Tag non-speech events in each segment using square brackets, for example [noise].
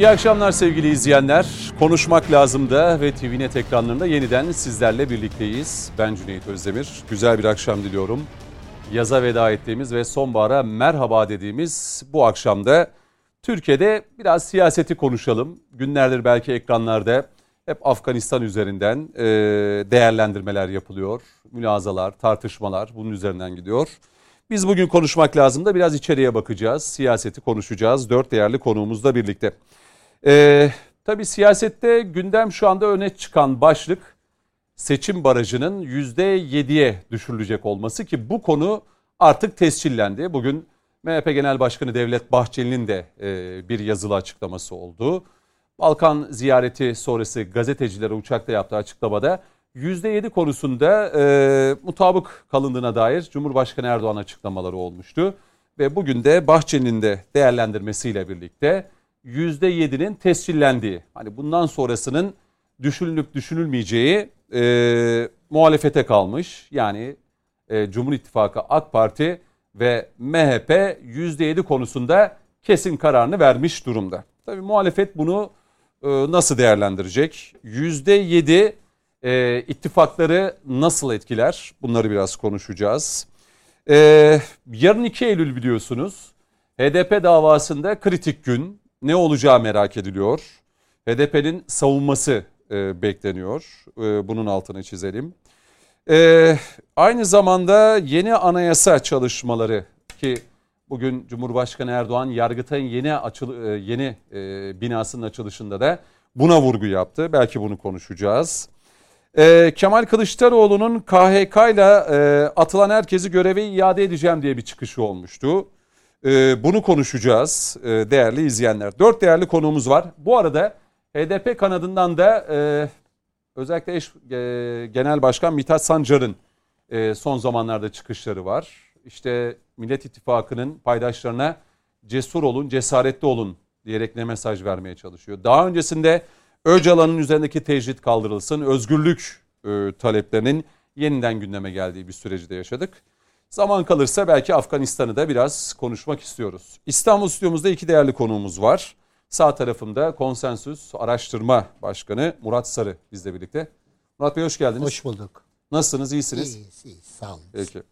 İyi akşamlar sevgili izleyenler. Konuşmak lazım da ve TVNet ekranlarında yeniden sizlerle birlikteyiz. Ben Cüneyt Özdemir. Güzel bir akşam diliyorum. Yaza veda ettiğimiz ve sonbahara merhaba dediğimiz bu akşamda Türkiye'de biraz siyaseti konuşalım. Günlerdir belki ekranlarda hep Afganistan üzerinden değerlendirmeler yapılıyor. Mülazalar, tartışmalar bunun üzerinden gidiyor. Biz bugün konuşmak lazım da biraz içeriye bakacağız. Siyaseti konuşacağız. Dört değerli konuğumuzla birlikte. Ee, tabii siyasette gündem şu anda öne çıkan başlık seçim barajının %7'ye düşürülecek olması ki bu konu artık tescillendi. Bugün MHP Genel Başkanı Devlet Bahçeli'nin de e, bir yazılı açıklaması oldu. Balkan ziyareti sonrası gazetecilere uçakta yaptığı açıklamada %7 konusunda e, mutabık kalındığına dair Cumhurbaşkanı Erdoğan açıklamaları olmuştu. Ve bugün de Bahçeli'nin de değerlendirmesiyle birlikte %7'nin tescillendiği, hani bundan sonrasının düşünülüp düşünülmeyeceği e, muhalefete kalmış. Yani e, Cumhur İttifakı AK Parti ve MHP %7 konusunda kesin kararını vermiş durumda. Tabii muhalefet bunu e, nasıl değerlendirecek? %7 e, ittifakları nasıl etkiler? Bunları biraz konuşacağız. E, yarın 2 Eylül biliyorsunuz. HDP davasında kritik gün ne olacağı merak ediliyor. HDP'nin savunması e, bekleniyor. E, bunun altını çizelim. E, aynı zamanda yeni anayasa çalışmaları ki bugün Cumhurbaşkanı Erdoğan Yargıtay'ın yeni açıl yeni binasının açılışında da buna vurgu yaptı. Belki bunu konuşacağız. Kemal Kılıçdaroğlu'nun KHK ile atılan herkesi göreve iade edeceğim diye bir çıkışı olmuştu. E, bunu konuşacağız e, değerli izleyenler. Dört değerli konuğumuz var. Bu arada HDP kanadından da e, özellikle eş, e, Genel Başkan Mithat Sancar'ın son zamanlarda çıkışları var. İşte Millet İttifakı'nın paydaşlarına cesur olun, cesaretli olun diyerek ne mesaj vermeye çalışıyor. Daha öncesinde Öcalan'ın üzerindeki tecrit kaldırılsın, özgürlük taleplerinin yeniden gündeme geldiği bir süreci de yaşadık. Zaman kalırsa belki Afganistan'ı da biraz konuşmak istiyoruz. İstanbul stüdyomuzda iki değerli konuğumuz var. Sağ tarafımda Konsensüs Araştırma Başkanı Murat Sarı bizle birlikte. Murat Bey hoş geldiniz. Hoş bulduk. Nasılsınız? İyisiniz? İyiyiz, iyiyiz. Sağ olun. Peki.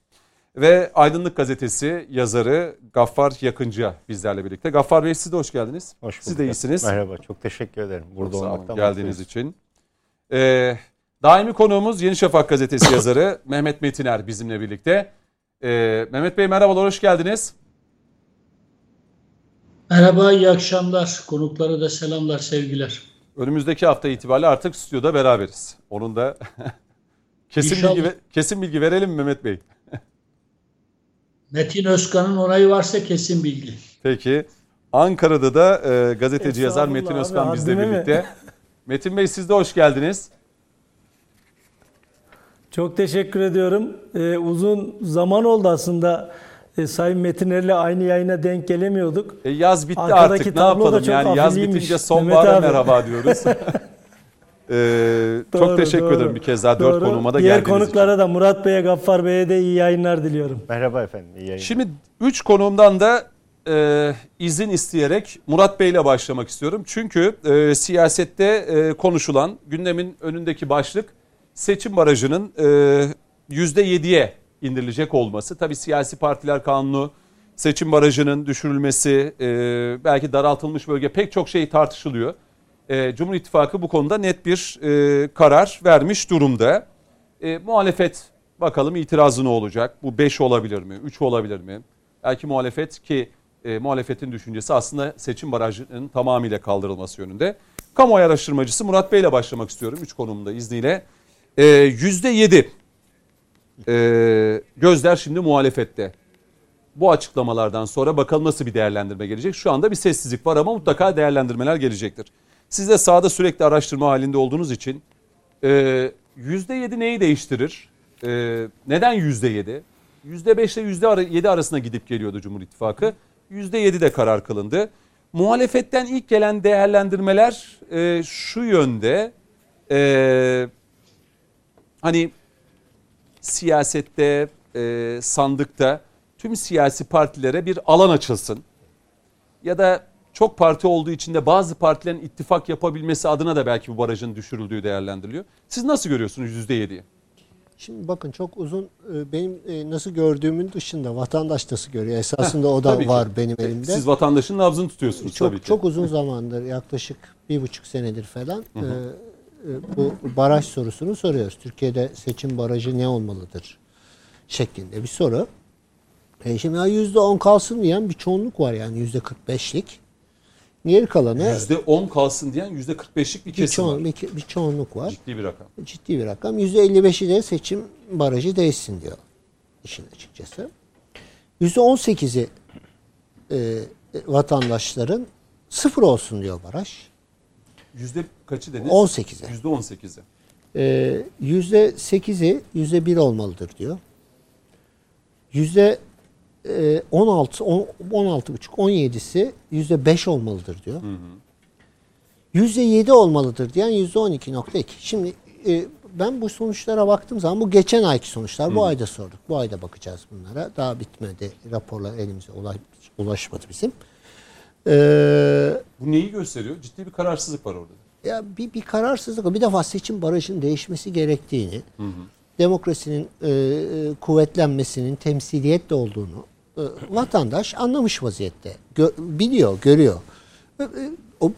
Ve Aydınlık Gazetesi yazarı Gaffar Yakıncı bizlerle birlikte. Gaffar Bey siz de hoş geldiniz. Hoş bulduk. Siz de iyisiniz. Merhaba, çok teşekkür ederim. Burada Çok olmaktan geldiğiniz mutluyuz. için. Ee, daimi konuğumuz Yeni Şafak Gazetesi [coughs] yazarı Mehmet Metiner bizimle birlikte. Ee, Mehmet Bey merhabalar, hoş geldiniz. Merhaba, iyi akşamlar. Konuklara da selamlar, sevgiler. Önümüzdeki hafta itibariyle artık stüdyoda beraberiz. Onun da [laughs] kesin İnşallah. bilgi, kesin bilgi verelim mi Mehmet Bey? [laughs] Metin Özkan'ın onayı varsa kesin bilgi. Peki. Ankara'da da e, gazeteci yazar Metin abi, Özkan bizle haddime mi? birlikte. [laughs] Metin Bey siz de hoş geldiniz. Çok teşekkür ediyorum. Ee, uzun zaman oldu aslında. Ee, Sayın Metiner'le aynı yayına denk gelemiyorduk. E, yaz bitti Arkadaki artık ne yapalım çok yani yaz bitince sonbahara merhaba diyoruz. [laughs] Ee, çok Doğru, teşekkür doğru. ederim bir kez daha dört Doğru. konuma da Diğer geldiğiniz konuklara da Murat Bey'e, Gaffar Bey'e de iyi yayınlar diliyorum. Merhaba efendim, iyi yayınlar. için. Şimdi üç konuğumdan da e, izin isteyerek Murat Bey ile başlamak istiyorum. Çünkü e, siyasette e, konuşulan gündemin önündeki başlık seçim barajının e, %7'ye indirilecek olması. Tabii siyasi partiler kanunu, seçim barajının düşürülmesi, belki daraltılmış bölge pek çok şey tartışılıyor. Cumhur İttifakı bu konuda net bir karar vermiş durumda. Muhalefet bakalım itirazı ne olacak? Bu 5 olabilir mi? 3 olabilir mi? Belki muhalefet ki e, muhalefetin düşüncesi aslında seçim barajının tamamıyla kaldırılması yönünde. Kamuoyu araştırmacısı Murat Bey ile başlamak istiyorum 3 konumda izniyle. E, %7 e, gözler şimdi muhalefette. Bu açıklamalardan sonra bakalım nasıl bir değerlendirme gelecek. Şu anda bir sessizlik var ama mutlaka değerlendirmeler gelecektir. Siz de sahada sürekli araştırma halinde olduğunuz için e, %7 neyi değiştirir? E, neden %7? %5 ile %7 arasında gidip geliyordu Cumhur İttifakı. %7 de karar kılındı. Muhalefetten ilk gelen değerlendirmeler e, şu yönde. E, hani siyasette, e, sandıkta tüm siyasi partilere bir alan açılsın. Ya da çok parti olduğu için de bazı partilerin ittifak yapabilmesi adına da belki bu barajın düşürüldüğü değerlendiriliyor. Siz nasıl görüyorsunuz %7'yi? Şimdi bakın çok uzun e, benim e, nasıl gördüğümün dışında vatandaş nasıl görüyor. Esasında o da Tabii ki. var benim elimde. Siz vatandaşın nabzını tutuyorsunuz çok tabii ki. çok uzun zamandır yaklaşık bir buçuk senedir falan e, e, bu baraj sorusunu soruyoruz. Türkiye'de seçim barajı ne olmalıdır şeklinde bir soru. E şimdi yüzde on kalsın diyen bir çoğunluk var yani yüzde kırk beşlik. Geri kalanı %10 kalsın diyen %45'lik bir bir, kesim çoğun, var. bir, bir çoğunluk var. Ciddi bir rakam. ciddi bir rakam. %55'i de seçim barajı değişsin diyor işin açıkçası. %18'i e, vatandaşların sıfır olsun diyor baraj. Yüzde kaçı dediniz? 18'e. %18'i. E, %8'i %1 olmalıdır diyor. Yüzde e, 16, 10, 16 buçuk, 17'si yüzde 5 olmalıdır diyor. Yüzde 7 olmalıdır diyen yüzde 12.2. Şimdi e, ben bu sonuçlara baktığım zaman bu geçen ayki sonuçlar. Bu ayda sorduk. Bu ayda bakacağız bunlara. Daha bitmedi. Raporlar elimize ulaş, ulaşmadı bizim. Eee Bu neyi gösteriyor? Ciddi bir kararsızlık var orada. Ya bir, bir kararsızlık. Bir defa seçim barajının değişmesi gerektiğini, demokrasinin e, e, kuvvetlenmesinin temsiliyetle olduğunu e, vatandaş anlamış vaziyette. Gö- biliyor, görüyor. E, e, o, e,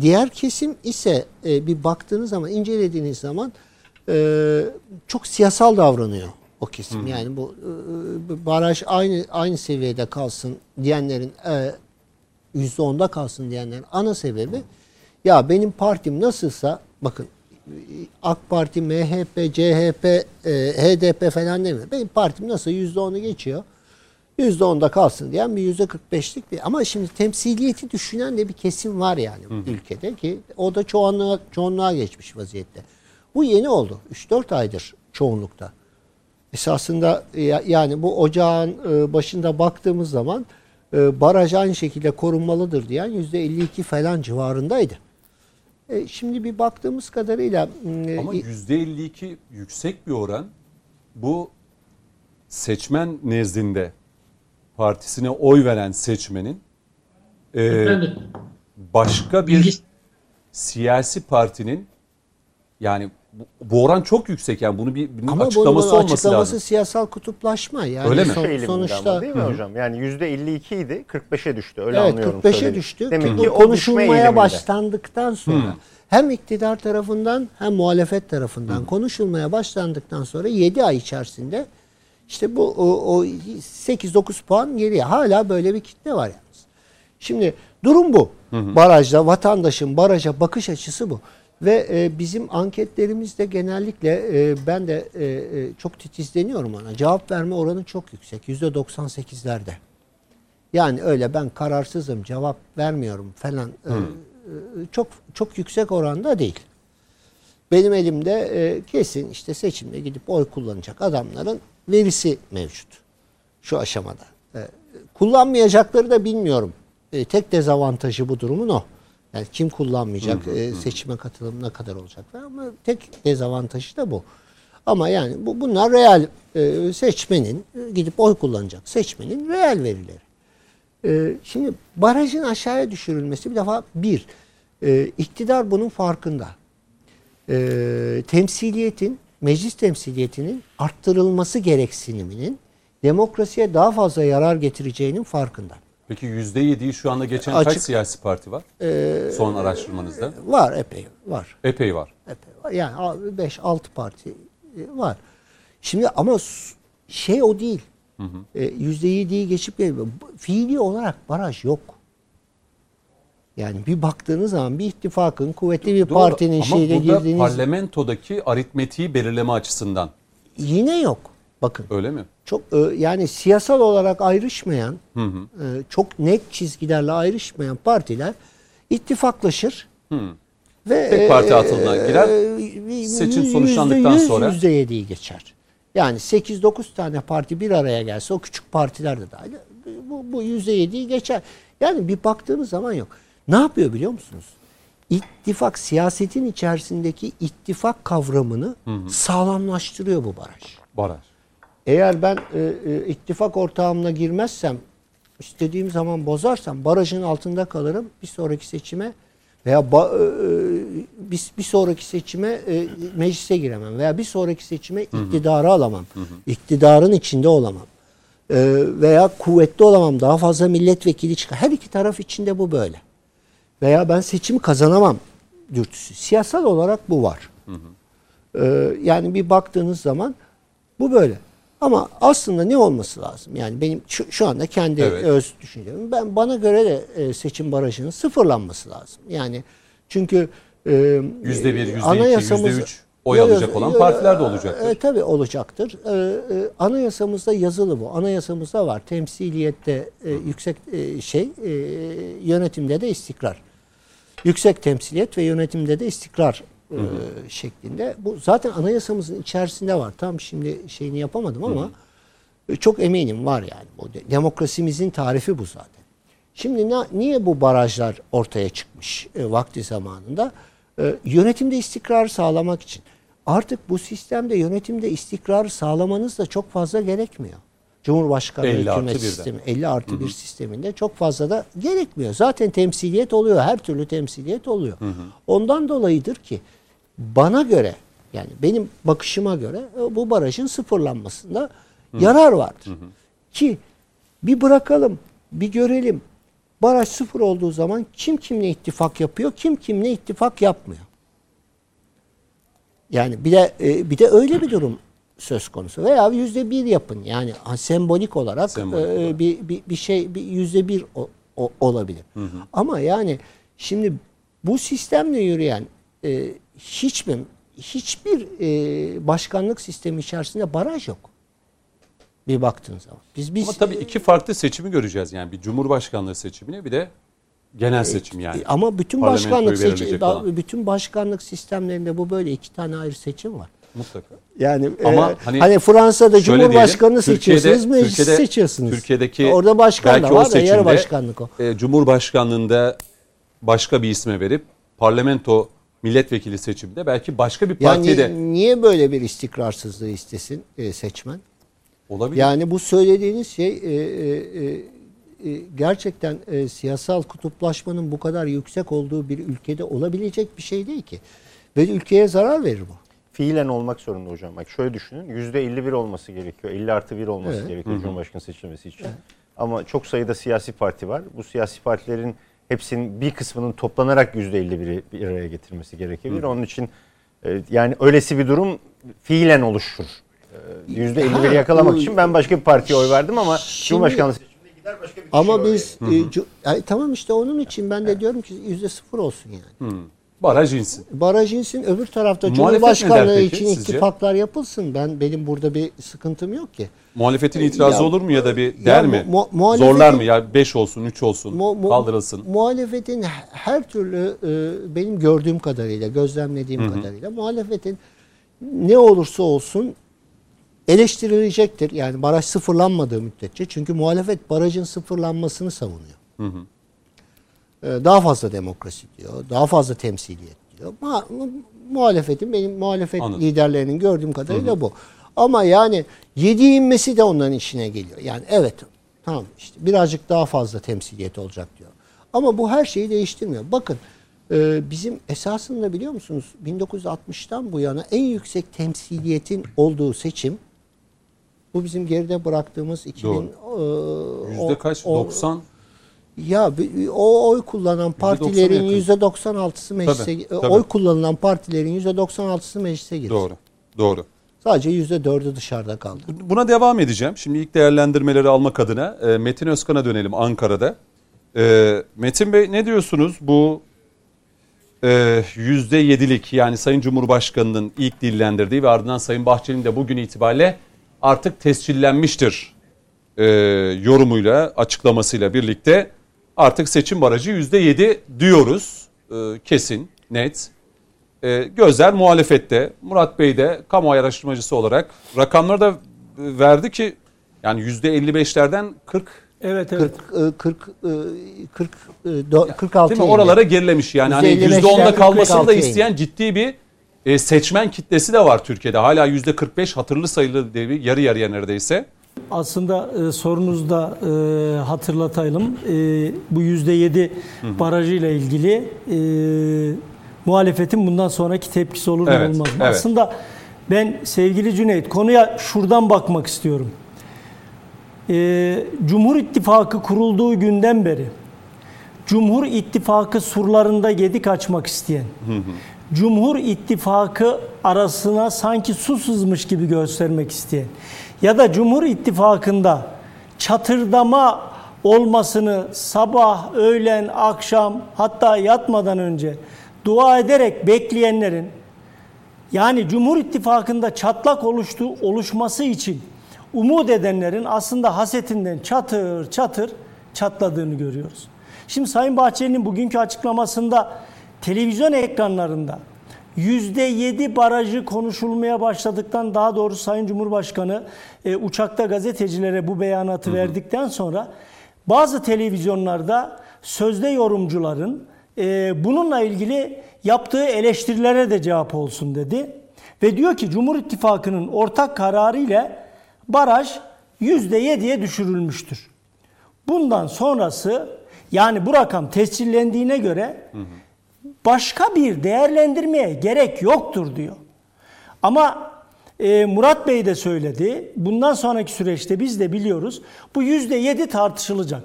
diğer kesim ise e, bir baktığınız zaman, incelediğiniz zaman e, çok siyasal davranıyor o kesim. Yani bu e, baraj aynı aynı seviyede kalsın diyenlerin e, %10'da kalsın diyenlerin ana sebebi ya benim partim nasılsa bakın AK Parti, MHP, CHP, e, HDP falan demiyor. Benim partim nasıl %10'u geçiyor. %10'da kalsın diyen bir %45'lik bir ama şimdi temsiliyeti düşünen de bir kesim var yani ülkede ki o da çoğunluğa, çoğunluğa geçmiş vaziyette. Bu yeni oldu. 3-4 aydır çoğunlukta. Esasında ya- yani bu ocağın e, başında baktığımız zaman e, baraj aynı şekilde korunmalıdır diyen %52 falan civarındaydı. E, Şimdi bir baktığımız kadarıyla e, Ama %52 yüksek bir oran. Bu seçmen nezdinde partisine oy veren seçmenin e, başka bir siyasi partinin yani bu, bu oran çok yüksek yani bunu bir, bunun ama açıklaması bunun olması açıklaması lazım. siyasal kutuplaşma. Yani Öyle mi? son- Şey sonuçta ama değil mi hocam? Yani %52 idi 45'e düştü. Öyle evet anlıyorum. 45'e söylediğini. düştü. Demek Bu ki o konuşulmaya başlandıktan sonra hem iktidar tarafından hem muhalefet tarafından konuşulmaya başlandıktan sonra 7 ay içerisinde işte bu o, o 8-9 puan geriye hala böyle bir kitle var yalnız. Şimdi durum bu. Barajda vatandaşın baraja bakış açısı bu. Ve e, bizim anketlerimizde genellikle e, ben de e, e, çok titizleniyorum ona. Cevap verme oranı çok yüksek. %98'lerde. Yani öyle ben kararsızım, cevap vermiyorum falan e, e, çok çok yüksek oranda değil. Benim elimde e, kesin işte seçimde gidip oy kullanacak adamların verisi mevcut şu aşamada. E, kullanmayacakları da bilmiyorum. E, tek dezavantajı bu durumun o. Yani kim kullanmayacak, e, seçime katılım ne kadar olacak falan ama tek dezavantajı da bu. Ama yani bu bunlar real e, seçmenin e, gidip oy kullanacak seçmenin real verileri. Ee, şimdi barajın aşağıya düşürülmesi bir defa bir, e, iktidar bunun farkında. Ee, temsiliyetin, meclis temsiliyetinin arttırılması gereksiniminin demokrasiye daha fazla yarar getireceğinin farkında. Peki %7'yi şu anda geçen Açık- kaç siyasi parti var? Son araştırmanızda. Var epey var. Epey var. Epey var. Yani 5-6 parti e, var. Şimdi ama şey o değil. E, Yüzde yediyi geçip gelmiyor. Fiili olarak baraj yok. Yani bir baktığınız zaman bir ittifakın kuvvetli bir Doğru. partinin Ama burada girdiğiniz parlamentodaki aritmetiği belirleme açısından yine yok. Bakın öyle mi? çok e, yani siyasal olarak ayrışmayan, e, çok net çizgilerle ayrışmayan partiler ittifaklaşır. Ve Tek parti atılımına girer. e, Seçim sonuçlandıktan yüz, sonra- yüzde yediyi geçer. Yani 8-9 tane parti bir araya gelse o küçük partiler de dahil bu, bu yüzde yediyi geçer. Yani bir baktığınız zaman yok. Ne yapıyor biliyor musunuz? İttifak siyasetin içerisindeki ittifak kavramını sağlamlaştırıyor bu baraj. Baraj. Eğer ben e, e, ittifak ortağımla girmezsem istediğim zaman bozarsam barajın altında kalırım. Bir sonraki seçime veya ba- e, bir, bir sonraki seçime e, meclise giremem veya bir sonraki seçime iktidarı alamam. İktidarın içinde olamam. E, veya kuvvetli olamam. Daha fazla milletvekili çıkar. Her iki taraf içinde bu böyle. Veya ben seçimi kazanamam dürtüsü. Siyasal olarak bu var. Ee, yani bir baktığınız zaman bu böyle. Ama aslında ne olması lazım? Yani benim şu, şu anda kendi Evet. öz düşüncem. Ben bana göre de e, seçim barajının sıfırlanması lazım. Yani çünkü e, Yüzde bir, yüzde iki, yüzde üç oy alacak olan partiler de olacaktır. E, tabii olacaktır. E, e, anayasamızda yazılı bu. Anayasamızda var. Temsiliyette e, yüksek e, şey e, yönetimde de istikrar. Yüksek temsiliyet ve yönetimde de istikrar e, şeklinde. Bu zaten anayasamızın içerisinde var. Tam şimdi şeyini yapamadım ama e, çok eminim var yani. Bu de- demokrasimizin tarifi bu zaten. Şimdi na- niye bu barajlar ortaya çıkmış e, vakti zamanında? E, yönetimde istikrarı sağlamak için. Artık bu sistemde yönetimde istikrarı sağlamanız da çok fazla gerekmiyor. Cumhurbaşkanlığı 50 artı hükümet birden. sistemi 50 artı bir sisteminde çok fazla da gerekmiyor. Zaten temsiliyet oluyor. Her türlü temsiliyet oluyor. Ondan dolayıdır ki bana göre yani benim bakışıma göre e, bu barajın sıfırlanmasında yarar vardır. Ki bir bırakalım, bir görelim. Baraj sıfır olduğu zaman kim kimle ittifak yapıyor, kim kimle ittifak yapmıyor. Yani bir de e, bir de öyle bir durum söz konusu veya yüzde bir yapın yani sembolik olarak Sembolik e, olarak. bir, bir bir şey bir yüzde bir o- o- olabilir. Ama yani şimdi bu sistemle yürüyen e, hiç mi hiçbir e, başkanlık sistemi içerisinde baraj yok. Bir baktığın zaman. Biz biz Ama tabii iki farklı seçimi göreceğiz. Yani bir cumhurbaşkanlığı seçimini bir de genel seçim yani. E, Ama bütün başkanlık seçim, bütün başkanlık sistemlerinde bu böyle iki tane ayrı seçim var. Mutlaka. Yani Ama e, hani hani, Fransa'da Cumhurbaşkanı diyelim, seçiyorsunuz, meclis Türkiye'de- seçiyorsunuz. Türkiye'deki Orada başkan da belki o var da yarı başkanlık o. e, Cumhurbaşkanlığında başka bir isme verip parlamento milletvekili seçiminde belki başka bir partiye Yani de niye böyle bir istikrarsızlığı istesin e, seçmen? olabilir. Yani bu söylediğiniz şey e, e, e, e, gerçekten e, siyasal kutuplaşmanın bu kadar yüksek olduğu bir ülkede olabilecek bir şey değil ki. Ve ülkeye zarar verir bu. Fiilen olmak zorunda hocam. Bak şöyle düşünün. %51 olması gerekiyor. 50 artı 1 olması Evet. gerekiyor Cumhurbaşkanı seçilmesi için. Ama çok sayıda siyasi parti var. Bu siyasi partilerin hepsinin bir kısmının toplanarak %51'i bir araya getirmesi gerekebilir. Onun için e, yani öylesi bir durum fiilen oluşur. E, %51'i yakalamak bu- için ben başka bir partiye oy verdim ama Şimdi- Cumhurbaşkanlığı seçimine gider başka bir Ama biz e, cu- ay, tamam işte onun için ben de diyorum ki yüzde sıfır olsun yani. Baraj insin. Baraj insin öbür tarafta Muhalefet Cumhurbaşkanlığı için sizce? ittifaklar yapılsın. Ben benim burada bir sıkıntım yok ki. Muhalefetin itirazı Ya- olur mu ya da bir ya der mu- mi? mu- muhalefetin- Zorlar mı ya 5 olsun 3 olsun Mu- mu- kaldırılsın. Muhalefetin her türlü e, benim gördüğüm kadarıyla, gözlemlediğim kadarıyla muhalefetin ne olursa olsun eleştirilecektir. Yani baraj sıfırlanmadığı müddetçe. Çünkü muhalefet barajın sıfırlanmasını savunuyor. E, Daha fazla demokrasi diyor, daha fazla temsiliyet diyor. Ma- mu- muhalefetin benim muhalefet Anladım. liderlerinin gördüğüm kadarıyla bu. Ama yani yedi inmesi de onların işine geliyor. Yani evet tamam işte birazcık daha fazla temsiliyet olacak diyor. Ama bu her şeyi değiştirmiyor. Bakın e, bizim esasında biliyor musunuz 1960'tan bu yana en yüksek temsiliyetin olduğu seçim bu bizim geride bıraktığımız 2000 e, Yüzde kaç? o- 90 ya o oy kullanan partilerin yakın. yüzde 96'sı meclise Tabii, e, tabii. oy kullanılan partilerin yüzde 96'sı meclise girdi. doğru. Doğru. Sadece yüzde 4'ü dışarıda kaldı. Buna devam edeceğim. Şimdi ilk değerlendirmeleri almak adına e, Metin Özkan'a dönelim Ankara'da. E, Metin Bey ne diyorsunuz bu e, %7'lik yani Sayın Cumhurbaşkanı'nın ilk dillendirdiği ve ardından Sayın Bahçeli'nin de bugün itibariyle artık tescillenmiştir e, yorumuyla açıklamasıyla birlikte artık seçim barajı %7 diyoruz. E, kesin, net. E, gözler muhalefette. Murat Bey de kamuoyu araştırmacısı olarak rakamları da verdi ki yani %55'lerden 40 Evet evet. 40 e, 40 e, 40 e, do- 46 değil mi? Oralara gerilemiş yani hani %55'ler %10'da kalmasını da 46 indi. isteyen ciddi bir e, seçmen kitlesi de var Türkiye'de. Hala %45 hatırlı sayılı diye bir yarı yarıya neredeyse. Aslında e, sorunuzu da e, hatırlatayım. E, bu %7 barajıyla ilgili e, muhalefetin bundan sonraki tepkisi olur mu Evet, olmaz mı? evet. Aslında ben sevgili Cüneyt konuya şuradan bakmak istiyorum. E, Cumhur İttifakı kurulduğu günden beri Cumhur İttifakı surlarında gedik açmak isteyen, Cumhur İttifakı arasına sanki su sızmış gibi göstermek isteyen ya da Cumhur İttifakı'nda çatırdama olmasını sabah, öğlen, akşam hatta yatmadan önce dua ederek bekleyenlerin yani Cumhur İttifakı'nda çatlak oluştu, oluşması için umut edenlerin aslında hasetinden çatır çatır çatladığını görüyoruz. Şimdi Sayın Bahçeli'nin bugünkü açıklamasında televizyon ekranlarında %7 barajı konuşulmaya başladıktan daha doğrusu Sayın Cumhurbaşkanı e, uçakta gazetecilere bu beyanatı verdikten sonra bazı televizyonlarda sözde yorumcuların e, bununla ilgili yaptığı eleştirilere de cevap olsun dedi. Ve diyor ki Cumhur İttifakı'nın ortak kararı ile baraj %7'ye düşürülmüştür. Bundan sonrası yani bu rakam tescillendiğine göre başka bir değerlendirmeye gerek yoktur diyor. Ama e, Murat Bey de söyledi. Bundan sonraki süreçte biz de biliyoruz. Bu yüzde yedi tartışılacak.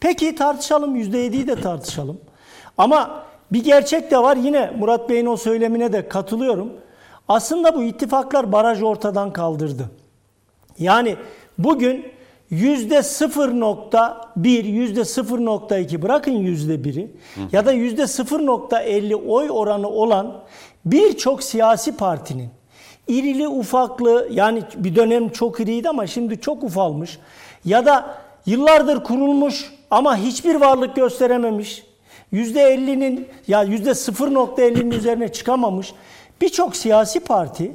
Peki tartışalım. Yüzde yediyi de tartışalım. Ama bir gerçek de var. Yine Murat Bey'in o söylemine de katılıyorum. Aslında bu ittifaklar barajı ortadan kaldırdı. Yani bugün yüzde 0.1, yüzde 0.2 bırakın yüzde biri. Ya da yüzde 0.50 oy oranı olan birçok siyasi partinin irili ufaklı yani bir dönem çok iriydi ama şimdi çok ufalmış ya da yıllardır kurulmuş ama hiçbir varlık gösterememiş yüzde 50'nin ya yüzde 0.50'nin üzerine çıkamamış birçok siyasi parti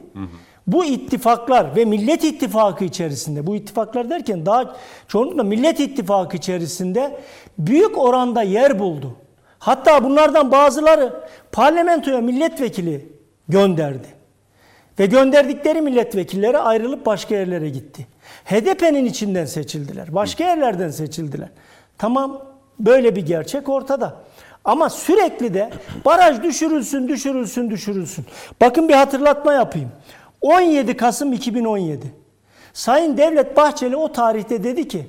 bu ittifaklar ve Millet İttifakı içerisinde, bu ittifaklar derken daha çoğunlukla Millet İttifakı içerisinde büyük oranda yer buldu. Hatta bunlardan bazıları parlamentoya milletvekili gönderdi. Ve gönderdikleri milletvekilleri ayrılıp başka yerlere gitti. HDP'nin içinden seçildiler. Başka yerlerden seçildiler. Tamam böyle bir gerçek ortada. Ama sürekli de baraj düşürülsün, düşürülsün, düşürülsün. Bakın bir hatırlatma yapayım. 17 Kasım 2017. Sayın Devlet Bahçeli o tarihte dedi ki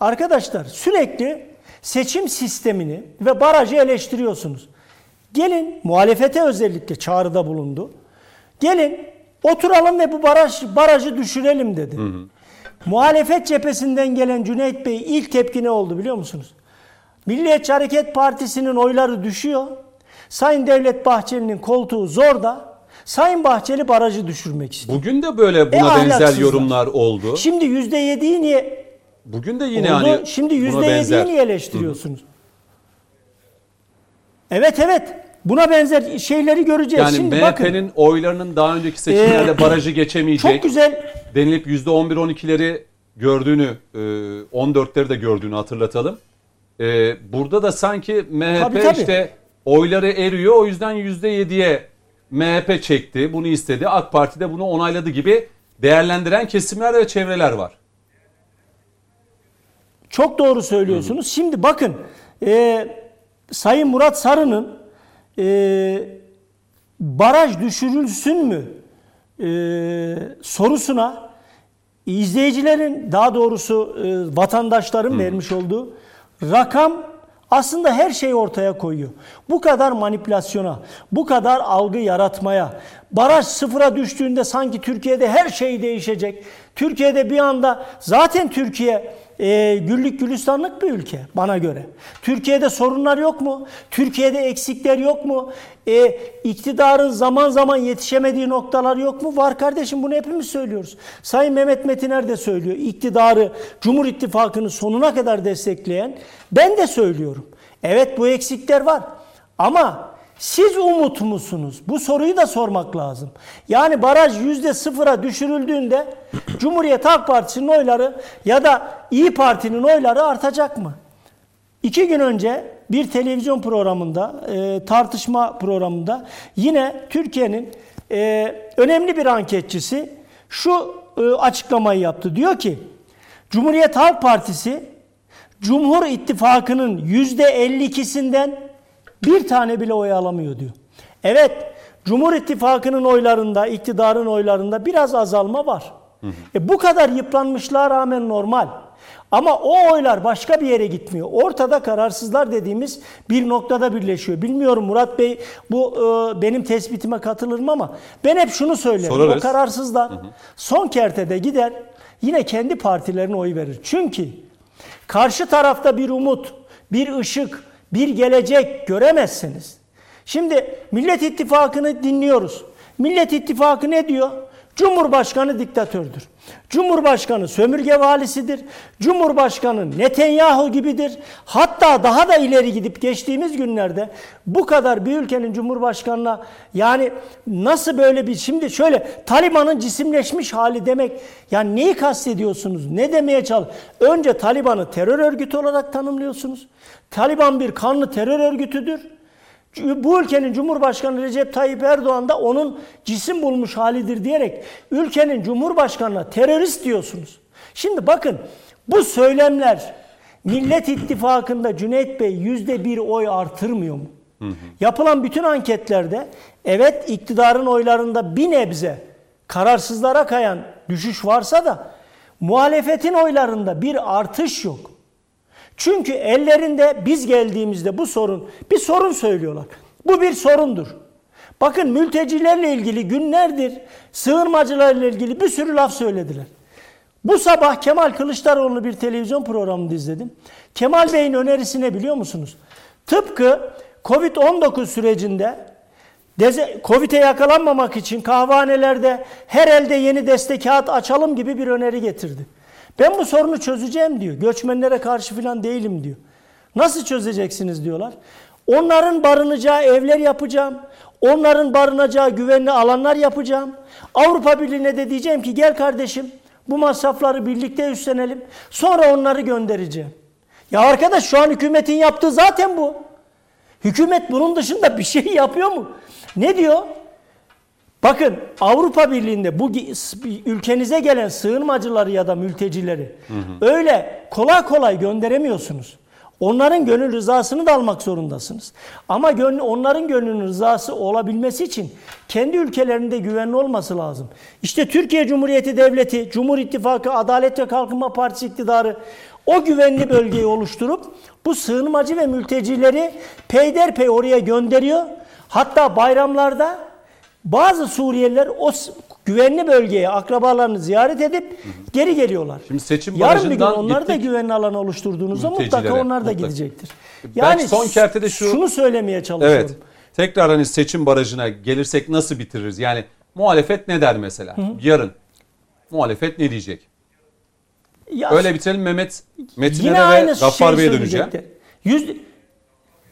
arkadaşlar sürekli seçim sistemini ve barajı eleştiriyorsunuz. Gelin muhalefete özellikle çağrıda bulundu. Gelin oturalım ve bu baraj barajı düşürelim dedi. Muhalefet cephesinden gelen Cüneyt Bey ilk tepki ne oldu biliyor musunuz? Milliyetçi Hareket Partisi'nin oyları düşüyor. Sayın Devlet Bahçeli'nin koltuğu zorda. Sayın Bahçeli barajı düşürmek istiyor. Bugün de böyle buna E, benzer yorumlar oldu. Şimdi %7'yi niye Bugün de yine oldu? hani Şimdi buna %7'yi benzer. niye eleştiriyorsunuz? Evet evet. Buna benzer şeyleri göreceğiz. Yani Şimdi bakın. MHP'nin oylarının daha önceki seçimlerde Ee, barajı geçemeyecek. Çok güzel denilip %11-12'leri gördüğünü, e, 14'leri de gördüğünü hatırlatalım. E, burada da sanki MHP Tabii, tabii. işte oyları eriyor o yüzden %7'ye MHP çekti, bunu istedi. AK Parti de bunu onayladı gibi değerlendiren kesimler ve çevreler var. Çok doğru söylüyorsunuz. Şimdi bakın e, Sayın Murat Sarı'nın e, baraj düşürülsün mü e, sorusuna izleyicilerin daha doğrusu e, vatandaşların vermiş olduğu rakam aslında her şeyi ortaya koyuyor. Bu kadar manipülasyona, bu kadar algı yaratmaya, baraj sıfıra düştüğünde sanki Türkiye'de her şey değişecek. Türkiye'de bir anda zaten Türkiye e, güllük gülistanlık bir ülke bana göre. Türkiye'de sorunlar yok mu? Türkiye'de eksikler yok mu? E, iktidarın zaman zaman yetişemediği noktalar yok mu? Var kardeşim bunu hepimiz söylüyoruz. Sayın Mehmet Metiner de söylüyor. İktidarı, Cumhur İttifakı'nı sonuna kadar destekleyen ben de söylüyorum. Evet bu eksikler var. Ama siz umut musunuz? Bu soruyu da sormak lazım. Yani baraj yüzde sıfıra düşürüldüğünde [clears throat] Cumhuriyet Halk Partisi'nin oyları ya da İyi Parti'nin oyları artacak mı? İki gün önce bir televizyon programında, e, tartışma programında yine Türkiye'nin e, önemli bir anketçisi şu e, açıklamayı yaptı. Diyor ki, Cumhuriyet Halk Partisi Cumhur İttifakı'nın yüzde 52'sinden bir tane bile oy alamıyor diyor. Evet, Cumhur İttifakı'nın oylarında, iktidarın oylarında biraz azalma var. E bu kadar yıpranmışlığa rağmen normal. Ama o oylar başka bir yere gitmiyor. Ortada kararsızlar dediğimiz bir noktada birleşiyor. Bilmiyorum Murat Bey bu e, benim tespitime katılır mı ama ben hep şunu söylerim. Sorarız. O kararsızlar son kertede gider yine kendi partilerine oy verir. Çünkü karşı tarafta bir umut, bir ışık, bir gelecek göremezsiniz. Şimdi Millet İttifakı'nı dinliyoruz. Millet İttifakı ne diyor? Cumhurbaşkanı diktatördür. Cumhurbaşkanı sömürge valisidir. Cumhurbaşkanı Netanyahu gibidir. Hatta daha da ileri gidip geçtiğimiz günlerde bu kadar bir ülkenin cumhurbaşkanına yani nasıl böyle bir şimdi şöyle Taliban'ın cisimleşmiş hali demek yani neyi kastediyorsunuz? Ne demeye çalış? Önce Taliban'ı terör örgütü olarak tanımlıyorsunuz. Taliban bir kanlı terör örgütüdür. Bu ülkenin Cumhurbaşkanı Recep Tayyip Erdoğan da onun cisim bulmuş halidir diyerek ülkenin Cumhurbaşkanına terörist diyorsunuz. Şimdi bakın bu söylemler Millet İttifakı'nda Cüneyt Bey yüzde bir oy artırmıyor mu? Yapılan bütün anketlerde evet iktidarın oylarında bir nebze kararsızlara kayan düşüş varsa da muhalefetin oylarında bir artış yok. Çünkü ellerinde biz geldiğimizde bu sorun, bir sorun söylüyorlar. Bu bir sorundur. Bakın mültecilerle ilgili günlerdir sığınmacılarla ilgili bir sürü laf söylediler. Bu sabah Kemal Kılıçdaroğlu bir televizyon programında izledim. Kemal Bey'in önerisi ne biliyor musunuz? Tıpkı Covid-19 sürecinde Covid'e yakalanmamak için kahvehanelerde her elde yeni destekat açalım gibi bir öneri getirdi. Ben bu sorunu çözeceğim diyor. Göçmenlere karşı falan değilim diyor. Nasıl çözeceksiniz diyorlar. Onların barınacağı evler yapacağım. Onların barınacağı güvenli alanlar yapacağım. Avrupa Birliği'ne de diyeceğim ki gel kardeşim bu masrafları birlikte üstlenelim. Sonra onları göndereceğim. Ya arkadaş şu an hükümetin yaptığı zaten bu. Hükümet bunun dışında bir şey yapıyor mu? Ne diyor? Bakın Avrupa Birliği'nde bu ülkenize gelen sığınmacıları ya da mültecileri öyle kolay kolay gönderemiyorsunuz. Onların gönül rızasını da almak zorundasınız. Ama gönlü, onların gönlünün rızası olabilmesi için kendi ülkelerinde güvenli olması lazım. İşte Türkiye Cumhuriyeti Devleti, Cumhur İttifakı, Adalet ve Kalkınma Partisi iktidarı o güvenli bölgeyi oluşturup bu sığınmacı ve mültecileri peyderpey oraya gönderiyor. Hatta bayramlarda bazı Suriyeliler o güvenli bölgeye akrabalarını ziyaret edip geri geliyorlar. Şimdi seçim Yarın bir gün onları da güvenli alan oluşturduğunuzda mutlaka onlar da mutlaka. gidecektir. Belki son kertede şu- şunu söylemeye çalışıyorum. Evet. Tekrar hani seçim barajına gelirsek nasıl bitiririz? Yani muhalefet ne der mesela? Yarın muhalefet ne diyecek? Ya, Öyle bitirelim Mehmet Metin'e ve Gaffar Bey'e döneceğim.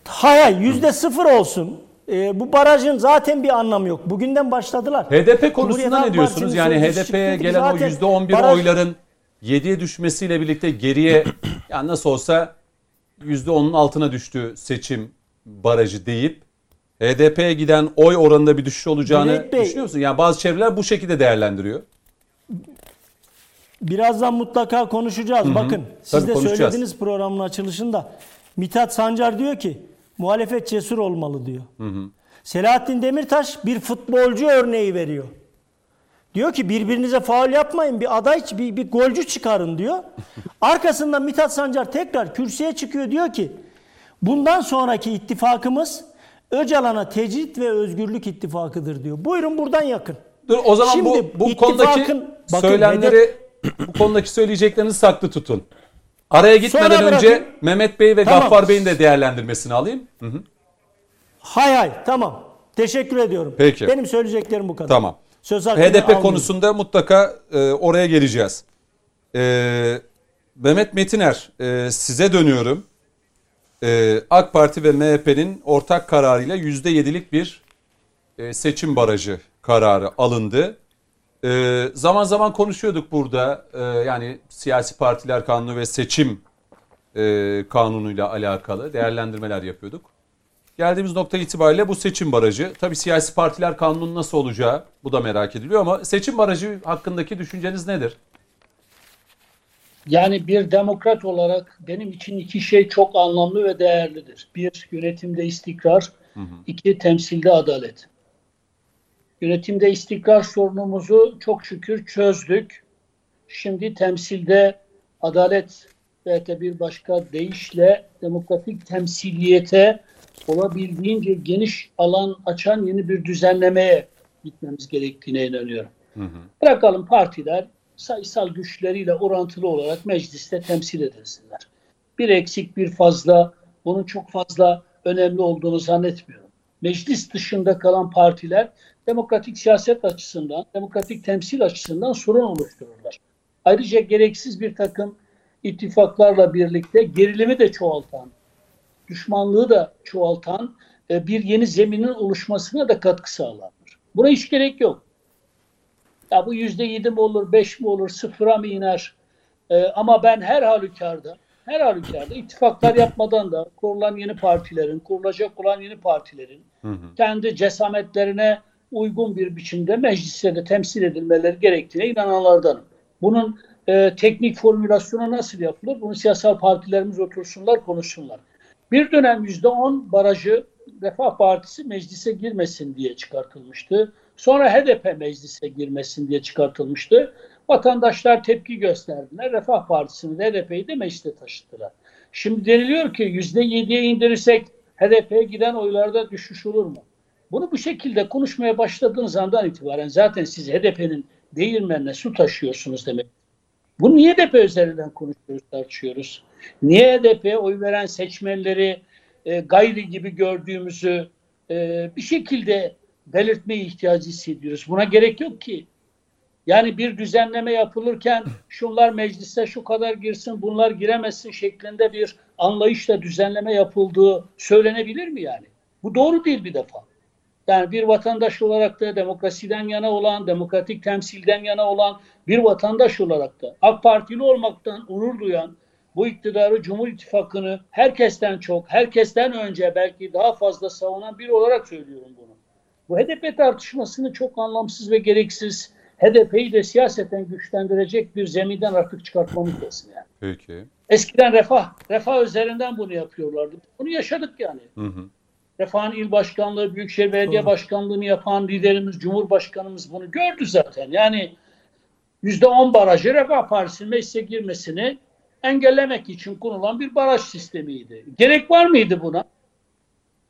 hayır hayır, yüzde sıfır olsun. Ee, bu barajın zaten bir anlamı yok. Bugünden başladılar. HDP konusunda ne diyorsunuz? Yani HDP'ye gelen o Zaten %11 baraj- oyların 7'ye düşmesiyle birlikte geriye [clears throat] yani nasıl olsa %10'un altına düştü seçim barajı deyip HDP'ye giden oy oranında bir düşüş olacağını Cüneyt Bey- düşünüyor musun? Yani bazı çevreler bu şekilde değerlendiriyor. Birazdan mutlaka konuşacağız. Bakın siz Tabii de konuşacağız. söylediniz programın açılışında. Mithat Sancar diyor ki muhalefet cesur olmalı diyor. Selahattin Demirtaş bir futbolcu örneği veriyor. Diyor ki birbirinize faul yapmayın bir aday bir, bir golcü çıkarın diyor. [laughs] Arkasından Mithat Sancar tekrar kürsüye çıkıyor diyor ki bundan sonraki ittifakımız Öcalan'a tecrit ve özgürlük ittifakıdır diyor. Buyurun buradan yakın. Dur o zaman Şimdi bu bu konudaki bakın söylemleri [clears throat] bu konudaki söyleyeceklerinizi saklı tutun. Araya gitmeden Sonra önce. Mehmet Bey ve Tamam. Gaffar Bey'in de değerlendirmesini alayım. Hı hı. Hay hay tamam. Teşekkür ediyorum. Peki. Benim söyleyeceklerim bu kadar. Tamam. Söz HDP almayayım. konusunda mutlaka e, oraya geleceğiz. E, Mehmet Metiner e, size dönüyorum. E, AK Parti ve MHP'nin ortak kararıyla %7'lik bir e, seçim barajı kararı alındı. E, zaman zaman konuşuyorduk burada e, yani siyasi partiler kanunu ve seçim e, kanunuyla alakalı değerlendirmeler yapıyorduk. Geldiğimiz nokta itibariyle bu seçim barajı. Tabii siyasi partiler kanunun nasıl olacağı bu da merak ediliyor ama seçim barajı hakkındaki düşünceniz nedir? Yani bir demokrat olarak benim için iki şey çok anlamlı ve değerlidir. Bir, yönetimde istikrar. iki temsilde adalet. Yönetimde istikrar sorunumuzu çok şükür çözdük. Şimdi temsilde adalet ve de bir başka deyişle demokratik temsiliyete olabildiğince geniş alan açan yeni bir düzenlemeye gitmemiz gerektiğine inanıyorum. Bırakalım partiler sayısal güçleriyle orantılı olarak mecliste temsil edilsinler. Bir eksik bir fazla bunun çok fazla önemli olduğunu zannetmiyorum. Meclis dışında kalan partiler demokratik siyaset açısından, demokratik temsil açısından sorun oluştururlar. Ayrıca gereksiz bir takım ittifaklarla birlikte gerilimi de çoğaltan, düşmanlığı da çoğaltan e, bir yeni zeminin oluşmasına da katkı sağlanır. Buna hiç gerek yok. Ya bu yüzde yedi mi olur, beş mi olur, sıfıra mı iner? Ee, ama ben her halükarda, her halükarda ittifaklar yapmadan da kurulan yeni partilerin, kurulacak olan yeni partilerin kendi cesametlerine uygun bir biçimde mecliste de temsil edilmeleri gerektiğine inananlardanım. Bunun e, teknik formülasyonu nasıl yapılır? Bunu siyasal partilerimiz otursunlar, konuşsunlar. Bir dönem yüzde on barajı Refah Partisi meclise girmesin diye çıkartılmıştı. Sonra HDP meclise girmesin diye çıkartılmıştı. Vatandaşlar tepki gösterdiler. Refah Partisi'ni de HDP'yi de meclise taşıttılar. Şimdi deniliyor ki yüzde yediye indirirsek HDP'ye giden oylarda düşüş olur mu? Bunu bu şekilde konuşmaya başladığınız andan itibaren zaten siz HDP'nin değirmenine su taşıyorsunuz demek. Bu niye HDP üzerinden konuşuyoruz, tartışıyoruz? Niye HDP'ye oy veren seçmenleri e, gayri gibi gördüğümüzü e, bir şekilde belirtmeye ihtiyacı hissediyoruz. Buna gerek yok ki. Yani bir düzenleme yapılırken şunlar meclise şu kadar girsin, bunlar giremezsin şeklinde bir anlayışla düzenleme yapıldığı söylenebilir mi yani? Bu doğru değil bir defa. Yani bir vatandaş olarak da demokrasiden yana olan, demokratik temsilden yana olan bir vatandaş olarak da AK Partili olmaktan onur duyan, bu iktidarı, Cumhur İttifakı'nı herkesten çok, herkesten önce belki daha fazla savunan biri olarak söylüyorum bunu. Bu HDP tartışmasını çok anlamsız ve gereksiz, HDP'yi de siyaseten güçlendirecek bir zeminden artık çıkartmamız lazım yani. Peki. Eskiden refah, refah üzerinden bunu yapıyorlardı. Bunu yaşadık yani. Hı hı. Refah'ın il başkanlığı, Büyükşehir Belediye Başkanlığı'nı yapan liderimiz, Cumhurbaşkanımız bunu gördü zaten. Yani yüzde on barajı Refah Partisi'nin meclise girmesini engellemek için kurulan bir baraj sistemiydi. Gerek var mıydı buna?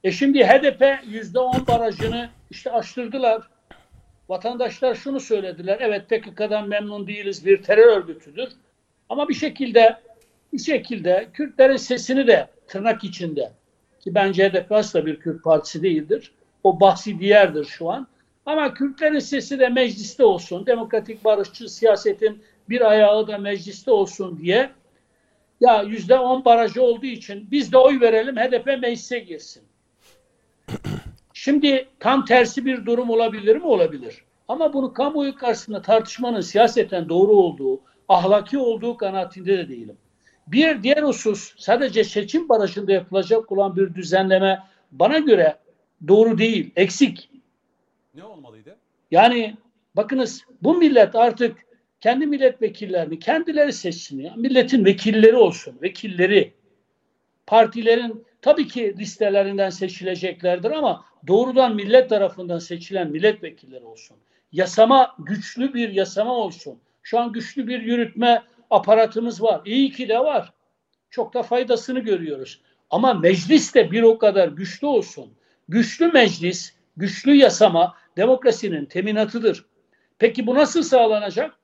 E şimdi HDP yüzde on barajını işte açtırdılar. Vatandaşlar şunu söylediler. Evet PKK'dan memnun değiliz bir terör örgütüdür. Ama bir şekilde bir şekilde Kürtlerin sesini de tırnak içinde ki bence HDP asla bir Kürt partisi değildir. O bahsi diğerdir şu an. Ama Kürtlerin sesi de mecliste olsun. Demokratik barışçı siyasetin bir ayağı da mecliste olsun diye ya yüzde on barajı olduğu için biz de oy verelim HDP meclise girsin. [clears throat] Şimdi tam tersi bir durum olabilir mi? Olabilir. Ama bunu kamuoyu karşısında tartışmanın siyaseten doğru olduğu, ahlaki olduğu kanaatinde de değilim. Bir diğer husus sadece seçim barajında yapılacak olan bir düzenleme bana göre doğru değil, eksik. Ne olmalıydı? Yani bakınız bu millet artık kendi milletvekillerini kendileri seçsin ya. Milletin vekilleri olsun, vekilleri. Partilerin tabii ki listelerinden seçileceklerdir ama doğrudan millet tarafından seçilen milletvekilleri olsun. Yasama güçlü bir yasama olsun. Şu an güçlü bir yürütme aparatımız var. İyi ki de var. Çok da faydasını görüyoruz. Ama meclis de bir o kadar güçlü olsun. Güçlü meclis, güçlü yasama demokrasinin teminatıdır. Peki bu nasıl sağlanacak?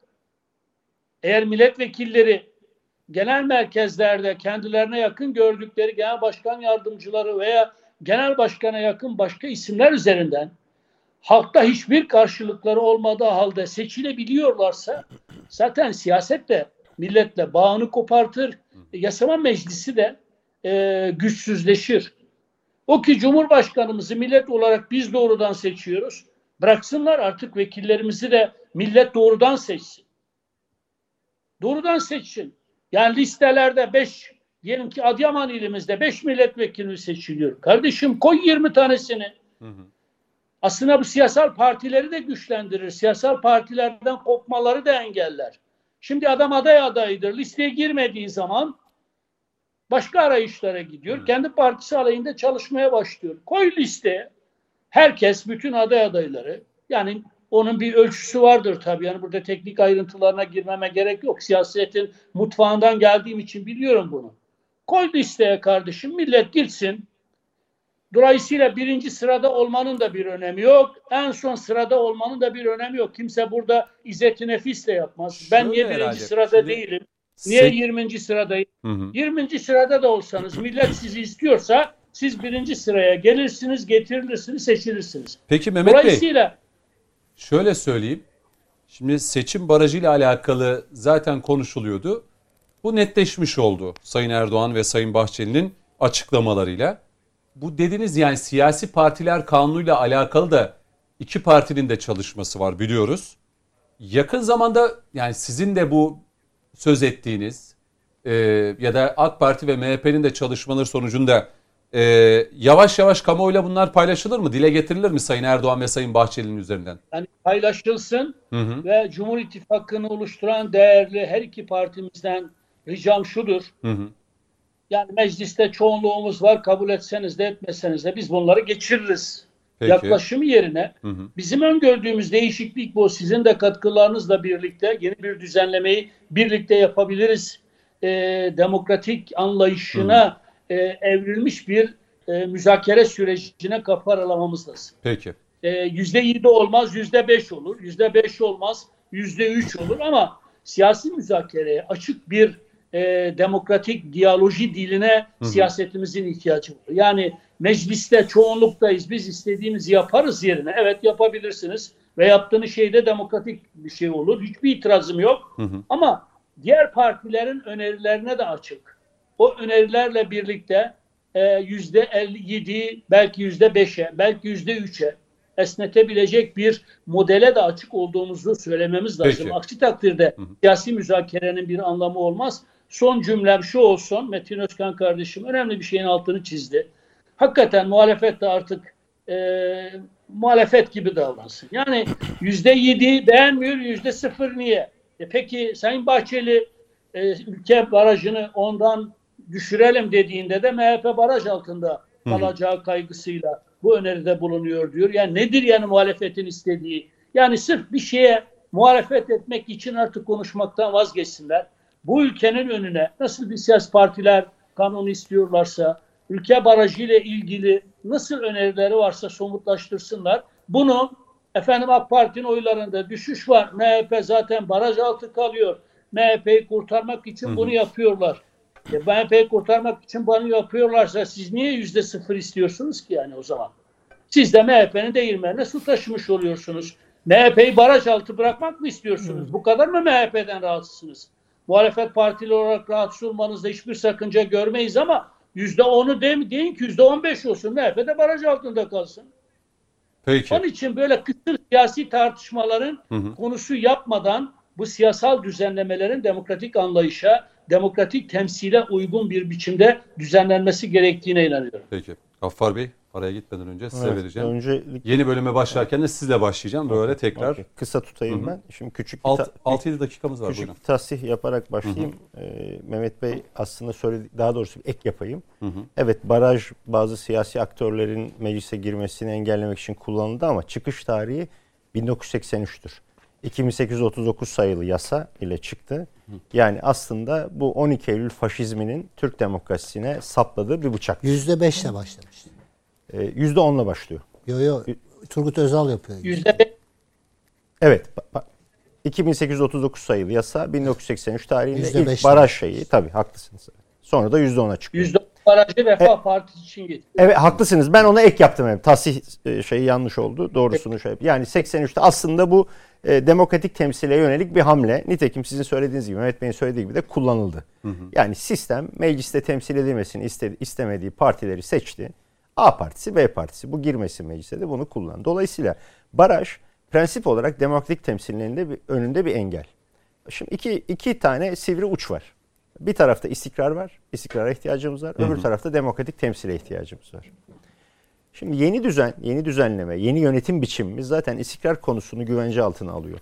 Eğer milletvekilleri genel merkezlerde kendilerine yakın gördükleri genel başkan yardımcıları veya genel başkana yakın başka isimler üzerinden halkta hiçbir karşılıkları olmadığı halde seçilebiliyorlarsa zaten siyaset de milletle bağını kopartır. Yasama meclisi de e, güçsüzleşir. O ki Cumhurbaşkanımızı millet olarak biz doğrudan seçiyoruz. Bıraksınlar artık vekillerimizi de millet doğrudan seçsin. Doğrudan seçsin. Yani listelerde 5 diyelim ki Adıyaman ilimizde 5 milletvekili seçiliyor. Kardeşim koy 20 tanesini. Hı hı. Aslında bu siyasal partileri de güçlendirir. Siyasal partilerden kopmaları da engeller. Şimdi adam aday adayıdır. Listeye girmediği zaman başka arayışlara gidiyor. Kendi partisi aleyhinde çalışmaya başlıyor. Koy listeye. Herkes, bütün aday adayları yani onun bir ölçüsü vardır tabii. Yani burada teknik ayrıntılarına girmeme gerek yok. Siyasetin mutfağından geldiğim için biliyorum bunu. Koy listeye kardeşim. Millet gitsin. Dolayısıyla birinci sırada olmanın da bir önemi yok. En son sırada olmanın da bir önemi yok. Kimse burada izzeti nefisle yapmaz. Ben Şöyle niye birinci herhalde. sırada Şimdi- değilim? Niye Sek- 20. sıradayım? Hı hı. 20. sırada da olsanız millet sizi istiyorsa siz birinci sıraya gelirsiniz, getirilirsiniz, seçilirsiniz. Peki Mehmet Bey Dolayısıyla şöyle söyleyeyim. Şimdi seçim barajıyla alakalı zaten konuşuluyordu. Bu netleşmiş oldu Sayın Erdoğan ve Sayın Bahçeli'nin açıklamalarıyla. Bu dediniz yani siyasi partiler kanunuyla alakalı da iki partinin de çalışması var biliyoruz. Yakın zamanda yani sizin de bu söz ettiğiniz e, ya da AK Parti ve MHP'nin de çalışmaları sonucunda e, yavaş yavaş kamuoyuyla bunlar paylaşılır mı? Dile getirilir mi Sayın Erdoğan ve Sayın Bahçeli'nin üzerinden? yani paylaşılsın Hı hı. ve Cumhur İttifakı'nı oluşturan değerli her iki partimizden ricam şudur. Hı hı. Yani mecliste çoğunluğumuz var. Kabul etseniz de etmeseniz de biz bunları geçiririz. Peki. Yaklaşımı yerine Hı hı. bizim öngördüğümüz değişiklik bu. Sizin de katkılarınızla birlikte yeni bir düzenlemeyi birlikte yapabiliriz. Ee, demokratik anlayışına e, evrilmiş bir e, müzakere sürecine kapı aralamamız lazım. Peki. Ee, Yüzde yedi olmaz, yüzde beş olur. Yüzde beş olmaz, yüzde üç olur ama siyasi müzakereye açık bir e, demokratik diyaloji diline siyasetimizin ihtiyacı var. Yani mecliste çoğunluktayız, biz istediğimizi yaparız yerine. Evet yapabilirsiniz ve yaptığınız şey de demokratik bir şey olur. Hiçbir itirazım yok. Hı hı. Ama diğer partilerin önerilerine de açık. O önerilerle birlikte e, yüzde 57 belki yüzde 5'e belki yüzde 3'e esnetebilecek bir modele de açık olduğumuzu söylememiz lazım. Peki. Aksi takdirde Hı hı. siyasi müzakerenin bir anlamı olmaz. Son cümlem şu olsun. Metin Özkan kardeşim önemli bir şeyin altını çizdi. Hakikaten muhalefet de artık e, muhalefet gibi davransın. Yani yüzde yedi beğenmiyor, yüzde sıfır niye? E peki Sayın Bahçeli e, ülke barajını ondan düşürelim dediğinde de MHP baraj altında kalacağı kaygısıyla bu öneride bulunuyor diyor. Yani nedir yani muhalefetin istediği? Yani sırf bir şeye muhalefet etmek için artık konuşmaktan vazgeçsinler. Bu ülkenin önüne nasıl bir siyasi partiler kanunu istiyorlarsa ülke barajı ile ilgili nasıl önerileri varsa somutlaştırsınlar. Bunu efendim AK Parti'nin oylarında düşüş var. MHP zaten baraj altı kalıyor. MHP'yi kurtarmak için bunu yapıyorlar. E, MHP'yi kurtarmak için bunu yapıyorlarsa siz niye yüzde sıfır istiyorsunuz ki yani o zaman? Siz de MHP'nin değirmenine su taşımış oluyorsunuz. MHP'yi baraj altı bırakmak mı istiyorsunuz? Bu kadar mı MHP'den rahatsızsınız? Muhalefet partili olarak rahatsız olmanızda hiçbir sakınca görmeyiz ama yüzde onu deyin, deyin ki yüzde on beş olsun. MHP de baraj altında kalsın. Peki. Onun için böyle kısır siyasi tartışmaların Hı hı. konusu yapmadan bu siyasal düzenlemelerin demokratik anlayışa, demokratik temsile uygun bir biçimde düzenlenmesi gerektiğine inanıyorum. Peki. Gaffar Bey araya gitmeden önce size Evet, vereceğim. Öncelikle Yeni bölüme başlarken de sizle başlayacağım. Böyle tekrar Okey, kısa tutayım Hı hı. ben. Şimdi küçük bir ta- 6-7 dakikamız var. küçük Buyurun. bir tasih yaparak başlayayım. Ee, Mehmet Bey aslında söyledi daha doğrusu bir ek yapayım. hı. Evet baraj bazı siyasi aktörlerin meclise girmesini engellemek için kullanıldı ama çıkış tarihi 1983'tür. 2839 sayılı yasa ile çıktı. Yani aslında bu 12 Eylül faşizminin Türk demokrasisine sapladığı bir bıçak. Yüzde beşle başlamıştı. Ee, %10'la başlıyor. Yo yo Turgut Özal yapıyor. Yüzde beş Evet. ba- ba- 2839 sayılı yasa 1983 tarihinde Yüzde ilk beş baraj şeyi. Tabii haklısınız. Sonra da %10'a çıkıyor. yüzde on barajı Refah Partisi için getirdi. Evet haklısınız. Ben ona ek yaptım. Evet. Tasih e, şeyi yanlış oldu. Doğrusunu şey. Yani 83'te aslında bu e, demokratik temsile yönelik bir hamle. Nitekim sizin söylediğiniz gibi Mehmet Bey'in söylediği gibi de kullanıldı. Yani sistem mecliste temsil edilmesini istedi, istemediği partileri seçti. A partisi, B partisi bu girmesin meclise de bunu kullandı. Dolayısıyla baraj prensip olarak demokratik temsilin önünde bir, önünde bir engel. Şimdi iki, iki tane sivri uç var. Bir tarafta istikrar var. istikrara ihtiyacımız var. Öbür tarafta demokratik temsile ihtiyacımız var. Şimdi yeni düzen, yeni düzenleme, yeni yönetim biçimimiz zaten istikrar konusunu güvence altına alıyor.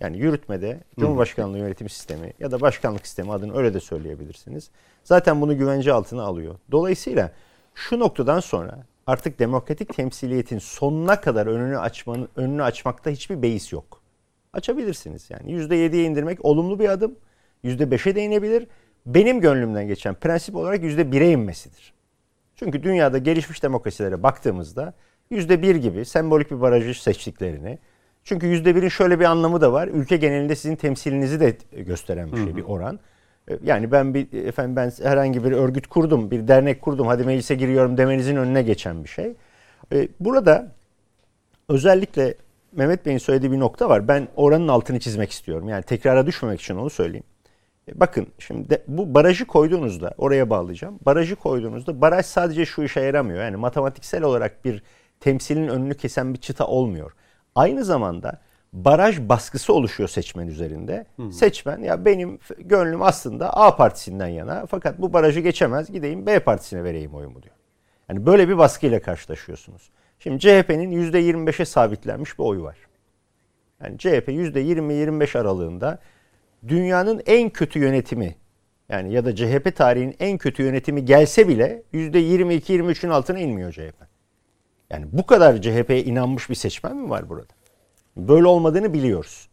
Yani yürütmede Cumhurbaşkanlığı yönetim sistemi ya da başkanlık sistemi adını öyle de söyleyebilirsiniz. Zaten bunu güvence altına alıyor. Dolayısıyla şu noktadan sonra artık demokratik temsiliyetin sonuna kadar önünü açmanın önünü açmakta hiçbir beis yok. Açabilirsiniz yani. %7'ye indirmek olumlu bir adım. %5'e de inebilir. Benim gönlümden geçen prensip olarak %1'e inmesidir. Çünkü dünyada gelişmiş demokrasilere baktığımızda %1 gibi sembolik bir barajı seçtiklerini çünkü %1'in şöyle bir anlamı da var. Ülke genelinde sizin temsilinizi de gösteren bir şey, bir oran. E, Yani ben bir efendim ben herhangi bir örgüt kurdum, bir dernek kurdum, hadi meclise giriyorum demenizin önüne geçen bir şey. E, Burada özellikle Mehmet Bey'in söylediği bir nokta var. Ben oranın altını çizmek istiyorum. Yani tekrara düşmemek için onu söyleyeyim. E, Bakın şimdi bu barajı koyduğunuzda oraya bağlayacağım. Barajı koyduğunuzda baraj sadece şu işe yaramıyor. Yani matematiksel olarak bir temsilin önünü kesen bir çıta olmuyor. Aynı zamanda baraj baskısı oluşuyor seçmen üzerinde. Seçmen ya benim gönlüm aslında A partisinden yana fakat bu barajı geçemez gideyim B partisine vereyim oyumu diyor. Yani böyle bir baskıyla karşılaşıyorsunuz. Şimdi CHP'nin %25'e sabitlenmiş bir oyu var. Yani CHP %20-25 aralığında dünyanın en kötü yönetimi yani ya da CHP tarihinin en kötü yönetimi gelse bile %22-23'ün altına inmiyor CHP. Yani bu kadar CHP'ye inanmış bir seçmen mi var burada? Böyle olmadığını biliyoruz.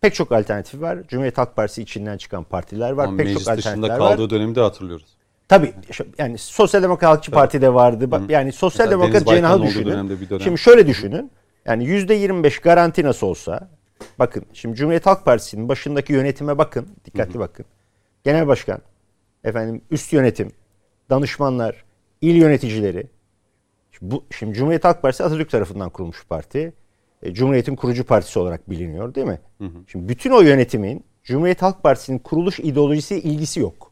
Pek çok alternatif var. Cumhuriyet Halk Partisi içinden çıkan partiler var. Ama Pek çok meclis dışında alternatifler kaldığı var. dönemde hatırlıyoruz. Tabii yani Sosyal Demokrat Halkçı Parti de vardı. Bak, Yani Sosyal Mesela Demokrat cenahı düşünün. dönemde bir dönem. Şimdi şöyle düşünün. Yani %25 garanti nasıl olsa bakın şimdi Cumhuriyet Halk Partisi'nin başındaki yönetime bakın. Dikkatli bakın. Genel başkan, efendim üst yönetim, danışmanlar, il yöneticileri. Şimdi, bu, şimdi Cumhuriyet Halk Partisi Atatürk tarafından kurulmuş parti. E, Cumhuriyet'in kurucu partisi olarak biliniyor değil mi? Şimdi bütün o yönetimin Cumhuriyet Halk Partisi'nin kuruluş ideolojisiyle ilgisi yok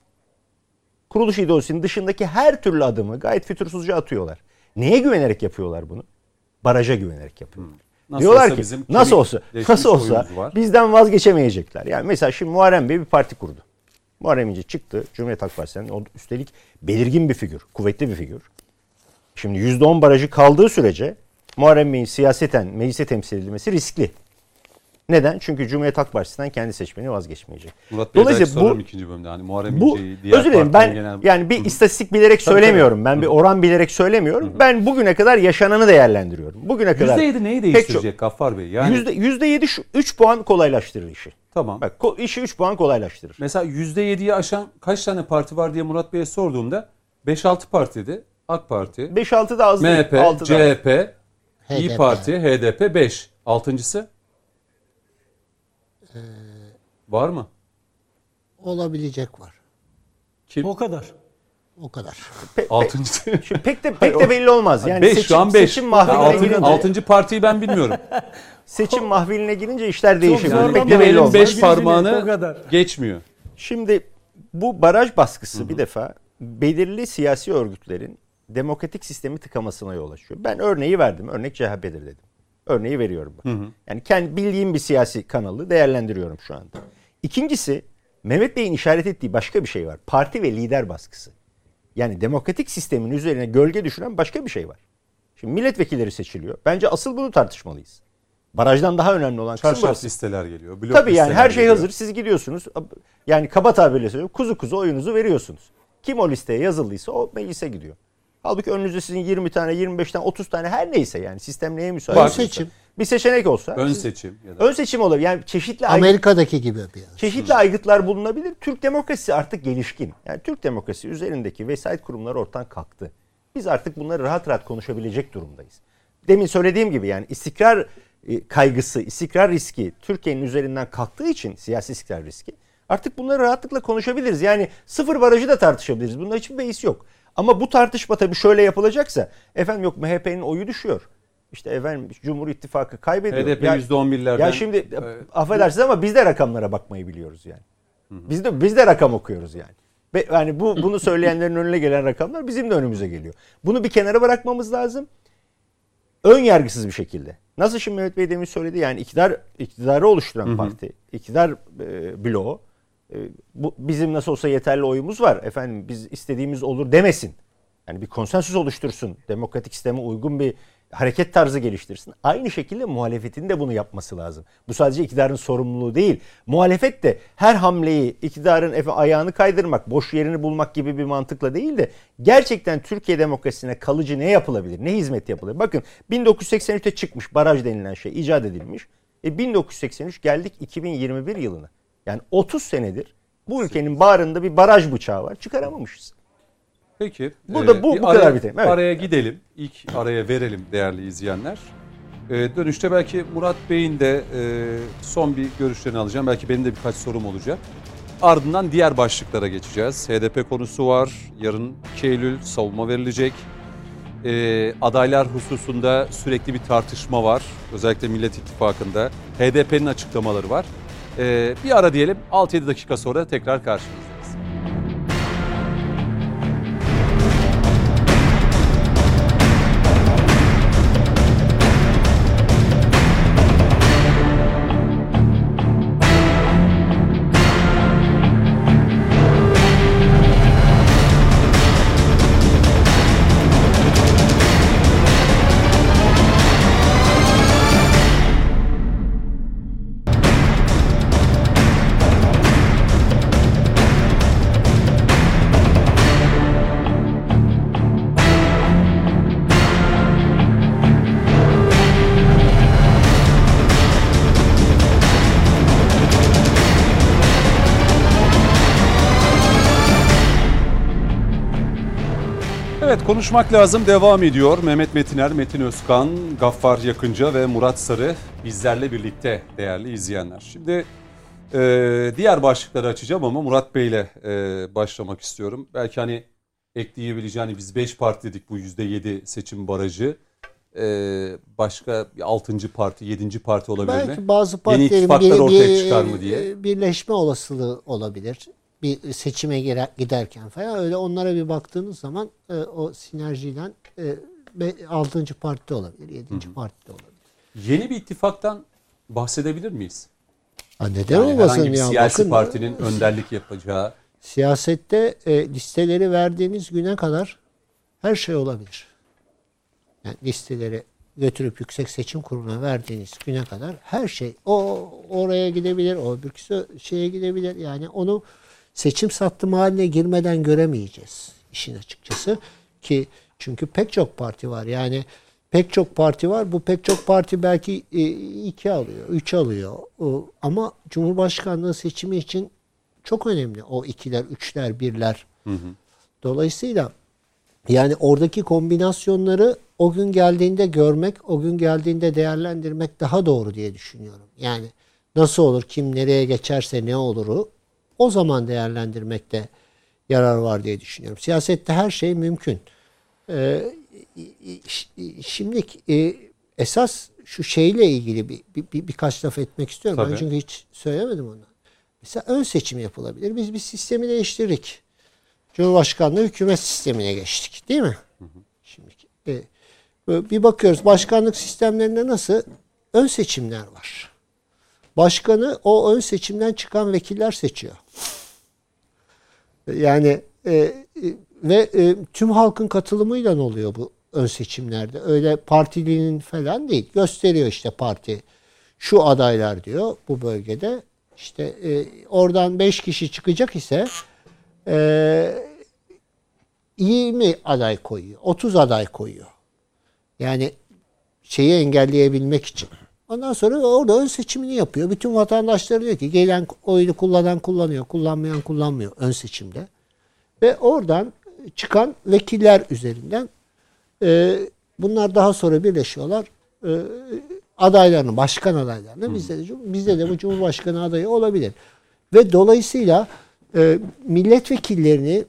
kuruluş ideolojisinin dışındaki her türlü adımı gayet fütursuzca atıyorlar. Neye güvenerek yapıyorlar bunu? Baraja güvenerek yapıyorlar. Nasıl Diyorlar ki bizim nasıl olsa nasıl olsa bizden vazgeçemeyecekler. Yani mesela şimdi Muharrem Bey bir parti kurdu. Muharrem İnce çıktı Cumhuriyet Halk Partisi'nin o üstelik belirgin bir figür, kuvvetli bir figür. Şimdi %10 barajı kaldığı sürece Muharrem Bey'in siyaseten meclise temsil edilmesi riskli. Neden? Çünkü Cumhuriyet Halk Partisi'nden kendi seçmeni vazgeçmeyecek. Murat Bey'e belki Dolayısıyla bu ikinci bölümde. Hani Muharrem bu İnce'yi diğer özür dilerim ben genel... yani bir istatistik bilerek Tabii, söylemiyorum. Ben bir oran bilerek söylemiyorum. Ben bugüne kadar yaşananı değerlendiriyorum. Bugüne kadar %7 neyi değiştirecek Gaffar Bey? Yani Yüzde, yüzde yedi şu 3 puan kolaylaştırır işi. tamam. Bak işi 3 puan kolaylaştırır. Mesela %7'yi aşan kaç tane parti var diye Murat Bey'e sorduğumda 5-6 partiydi. AK Parti, 5-6 da az değil. MHP, 6 da CHP, İyi HDP. Parti, HDP 5. Altıncısı? Var mı? Olabilecek var. Kim? O kadar. O kadar. Pe- pe- Altıncısı. [laughs] Şimdi pek de pek de belli olmaz. Yani 5 seçim, şu an 5. seçim mahfiline girince, Altıncı partiyi ben bilmiyorum. [laughs] seçim mahfiline girince işler değişir. zorlama. Pek de Yani belli olmaz. 5 Sevgili parmağını geçmiyor. Şimdi bu baraj baskısı bir defa belirli siyasi örgütlerin demokratik sistemi tıkamasına yol açıyor. Ben örneği verdim. Örnek CHP'dir dedim. Örneği veriyorum. Bak. Yani kendi bildiğim bir siyasi kanalı değerlendiriyorum şu anda. İkincisi Mehmet Bey'in işaret ettiği başka bir şey var. Parti ve lider baskısı. Yani demokratik sistemin üzerine gölge düşüren başka bir şey var. Şimdi milletvekilleri seçiliyor. Bence asıl bunu tartışmalıyız. Barajdan daha önemli olan kısım burası. listeler geliyor. Blok Tabii yani her şey geliyor. hazır. Siz gidiyorsunuz. Yani kaba tabirle söylüyorum. Kuzu kuzu oyunuzu veriyorsunuz. Kim o listeye yazıldıysa o meclise gidiyor. Halbuki önünüzde sizin 20 tane, 25 tane, 30 tane her neyse yani sistem neye müsait. Var. Seçim. Bir seçenek olsa. Ön seçim ya da Ön seçim olabilir. Yani çeşitli aygıt- Amerika'daki gibi bir çeşitli aygıtlar bulunabilir. Türk demokrasisi artık gelişkin. Yani Türk demokrasisi üzerindeki vesayet kurumları ortadan kalktı. Biz artık bunları rahat rahat konuşabilecek durumdayız. Demin söylediğim gibi yani istikrar e, kaygısı, istikrar riski Türkiye'nin üzerinden kalktığı için siyasi istikrar riski artık bunları rahatlıkla konuşabiliriz. Yani sıfır barajı da tartışabiliriz. Bunda hiçbir beis yok. Ama bu tartışma tabii şöyle yapılacaksa efendim yok MHP'nin oyu düşüyor. İşte efendim Cumhur İttifakı kaybediyor. HDP Ya- %11'lerden. Ya şimdi e, affedersiniz ama biz de rakamlara bakmayı biliyoruz yani. Biz de biz de rakam okuyoruz yani. Ve yani bu bunu söyleyenlerin önüne gelen rakamlar bizim de önümüze geliyor. Bunu bir kenara bırakmamız lazım. Ön yargısız bir şekilde. Nasıl şimdi Mehmet Bey demin söyledi yani iktidar iktidarı oluşturan parti, iktidar e, bloğu bu bizim nasıl olsa yeterli oyumuz var. Efendim biz istediğimiz olur demesin. Yani bir konsensüs oluştursun. Demokratik sisteme uygun bir hareket tarzı geliştirsin. Aynı şekilde muhalefetin de bunu yapması lazım. Bu sadece iktidarın sorumluluğu değil. Muhalefet de her hamleyi iktidarın efe ayağını kaydırmak, boş yerini bulmak gibi bir mantıkla değil de gerçekten Türkiye demokrasisine kalıcı ne yapılabilir? Ne hizmet yapılır? Bakın 1983'te çıkmış baraj denilen şey icat edilmiş. E 1983 geldik 2021 yılına. Yani 30 senedir bu ülkenin bağrında bir baraj bıçağı var. Çıkaramamışız. Peki. Burada bu- bir bu kadar araya, bitelim, evet. Araya gidelim. İlk araya verelim değerli izleyenler. E, dönüşte belki Murat Bey'in de e, son bir görüşlerini alacağım. Belki benim de birkaç sorum olacak. Ardından diğer başlıklara geçeceğiz. HDP konusu var. Yarın 2 Eylül savunma verilecek. E, adaylar hususunda sürekli bir tartışma var. Özellikle Millet İttifakı'nda. HDP'nin açıklamaları var. E, bir ara diyelim. 6-7 dakika sonra tekrar karşınızdayız. Konuşmak lazım devam ediyor. Mehmet Metiner, Metin Özkan, Gaffar Yakınca ve Murat Sarı bizlerle birlikte değerli izleyenler. Şimdi e, diğer başlıkları açacağım ama Murat Bey ile e, başlamak istiyorum. Belki hani ekleyebileceğini biz 5 parti dedik bu %7 seçim barajı. E, başka bir 6. parti, 7. parti olabilir mi? Belki bazı Yeni partilerin ittifaklar bir, ortaya çıkar mı diye. e, birleşme olasılığı olabilir. Bir seçime giderken falan öyle onlara bir baktığınız zaman e, o sinerjiyle e, 6. parti olabilir, 7. parti de olabilir. Yeni bir ittifaktan bahsedebilir miyiz? Ha, neden Yani olmasın herhangi bir ya? siyasi Bakın, partinin önderlik yapacağı Siyasette e, listeleri verdiğiniz güne kadar her şey olabilir. Yani listeleri götürüp Yüksek Seçim Kurulu'na verdiğiniz güne kadar her şey o oraya gidebilir, o bir şeye gidebilir. Yani onu seçim sattım haline girmeden göremeyeceğiz işin açıkçası ki çünkü pek çok parti var. Yani pek çok parti var. Bu pek çok parti belki e, iki alıyor, üç alıyor. Ama Cumhurbaşkanlığı seçimi için çok önemli o ikiler, üçler, birler. Dolayısıyla yani oradaki kombinasyonları o gün geldiğinde görmek, o gün geldiğinde değerlendirmek daha doğru diye düşünüyorum. Yani nasıl olur, kim nereye geçerse ne oluru o zaman değerlendirmekte yarar var diye düşünüyorum. Siyasette her şey mümkün. Ee, şimdi e, esas şu şeyle ilgili bir, bir, bir birkaç laf etmek istiyorum. Tabii. Ben çünkü hiç söylemedim onu. Mesela ön seçim yapılabilir. Biz bir sistemi değiştirdik. Cumhurbaşkanlığı hükümet sistemine geçtik. Değil mi? Şimdi e, bir bakıyoruz başkanlık sistemlerinde nasıl ön seçimler var. Başkanı o ön seçimden çıkan vekiller seçiyor. Yani e, e, ve e, tüm halkın katılımıyla oluyor bu ön seçimlerde. Öyle partilinin falan değil. Gösteriyor işte parti şu adaylar diyor bu bölgede. İşte e, oradan 5 kişi çıkacak ise e, 20 aday koyuyor. 30 aday koyuyor. Yani şeyi engelleyebilmek için. Ondan sonra orada ön seçimini yapıyor. Bütün vatandaşları diyor ki gelen oyunu kullanan kullanıyor, kullanmayan kullanmıyor ön seçimde. Ve oradan çıkan vekiller üzerinden e, bunlar daha sonra birleşiyorlar. E, adaylarını, başkan adaylarını bizde de, bizde de bu Cumhurbaşkanı adayı olabilir. Ve dolayısıyla e, milletvekillerini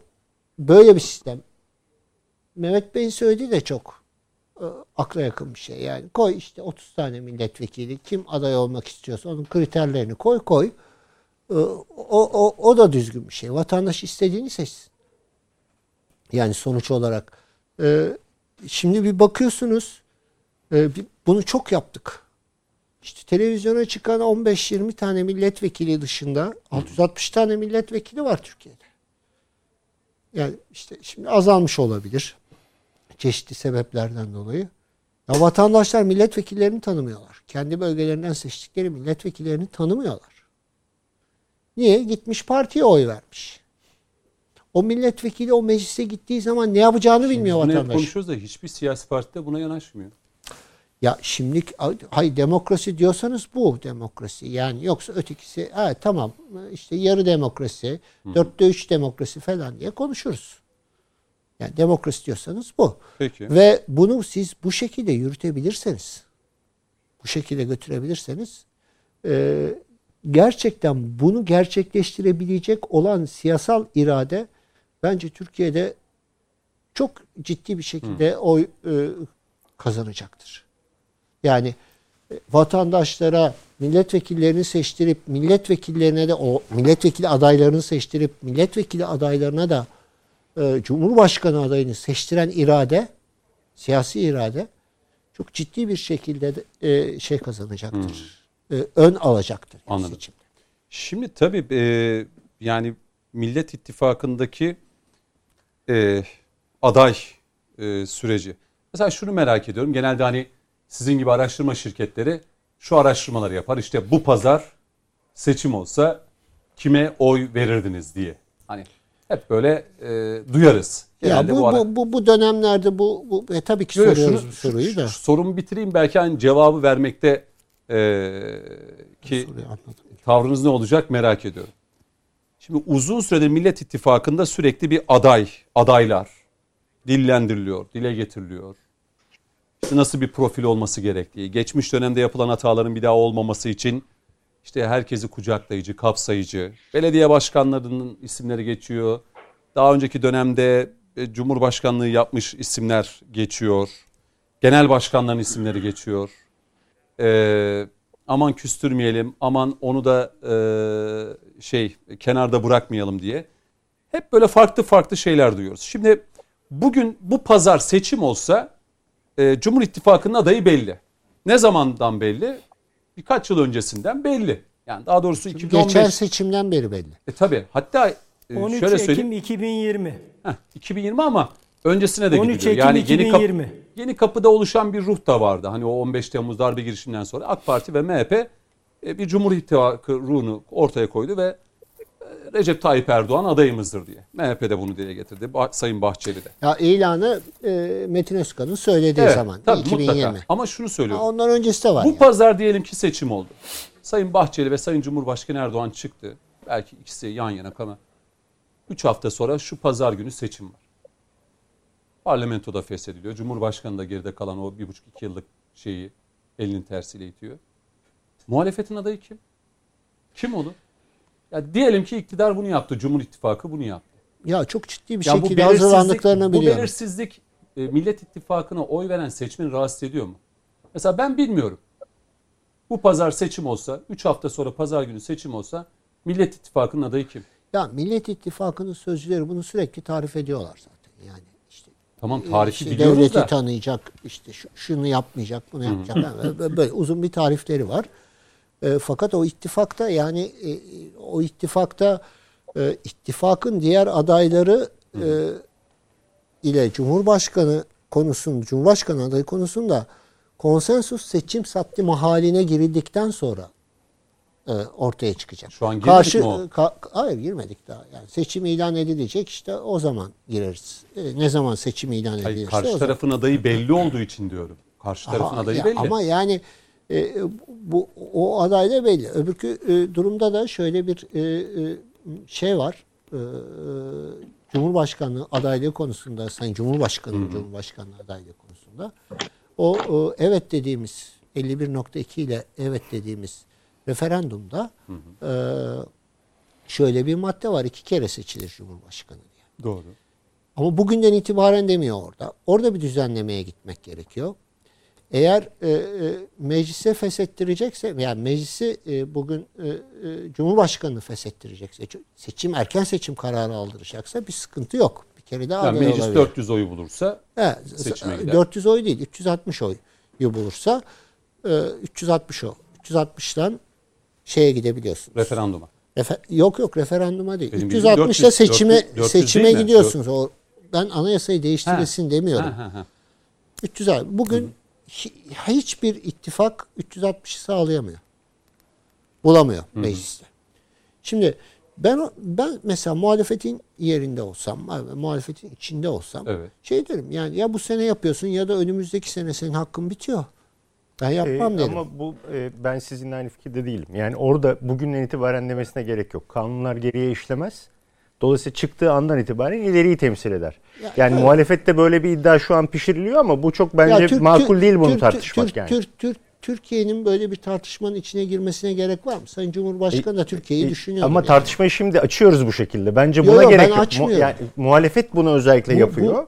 böyle bir sistem Mehmet Bey'in söylediği de çok e, akla yakın bir şey. Yani koy işte 30 tane milletvekili kim aday olmak istiyorsa onun kriterlerini koy koy. E, o, o, o da düzgün bir şey. Vatandaş istediğini seçsin. Yani sonuç olarak e, şimdi bir bakıyorsunuz bunu çok yaptık. İşte televizyona çıkan 15-20 tane milletvekili dışında 660 tane milletvekili var Türkiye'de. Yani işte şimdi azalmış olabilir. Çeşitli sebeplerden dolayı. Ya vatandaşlar milletvekillerini tanımıyorlar. Kendi bölgelerinden seçtikleri milletvekillerini tanımıyorlar. Niye? Gitmiş partiye oy vermiş. O milletvekili o meclise gittiği zaman ne yapacağını bilmiyor Bunu hep vatandaş. konuşuyoruz da hiçbir siyasi parti de buna yanaşmıyor. Ya şimdi hay demokrasi diyorsanız bu demokrasi. Yani yoksa ötekisi ha, tamam işte yarı demokrasi, dörtte üç demokrasi falan diye konuşuruz. Yani demokrasi diyorsanız bu. Peki. Ve bunu siz bu şekilde yürütebilirseniz, bu şekilde götürebilirseniz e, gerçekten bunu gerçekleştirebilecek olan siyasal irade bence Türkiye'de çok ciddi bir şekilde oy e, kazanacaktır. Yani e, vatandaşlara milletvekillerini seçtirip milletvekillerine de o milletvekili adaylarını seçtirip milletvekili adaylarına da e, Cumhurbaşkanı adayını seçtiren irade, siyasi irade çok ciddi bir şekilde de, e, şey kazanacaktır. E, ön alacaktır. Anladım. seçimde. Şimdi tabii e, yani Millet İttifakı'ndaki e, aday e, süreci. Mesela şunu merak ediyorum. Genelde hani sizin gibi araştırma şirketleri şu araştırmaları yapar. İşte bu pazar seçim olsa kime oy verirdiniz diye. Hani hep böyle e, duyarız. Ya Genelde bu, ara- bu, bu, bu dönemlerde bu, bu e, tabii ki Yo, yo, soruyoruz şunu- bu soruyu şu- da. şu sorumu bitireyim belki hani cevabı vermekte e, ki tavrınız ne olacak merak ediyorum. Şimdi uzun süredir Millet İttifakı'nda sürekli bir aday, adaylar dillendiriliyor, dile getiriliyor. İşte nasıl bir profil olması gerektiği, geçmiş dönemde yapılan hataların bir daha olmaması için işte herkesi kucaklayıcı, kapsayıcı, belediye başkanlarının isimleri geçiyor. Daha önceki dönemde e, Cumhurbaşkanlığı yapmış isimler geçiyor. Genel başkanların isimleri geçiyor. Ee, aman küstürmeyelim, aman onu da e, şey kenarda bırakmayalım diye. Hep böyle farklı farklı şeyler duyuyoruz. Şimdi bugün bu pazar seçim olsa e, Cumhur İttifakı'nın adayı belli. Ne zamandan belli? Birkaç yıl öncesinden belli. Yani daha doğrusu 2015. Geçen seçimden beri belli. E, tabii. Hatta e, 13 şöyle Ekim söyleyeyim. 2020. Heh, 2020 ama öncesine de 13 gidiliyor. Ekim Yani yeni, kapı, 2020. yeni kapıda oluşan bir ruh da vardı. Hani o 15 Temmuz darbe girişiminden sonra AK Parti ve MHP e, bir Cumhur İttifakı ruhunu ortaya koydu ve e, Recep Tayyip Erdoğan adayımızdır diye. MHP de bunu dile getirdi. Ba- Sayın Bahçeli de. Ya ilanı e, Metin Özkan'ın söylediği Evet, zaman tabii 2020. mutlaka. Ama şunu Ha, söylüyorum. ondan öncesi de var. Bu yani. pazar diyelim ki seçim oldu. Sayın Bahçeli ve Sayın Cumhurbaşkanı Erdoğan çıktı. Belki ikisi yan yana ama 3 hafta sonra şu pazar günü seçim var. Parlamentoda feshediliyor. Cumhurbaşkanı da geride kalan o bir buçuk iki yıllık şeyi elinin tersiyle itiyor. Muhalefetin adayı kim? Kim olur? Ya diyelim ki iktidar bunu yaptı. Cumhur İttifakı bunu yaptı. Ya çok ciddi bir Ya şekilde hazırlandıklarını bu biliyorum. belirsizlik e, Millet İttifakı'na oy veren seçmeni rahatsız ediyor mu? Mesela ben bilmiyorum. Bu pazar seçim olsa, 3 hafta sonra pazar günü seçim olsa Millet İttifakı'nın adayı kim? Ya Millet İttifakı'nın sözcüleri bunu sürekli tarif ediyorlar zaten. Yani işte Tamam tarifi işte biliyoruz devleti da. tanıyacak, işte şu- şunu yapmayacak, bunu yapacak. Yani böyle uzun bir tarifleri var. E, fakat o ittifakta yani e, o ittifakta e, ittifakın diğer adayları e, ile Cumhurbaşkanı konusunda, Cumhurbaşkanı adayı konusunda konsensus seçim sattim haline girildikten sonra e, ortaya çıkacak. Şu an girmedik mi o? ka- hayır girmedik daha. Yani seçim ilan edilecek işte o zaman gireriz. E, ne zaman seçim ilan edilirse Hayır, karşı zaman. tarafın adayı belli olduğu için diyorum. Karşı tarafın Aha, adayı ya belli. Ama yani e, bu o aday da belli. Öbürkü e, durumda da şöyle bir e, e, şey var. E, e, Cumhurbaşkanlığı adaylığı konusunda Sayın Cumhurbaşkanı Cumhurbaşkanlığı adaylığı konusunda o e, evet dediğimiz 51.2 ile evet dediğimiz referandumda e, şöyle bir madde var. iki kere seçilir Cumhurbaşkanı diye. Doğru. Ama bugünden itibaren demiyor orada. Orada bir düzenlemeye gitmek gerekiyor. Eğer e, e, meclise feshettirecekse, yani meclisi e, bugün e, e, Cumhurbaşkanı feshettirecekse, seçim erken seçim kararı aldıracaksa bir sıkıntı yok. Bir kere daha Yani meclis olabilir. 400 oyu bulursa Evet, seçime gider. 400 oy değil, 360 oyu bulursa e, 360 o. 360'dan şeye gidebiliyorsunuz. referanduma. Refer- yok yok referanduma değil. Benim 360'da 400, seçime 400 400 seçime gidiyorsunuz. O ben anayasayı değiştirilsin Ha. demiyorum. Ha, ha, ha. 300 abi. Bugün hiçbir ittifak 360'ı sağlayamıyor. Bulamıyor mecliste. Şimdi ben ben mesela muhalefetin yerinde olsam, muhalefetin içinde olsam Evet. şey derim yani ya bu sene yapıyorsun ya da önümüzdeki sene senin hakkın bitiyor. Ben yapmam Ee, derim. Ama bu e, ben sizinle aynı fikirde değilim. Yani orada bugünden itibaren demesine gerek yok. Kanunlar geriye işlemez. Dolayısıyla çıktığı andan itibaren ileriyi temsil eder. Ya, yani evet. muhalefette böyle bir iddia şu an pişiriliyor ama bu çok bence Ya Türk- makul Türk- değil bunu Türk- tartışmak Türk- yani. Türk- Türk- Türkiye'nin böyle bir tartışmanın içine girmesine gerek var mı? Sayın Cumhurbaşkanı da Türkiye'yi E, düşünüyor. Ama yani. tartışmayı şimdi açıyoruz bu şekilde. Bence Yo, buna yo, ben gerek yok. Mu- yani muhalefet bunu özellikle Bu- yapıyor.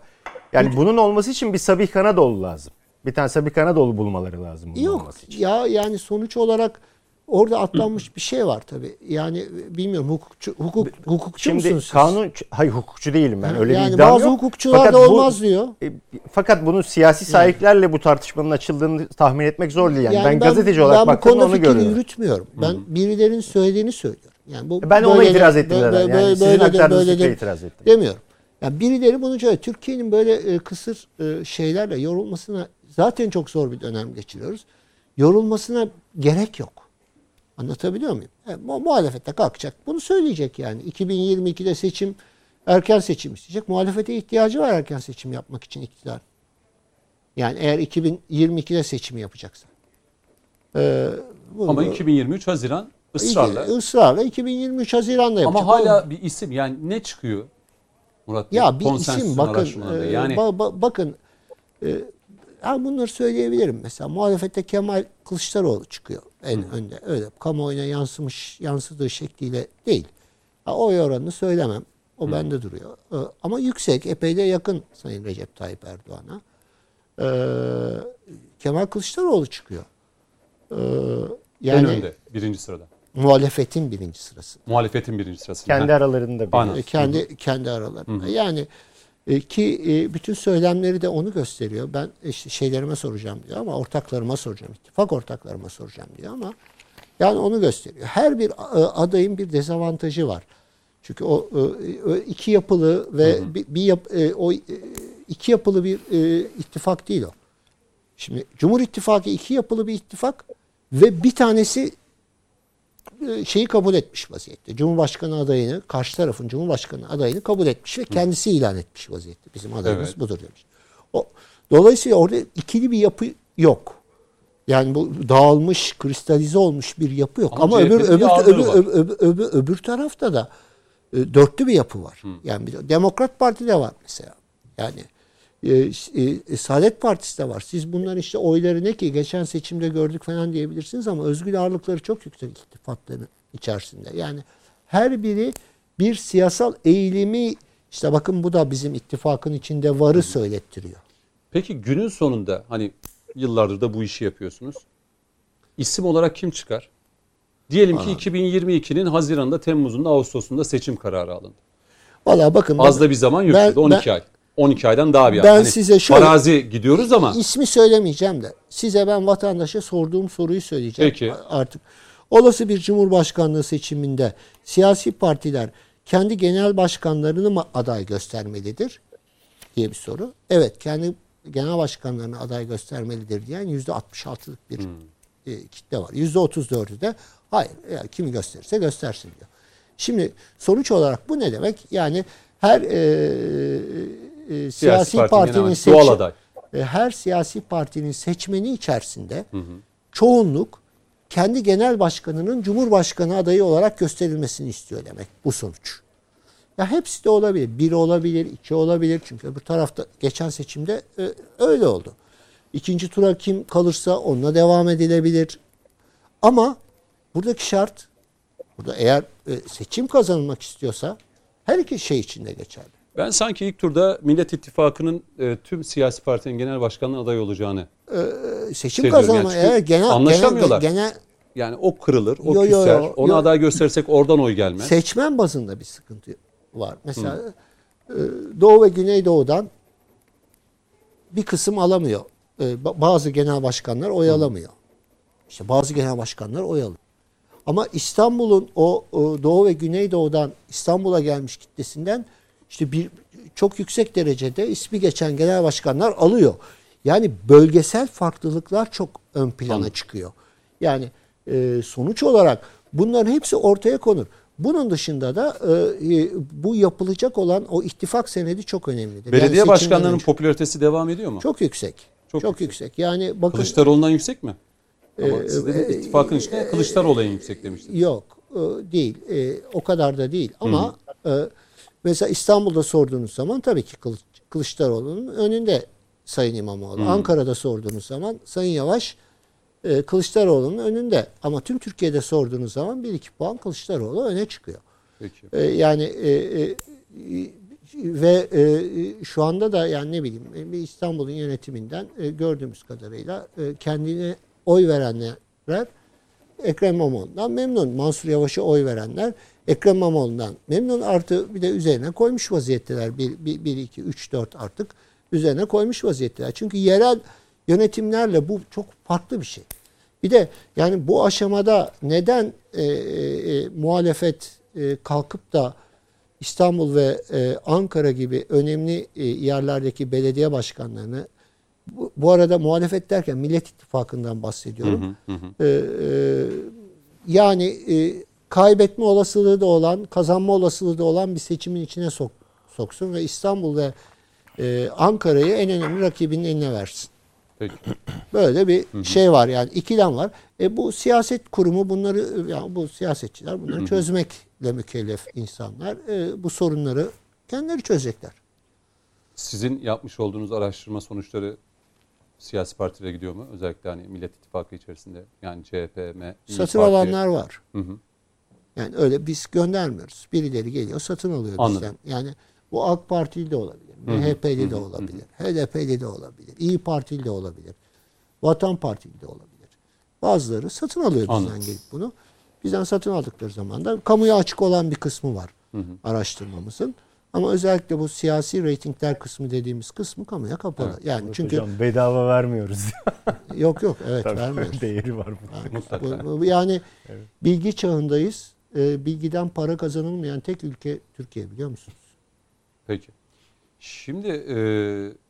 yani bunun olması için bir Sabih Kanadoğlu lazım. Bir tane Sabih Kanadoğlu bulmaları lazım Yok olması için. ya yani sonuç olarak orada atlanmış bir şey var tabii. Yani bilmiyorum hukukçu hukuk hukukçu Şimdi musunuz siz? kanun hayır hukukçu değilim ben. Öyle bir yani iddiam bazı yok. hukukçular Fakat da bu- olmaz diyor. E, fakat bunun siyasi sahiplerle bu tartışmanın açıldığını tahmin etmek zor değil. Yani, ben, gazeteci olarak ben bu baktığımda konuda onu fikir görüyorum. yürütmüyorum. Ben birilerinin söylediğini söylüyorum. Yani bu Ben ona itiraz ettim böyle-. Yani böyle- sizin aktardığınız fikre böyledir itiraz ettim. Demiyorum. Yani birileri bunu söylüyor. Türkiye'nin böyle e, kısır e, şeylerle yorulmasına zaten çok zor bir dönem geçiriyoruz. Yorulmasına gerek yok. Anlatabiliyor muyum? Yani, mu- muhalefette kalkacak. Bunu söyleyecek yani. 2022'de seçim erken seçim isteyecek. Muhalefete ihtiyacı var erken seçim yapmak için iktidar. Yani eğer 2022'de seçimi yapacaksa. Ee, bu- Ama bu- 2023 Haziran ısrarla. Israrla 2023 Haziran'da yapacak. Ama hala bir isim yani ne çıkıyor? Murat ya bir isim bakın e, yani ba- ba- bakın e, ya bunları söyleyebilirim. Mesela muhalefette Kemal Kılıçdaroğlu çıkıyor en önde. Öyle kamuoyuna yansımış yansıdığı şekliyle değil. Ha, oy oranını söylemem. O bende duruyor. E, ama yüksek epey de yakın Sayın Recep Tayyip Erdoğan'a. E, Kemal Kılıçdaroğlu çıkıyor. E, yani en önde birinci sırada. muhalefetin birinci sırası. Muhalefetin birinci sırasında. Kendi aralarında bir. Kendi kendi aralarında. Yani e, ki e, bütün söylemleri de onu gösteriyor. Ben işte şeylerime soracağım diyor ama ortaklarıma soracağım. ittifak ortaklarıma soracağım diyor ama yani onu gösteriyor. Her bir e, adayın bir dezavantajı var. Çünkü o e, e, iki yapılı ve bir, bir yap, o iki yapılı bir ittifak değil o. Şimdi Cumhur İttifakı iki yapılı bir ittifak ve bir tanesi şeyi kabul etmiş vaziyette. Cumhurbaşkanı adayını, karşı tarafın Cumhurbaşkanı adayını kabul etmiş ve kendisi ilan etmiş vaziyette. Bizim adayımız Evet. budur demiş. O, dolayısıyla orada ikili bir yapı yok. Yani bu dağılmış, kristalize olmuş bir yapı yok. Ama Ama, öbür öbür, öbür, öbür, öbür, öbür, öbür tarafta da e, dörtlü bir yapı var. Yani bir de Demokrat Parti de var mesela. Yani e, e, Saadet Partisi de var. Siz bunların işte oyları ne ki geçen seçimde gördük falan diyebilirsiniz ama özgür ağırlıkları çok yüksek ittifakların içerisinde. Yani her biri bir siyasal eğilimi işte bakın bu da bizim ittifakın içinde varı söylettiriyor. Peki günün sonunda hani yıllardır da bu işi yapıyorsunuz. İsim olarak kim çıkar? Diyelim ki 2022'nin Haziran'da, Temmuz'unda, Ağustos'unda seçim kararı alındı. Valla bakın Az da bir zaman. Ben- 12 ben- ay. 12 aydan daha bir ay. Ben Hani size şöyle- Farazi gidiyoruz ama ismi söylemeyeceğim de size ben vatandaşa sorduğum soruyu söyleyeceğim Peki. artık. Olası bir cumhurbaşkanlığı seçiminde siyasi partiler kendi genel başkanlarını mı aday göstermelidir diye bir soru. Evet kendi genel başkanlarını aday göstermelidir diyen yüzde 66'lık bir e, kitle var. Yüzde 34'ü de hayır yani kimi gösterirse göstersin diyor. Şimdi sonuç olarak bu ne demek? Yani her e, e, siyasi, partinin partinin genel- seçim- doğal aday. e, her siyasi partinin seçmeni içerisinde çoğunluk kendi genel başkanının cumhurbaşkanı adayı olarak gösterilmesini istiyor demek bu sonuç. Ya hepsi de olabilir. Bir olabilir, iki olabilir. Çünkü öbür tarafta geçen seçimde e, öyle oldu. İkinci tura kim kalırsa onunla devam edilebilir. Ama buradaki şart, burada eğer e, seçim kazanılmak istiyorsa her iki şey için de geçerli. Ben sanki ilk turda Millet İttifakı'nın e, tüm siyasi partinin genel başkanlığı aday olacağını E, seçim Seziyorum yani kazanma çünkü eğer genel anlaşamıyorlar. genel, genel yani o kırılır, o Yo, yo, küser. yo, Ona yo. aday gösterirsek oradan oy gelmez. seçmen bazında bir sıkıntı var. Mesela e, Doğu ve Güneydoğu'dan bir kısım alamıyor. E, ba- Bazı genel başkanlar oy alamıyor. İşte bazı genel başkanlar oy alıyor. Ama İstanbul'un o, o Doğu ve Güneydoğu'dan İstanbul'a gelmiş kitlesinden işte bir çok yüksek derecede ismi geçen genel başkanlar alıyor. Yani bölgesel farklılıklar çok ön plana çıkıyor. Yani e, sonuç olarak bunların hepsi ortaya konur. Bunun dışında da e, e, bu yapılacak olan o ittifak senedi çok önemlidir. Yani Belediye seçimden başkanlarının önce. popülaritesi devam ediyor mu? çok yüksek. Çok Çok, yüksek. yüksek. Yani bakın Kılıçdaroğlu'ndan yüksek mi? Ama Ee, siz dediniz, ittifakın içinde Kılıçdaroğlu en yüksek demiştiniz. Yok e, değil. E, o kadar da değil. Ama e, mesela İstanbul'da sorduğunuz zaman tabii ki Kılıç, Kılıçdaroğlu'nun önünde Sayın İmamoğlu. Ankara'da sorduğunuz zaman Sayın Yavaş e, Kılıçdaroğlu'nun önünde. Ama tüm Türkiye'de sorduğunuz zaman 1-2 puan Kılıçdaroğlu öne çıkıyor. Peki. E, yani e, e, ve e, şu anda da yani ne bileyim e, İstanbul'un yönetiminden e, gördüğümüz kadarıyla e, kendine oy verenler Ekrem İmamoğlu'ndan memnun. Mansur Yavaş'a oy verenler Ekrem İmamoğlu'ndan memnun. Artı bir de üzerine koymuş vaziyetteler. 1, 1 2, 3, 4 artık üzerine koymuş vaziyetteler. Çünkü yerel yönetimlerle bu çok farklı bir şey. Bir de yani bu aşamada neden e, e, muhalefet e, kalkıp da İstanbul ve e, Ankara gibi önemli e, yerlerdeki belediye başkanlarını bu, bu arada muhalefet derken Millet İttifakı'ndan bahsediyorum. E, e, yani e, kaybetme olasılığı da olan, kazanma olasılığı da olan bir seçimin içine sok, soksun ve İstanbul ve e, Ankara'yı en önemli rakibinin eline versin. Peki. [clears throat] Böyle bir şey var yani ikilem var. E bu siyaset kurumu bunları yani bu siyasetçiler bunları çözmekle mükellef insanlar. E, bu sorunları kendileri çözecekler. Sizin yapmış olduğunuz araştırma sonuçları siyasi partilere gidiyor mu? Özellikle hani Millet İttifakı içerisinde yani CHP, M, Parti. alanlar var. Hı hı. Yani öyle biz göndermiyoruz. Birileri geliyor satın alıyor Anladım. bizden. Yani bu AK Partili de olabilir. MHP'li de olabilir. HDP'li de olabilir. İyi Partili de olabilir. Vatan Partili de olabilir. Bazıları satın alıyor bizden Anladım. gelip bunu. Bizden satın aldıkları zaman da kamuya açık olan bir kısmı var araştırmamızın. Ama özellikle bu siyasi reytingler kısmı dediğimiz kısmı kamuya kapalı. Yani çünkü Hocam bedava vermiyoruz. yok yok evet Tabii vermiyoruz. [laughs] değeri var bunun. Mutlaka. Bu- bu- Yani bilgi çağındayız. Ee, bilgiden para kazanılmayan tek ülke Türkiye biliyor musunuz? Peki. Şimdi e,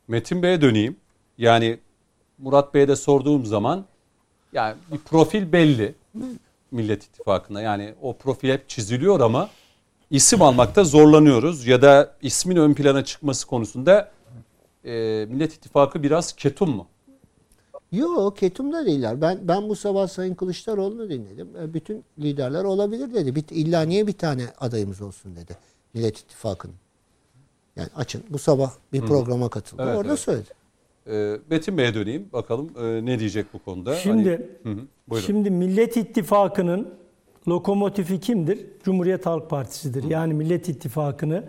Metin Bey'e döneyim. Yani Murat Bey'e de sorduğum zaman yani bir profil belli Millet İttifakı'nda. Yani o profil hep çiziliyor ama isim almakta zorlanıyoruz. Ya da ismin ön plana çıkması konusunda e, Millet İttifakı biraz ketum mu? Yok ketumda değiller. Ben ben bu sabah Sayın Kılıçdaroğlu'nu dinledim. E, Bütün liderler olabilir dedi. Bir, illa niye bir tane adayımız olsun dedi. Millet İttifakı'nın. Yani açın. Bu sabah bir programa katıldı. Evet, Orada evet. söyledi. E, Metin Bey'e döneyim. Bakalım e, ne diyecek bu konuda? Şimdi Hani- Hı hı, buyurun. şimdi Millet İttifakı'nın lokomotifi kimdir? Cumhuriyet Halk Partisi'dir. Yani Millet İttifakı'nı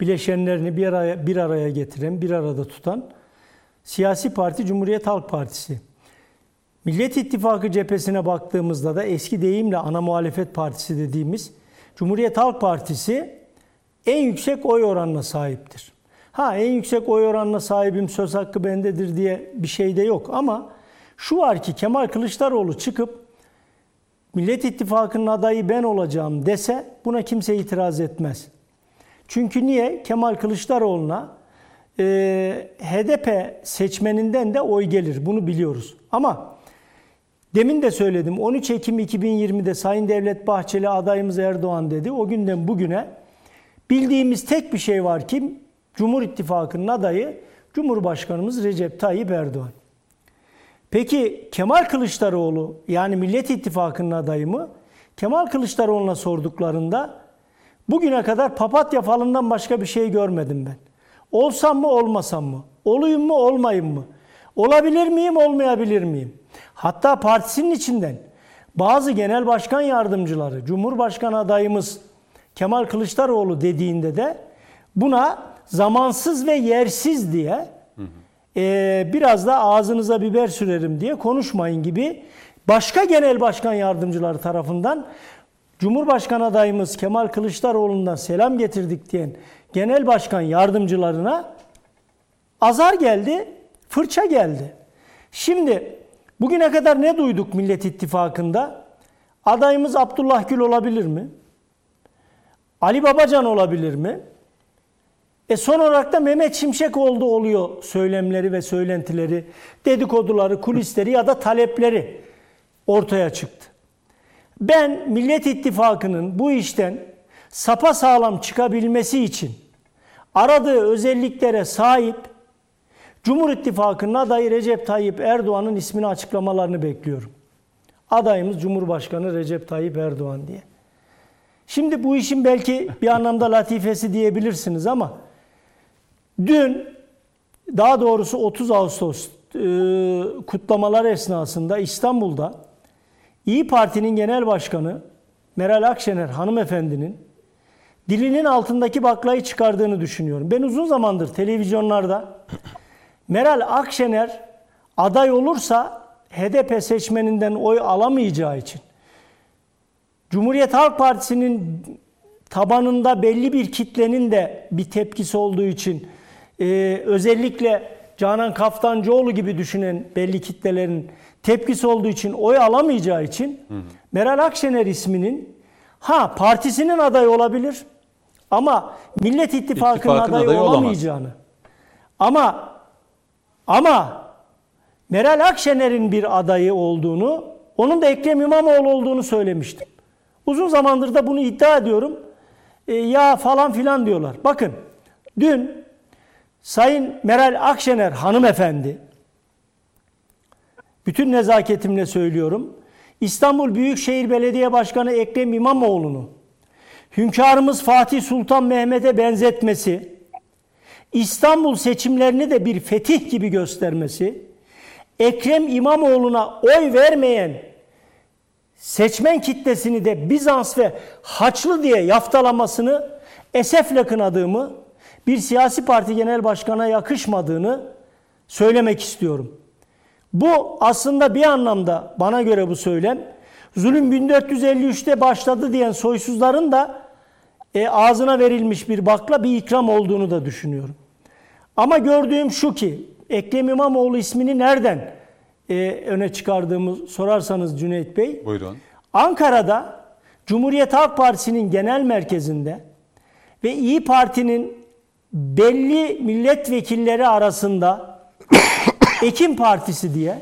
bileşenlerini bir araya bir araya getiren, bir arada tutan siyasi parti Cumhuriyet Halk Partisi. Millet İttifakı cephesine baktığımızda da eski deyimle ana muhalefet partisi dediğimiz Cumhuriyet Halk Partisi en yüksek oy oranına sahiptir. Ha en yüksek oy oranına sahibim söz hakkı bendedir diye bir şey de yok ama şu var ki Kemal Kılıçdaroğlu çıkıp Millet İttifakı'nın adayı ben olacağım dese buna kimse itiraz etmez. Çünkü niye? Kemal Kılıçdaroğlu'na e, HDP seçmeninden de oy gelir. Bunu biliyoruz. Ama demin de söyledim 13 Ekim 2020'de Sayın Devlet Bahçeli adayımız Erdoğan dedi. O günden bugüne bildiğimiz tek bir şey var ki Cumhur İttifakı'nın adayı Cumhurbaşkanımız Recep Tayyip Erdoğan. Peki Kemal Kılıçdaroğlu yani Millet İttifakı'nın adayı mı? Kemal Kılıçdaroğlu'na sorduklarında bugüne kadar papatya falından başka bir şey görmedim ben. Olsam mı olmasam mı? Olayım mı olmayayım mı? Olabilir miyim olmayabilir miyim? Hatta partisinin içinden bazı genel başkan yardımcıları Cumhurbaşkanı adayımız Kemal Kılıçdaroğlu dediğinde de buna zamansız ve yersiz diye ee, biraz da ağzınıza biber sürerim diye konuşmayın gibi başka genel başkan yardımcıları tarafından Cumhurbaşkanı adayımız Kemal Kılıçdaroğlu'ndan selam getirdik diyen genel başkan yardımcılarına azar geldi, fırça geldi. Şimdi bugüne kadar ne duyduk Millet İttifakı'nda? Adayımız Abdullah Gül olabilir mi? Ali Babacan olabilir mi? E son olarak da Mehmet Şimşek oldu oluyor söylemleri ve söylentileri, dedikoduları, kulisleri ya da talepleri ortaya çıktı. Ben Millet İttifakı'nın bu işten sapa sağlam çıkabilmesi için aradığı özelliklere sahip Cumhur İttifakı'nın adayı Recep Tayyip Erdoğan'ın ismini açıklamalarını bekliyorum. Adayımız Cumhurbaşkanı Recep Tayyip Erdoğan diye. Şimdi bu işin belki bir anlamda latifesi diyebilirsiniz ama dün daha doğrusu 30 Ağustos e, kutlamalar esnasında İstanbul'da İyi Parti'nin genel başkanı Meral Akşener hanımefendinin dilinin altındaki baklayı çıkardığını düşünüyorum. Ben uzun zamandır televizyonlarda [clears throat] Meral Akşener aday olursa HDP seçmeninden oy alamayacağı için Cumhuriyet Halk Partisi'nin tabanında belli bir kitlenin de bir tepkisi olduğu için e, özellikle Canan Kaftancıoğlu gibi düşünen belli kitlelerin tepkisi olduğu için oy alamayacağı için Meral Akşener isminin ha partisinin adayı olabilir ama Millet İttifakı'nın İttifakın adayı, adayı olamaz. olamayacağını ama ama Meral Akşener'in bir adayı olduğunu, onun da Ekrem İmamoğlu olduğunu söylemiştim. Uzun zamandır da bunu iddia ediyorum. E, ya falan filan diyorlar. Bakın dün Sayın Meral Akşener hanımefendi bütün nezaketimle söylüyorum. İstanbul Büyükşehir Belediye Başkanı Ekrem İmamoğlu'nu hünkârımız Fatih Sultan Mehmet'e benzetmesi, İstanbul seçimlerini de bir fetih gibi göstermesi, Ekrem İmamoğlu'na oy vermeyen seçmen kitlesini de Bizans ve Haçlı diye yaftalamasını esefle kınadığımı, bir siyasi parti genel başkana yakışmadığını söylemek istiyorum. Bu aslında bir anlamda bana göre bu söylem zulüm 1453'te başladı diyen soysuzların da e, ağzına verilmiş bir bakla bir ikram olduğunu da düşünüyorum. Ama gördüğüm şu ki Ekrem İmamoğlu ismini nereden e, öne çıkardığımı sorarsanız Cüneyt Bey. Buyurun. Ankara'da Cumhuriyet Halk Partisi'nin genel merkezinde ve İyi Parti'nin belli milletvekilleri arasında [coughs] Ekim Partisi diye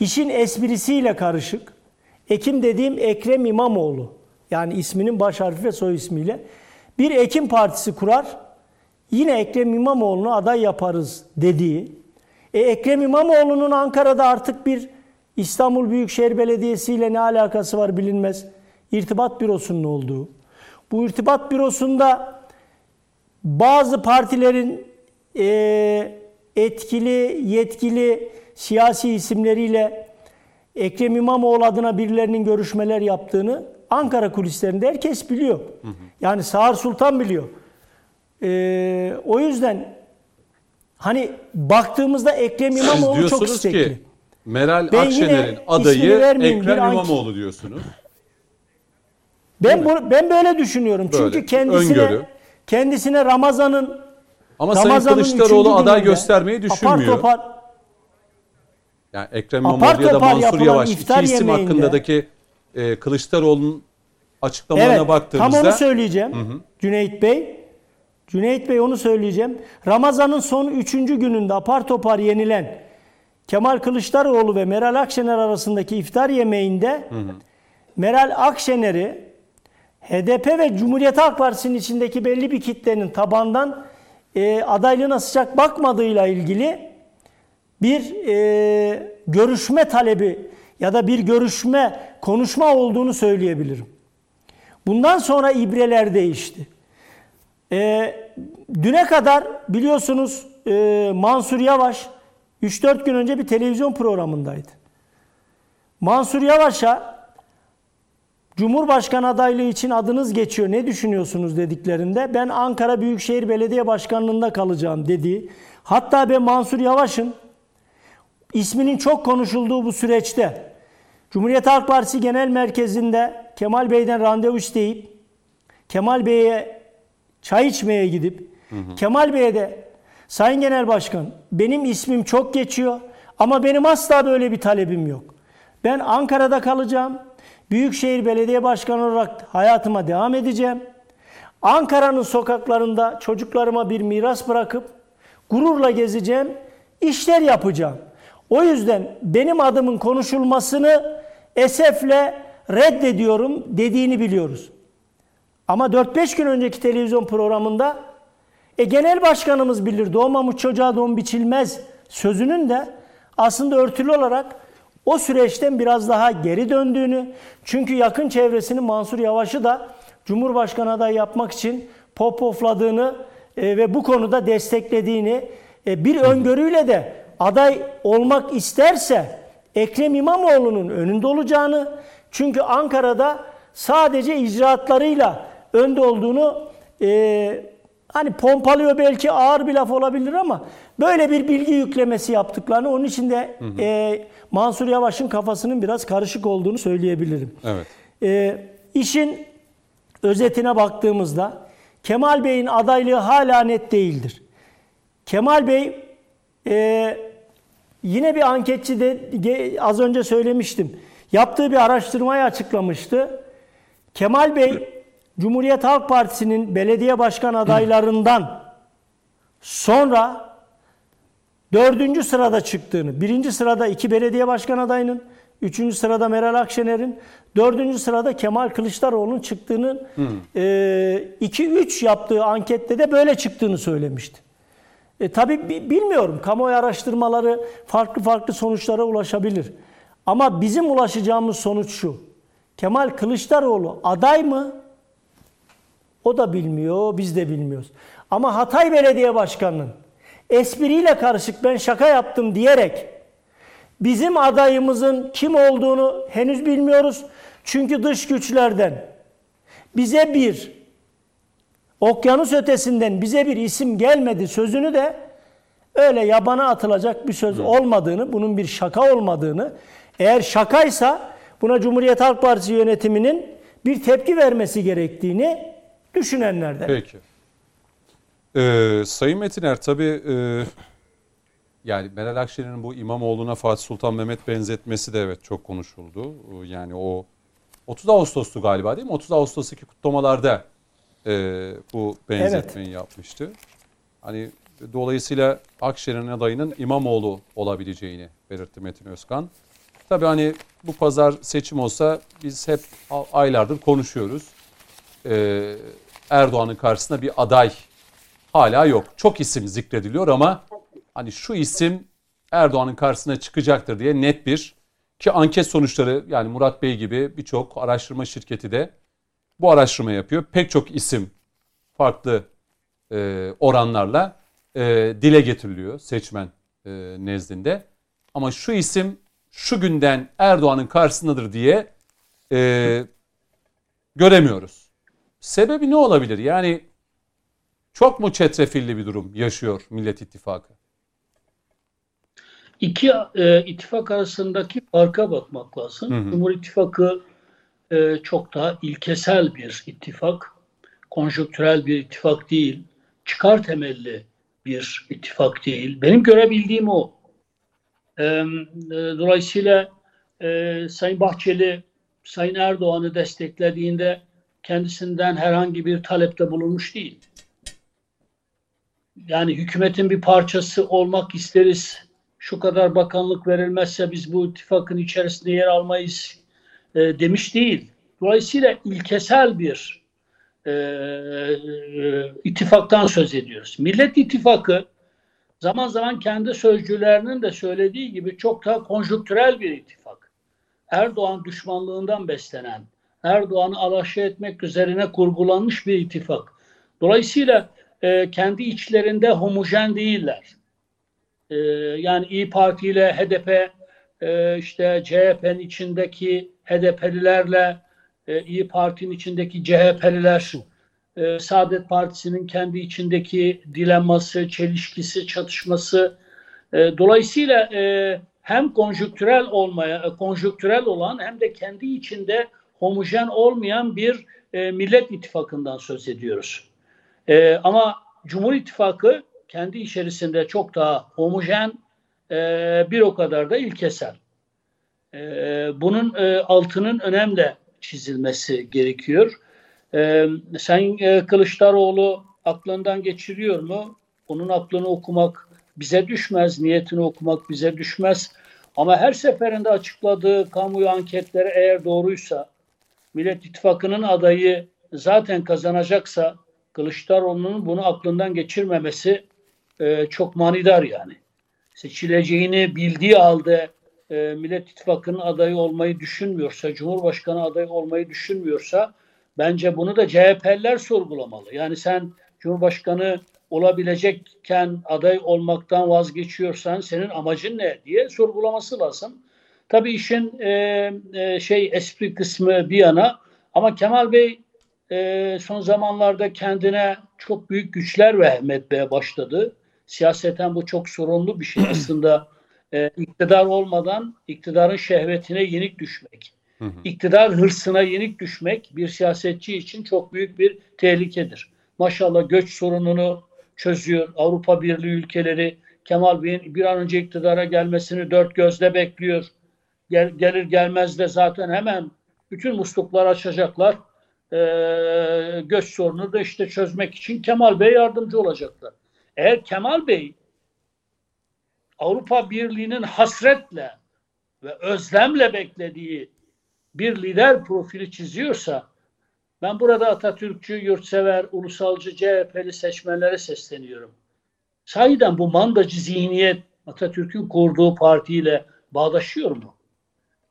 işin esprisiyle karışık. Ekim dediğim Ekrem İmamoğlu. Yani isminin baş harfi ve soy ismiyle. Bir Ekim Partisi kurar. Yine Ekrem İmamoğlu'nu aday yaparız dediği. E, Ekrem İmamoğlu'nun Ankara'da artık bir İstanbul Büyükşehir Belediyesi ile ne alakası var bilinmez. İrtibat bürosunun olduğu. Bu irtibat bürosunda bazı partilerin e, etkili, yetkili siyasi isimleriyle Ekrem İmamoğlu adına birilerinin görüşmeler yaptığını Ankara kulislerinde herkes biliyor. Yani Sağır Sultan biliyor. E, o yüzden hani baktığımızda Ekrem Siz İmamoğlu çok diyorsunuz istekli. ki Meral Ben Akşener'in adayı Ekrem İmamoğlu diyorsunuz. Ben bu, ben böyle düşünüyorum. Böyle, Çünkü kendisine öngörü. kendisine Ramazan'ın Ama Sayın Ramazan'ın Kılıçdaroğlu üçüncü aday göstermeyi düşünmüyor. Apar topar Yani Ekrem İmamoğlu ya da Mansur Yavaş iki iftar isim yemeğinde- hakkındaki e, Kılıçdaroğlu'nun açıklamalarına Evet, baktığımızda tam onu söyleyeceğim. Cüneyt Bey. Cüneyt Bey onu söyleyeceğim. Ramazan'ın son üçüncü gününde apar topar yenilen Kemal Kılıçdaroğlu ve Meral Akşener arasındaki iftar yemeğinde Meral Akşener'i HDP ve Cumhuriyet Halk Partisi'nin içindeki belli bir kitlenin tabandan e, adaylığına sıcak bakmadığıyla ilgili bir e, görüşme talebi ya da bir görüşme, konuşma olduğunu söyleyebilirim. Bundan sonra ibreler değişti. E, düne kadar biliyorsunuz e, Mansur Yavaş 3-4 gün önce bir televizyon programındaydı. Mansur Yavaş'a Cumhurbaşkanı adaylığı için adınız geçiyor ne düşünüyorsunuz dediklerinde ben Ankara Büyükşehir Belediye Başkanlığında kalacağım dedi. Hatta ben Mansur Yavaş'ın isminin çok konuşulduğu bu süreçte Cumhuriyet Halk Partisi Genel Merkezi'nde Kemal Bey'den randevu isteyip Kemal Bey'e çay içmeye gidip Kemal Bey'e de Sayın Genel Başkan benim ismim çok geçiyor ama benim asla böyle bir talebim yok. Ben Ankara'da kalacağım. Büyükşehir Belediye Başkanı olarak hayatıma devam edeceğim. Ankara'nın sokaklarında çocuklarıma bir miras bırakıp gururla gezeceğim, işler yapacağım. O yüzden benim adımın konuşulmasını esefle reddediyorum dediğini biliyoruz. Ama 4-5 gün önceki televizyon programında e, genel başkanımız bilir doğmamış çocuğa doğum biçilmez sözünün de aslında örtülü olarak o süreçten biraz daha geri döndüğünü çünkü yakın çevresinin Mansur Yavaş'ı da Cumhurbaşkanı adayı yapmak için popofladığını e, ve bu konuda desteklediğini e, bir öngörüyle de aday olmak isterse Ekrem İmamoğlu'nun önünde olacağını çünkü Ankara'da sadece icraatlarıyla önde olduğunu e, hani pompalıyor belki ağır bir laf olabilir ama böyle bir bilgi yüklemesi yaptıklarını onun için de hı hı. E, Mansur Yavaş'ın kafasının biraz karışık olduğunu söyleyebilirim. Evet. E, işin özetine baktığımızda Kemal Bey'in adaylığı hala net değildir. Kemal Bey e, yine bir anketçi de az önce söylemiştim. Yaptığı bir araştırmayı açıklamıştı. Kemal Bey Cumhuriyet Halk Partisi'nin belediye başkan adaylarından sonra dördüncü sırada çıktığını, birinci sırada iki belediye başkan adayının, üçüncü sırada Meral Akşener'in, dördüncü sırada Kemal Kılıçdaroğlu'nun çıktığını, e, iki üç yaptığı ankette de böyle çıktığını söylemişti. E, tabii bilmiyorum, kamuoyu araştırmaları farklı farklı sonuçlara ulaşabilir. Ama bizim ulaşacağımız sonuç şu. Kemal Kılıçdaroğlu aday mı? O da bilmiyor, biz de bilmiyoruz. Ama Hatay Belediye Başkanı'nın espriyle karışık ben şaka yaptım diyerek bizim adayımızın kim olduğunu henüz bilmiyoruz. Çünkü dış güçlerden bize bir okyanus ötesinden bize bir isim gelmedi sözünü de öyle yabana atılacak bir söz olmadığını, bunun bir şaka olmadığını, eğer şakaysa buna Cumhuriyet Halk Partisi yönetiminin bir tepki vermesi gerektiğini düşünenlerden. Peki. Ee, Sayın Metiner tabii e, yani Meral Akşener'in bu İmamoğlu'na Fatih Sultan Mehmet benzetmesi de evet çok konuşuldu. Yani o 30 Ağustos'tu galiba değil mi? 30 Ağustos'taki kutlamalarda e, bu benzetmeyi evet. yapmıştı. Hani dolayısıyla Akşener'in adayının İmamoğlu olabileceğini belirtti Metin Özkan. Tabii hani bu pazar seçim olsa biz hep aylardır konuşuyoruz. Ee, Erdoğan'ın karşısında bir aday hala yok. Çok isim zikrediliyor ama hani şu isim Erdoğan'ın karşısına çıkacaktır diye net bir ki anket sonuçları yani Murat Bey gibi birçok araştırma şirketi de bu araştırma yapıyor. Pek çok isim farklı e, oranlarla e, dile getiriliyor seçmen e, nezdinde. Ama şu isim şu günden Erdoğan'ın karşısındadır diye e, göremiyoruz. Sebebi ne olabilir? Yani çok mu çetrefilli bir durum yaşıyor Millet İttifakı? İki e, ittifak arasındaki farka bakmak lazım. Hı hı. Cumhur İttifakı e, çok daha ilkesel bir ittifak. Konjonktürel bir ittifak değil. Çıkar temelli bir ittifak değil. Benim görebildiğim o. E, e, dolayısıyla e, Sayın Bahçeli Sayın Erdoğan'ı desteklediğinde kendisinden herhangi bir talepte bulunmuş değil. Yani hükümetin bir parçası olmak isteriz. Şu kadar bakanlık verilmezse biz bu ittifakın içerisinde yer almayız e, demiş değil. Dolayısıyla ilkesel bir e, e, ittifaktan söz ediyoruz. Millet İttifakı zaman zaman kendi sözcülerinin de söylediği gibi çok daha konjonktürel bir ittifak. Erdoğan düşmanlığından beslenen, Erdoğan'ı alaşağı etmek üzerine kurgulanmış bir ittifak. Dolayısıyla e, kendi içlerinde homojen değiller. E, yani İyi Parti ile HDP, e, işte CHP'nin içindeki HDP'lilerle e, İyi Parti'nin içindeki CHP'liler, e, Saadet Partisi'nin kendi içindeki dilemması, çelişkisi, çatışması. E, dolayısıyla e, hem konjüktürel olmaya, e, konjüktürel olan hem de kendi içinde homojen olmayan bir e, Millet İttifakı'ndan söz ediyoruz. E, ama Cumhur İttifakı kendi içerisinde çok daha homojen, e, bir o kadar da ilkesel. E, bunun e, altının önemli çizilmesi gerekiyor. Ee, Sayın e, Kılıçdaroğlu aklından geçiriyor mu? Onun aklını okumak bize düşmez, niyetini okumak bize düşmez. Ama her seferinde açıkladığı kamuoyu anketleri eğer doğruysa, Millet İttifakı'nın adayı zaten kazanacaksa Kılıçdaroğlu'nun bunu aklından geçirmemesi e, çok manidar yani. Seçileceğini bildiği halde e, Millet İttifakı'nın adayı olmayı düşünmüyorsa, Cumhurbaşkanı adayı olmayı düşünmüyorsa bence bunu da CHP'liler sorgulamalı. Yani sen Cumhurbaşkanı olabilecekken aday olmaktan vazgeçiyorsan senin amacın ne diye sorgulaması lazım. Tabii işin e, e, şey espri kısmı bir yana ama Kemal Bey e, son zamanlarda kendine çok büyük güçler vehmetmeye başladı. Siyaseten bu çok sorunlu bir şey aslında. E, iktidar olmadan iktidarın şehvetine yenik düşmek, hı hı. iktidar hırsına yenik düşmek bir siyasetçi için çok büyük bir tehlikedir. Maşallah göç sorununu çözüyor. Avrupa Birliği ülkeleri Kemal Bey'in bir an önce iktidara gelmesini dört gözle bekliyor. Gel, gelir gelmez de zaten hemen bütün musluklar açacaklar. Ee, göç sorunu da işte çözmek için Kemal Bey yardımcı olacaklar. Eğer Kemal Bey Avrupa Birliği'nin hasretle ve özlemle beklediği bir lider profili çiziyorsa ben burada Atatürkçü, yurtsever, ulusalcı, CHP'li seçmenlere sesleniyorum. Sahiden bu mandacı zihniyet Atatürk'ün kurduğu partiyle bağdaşıyor mu?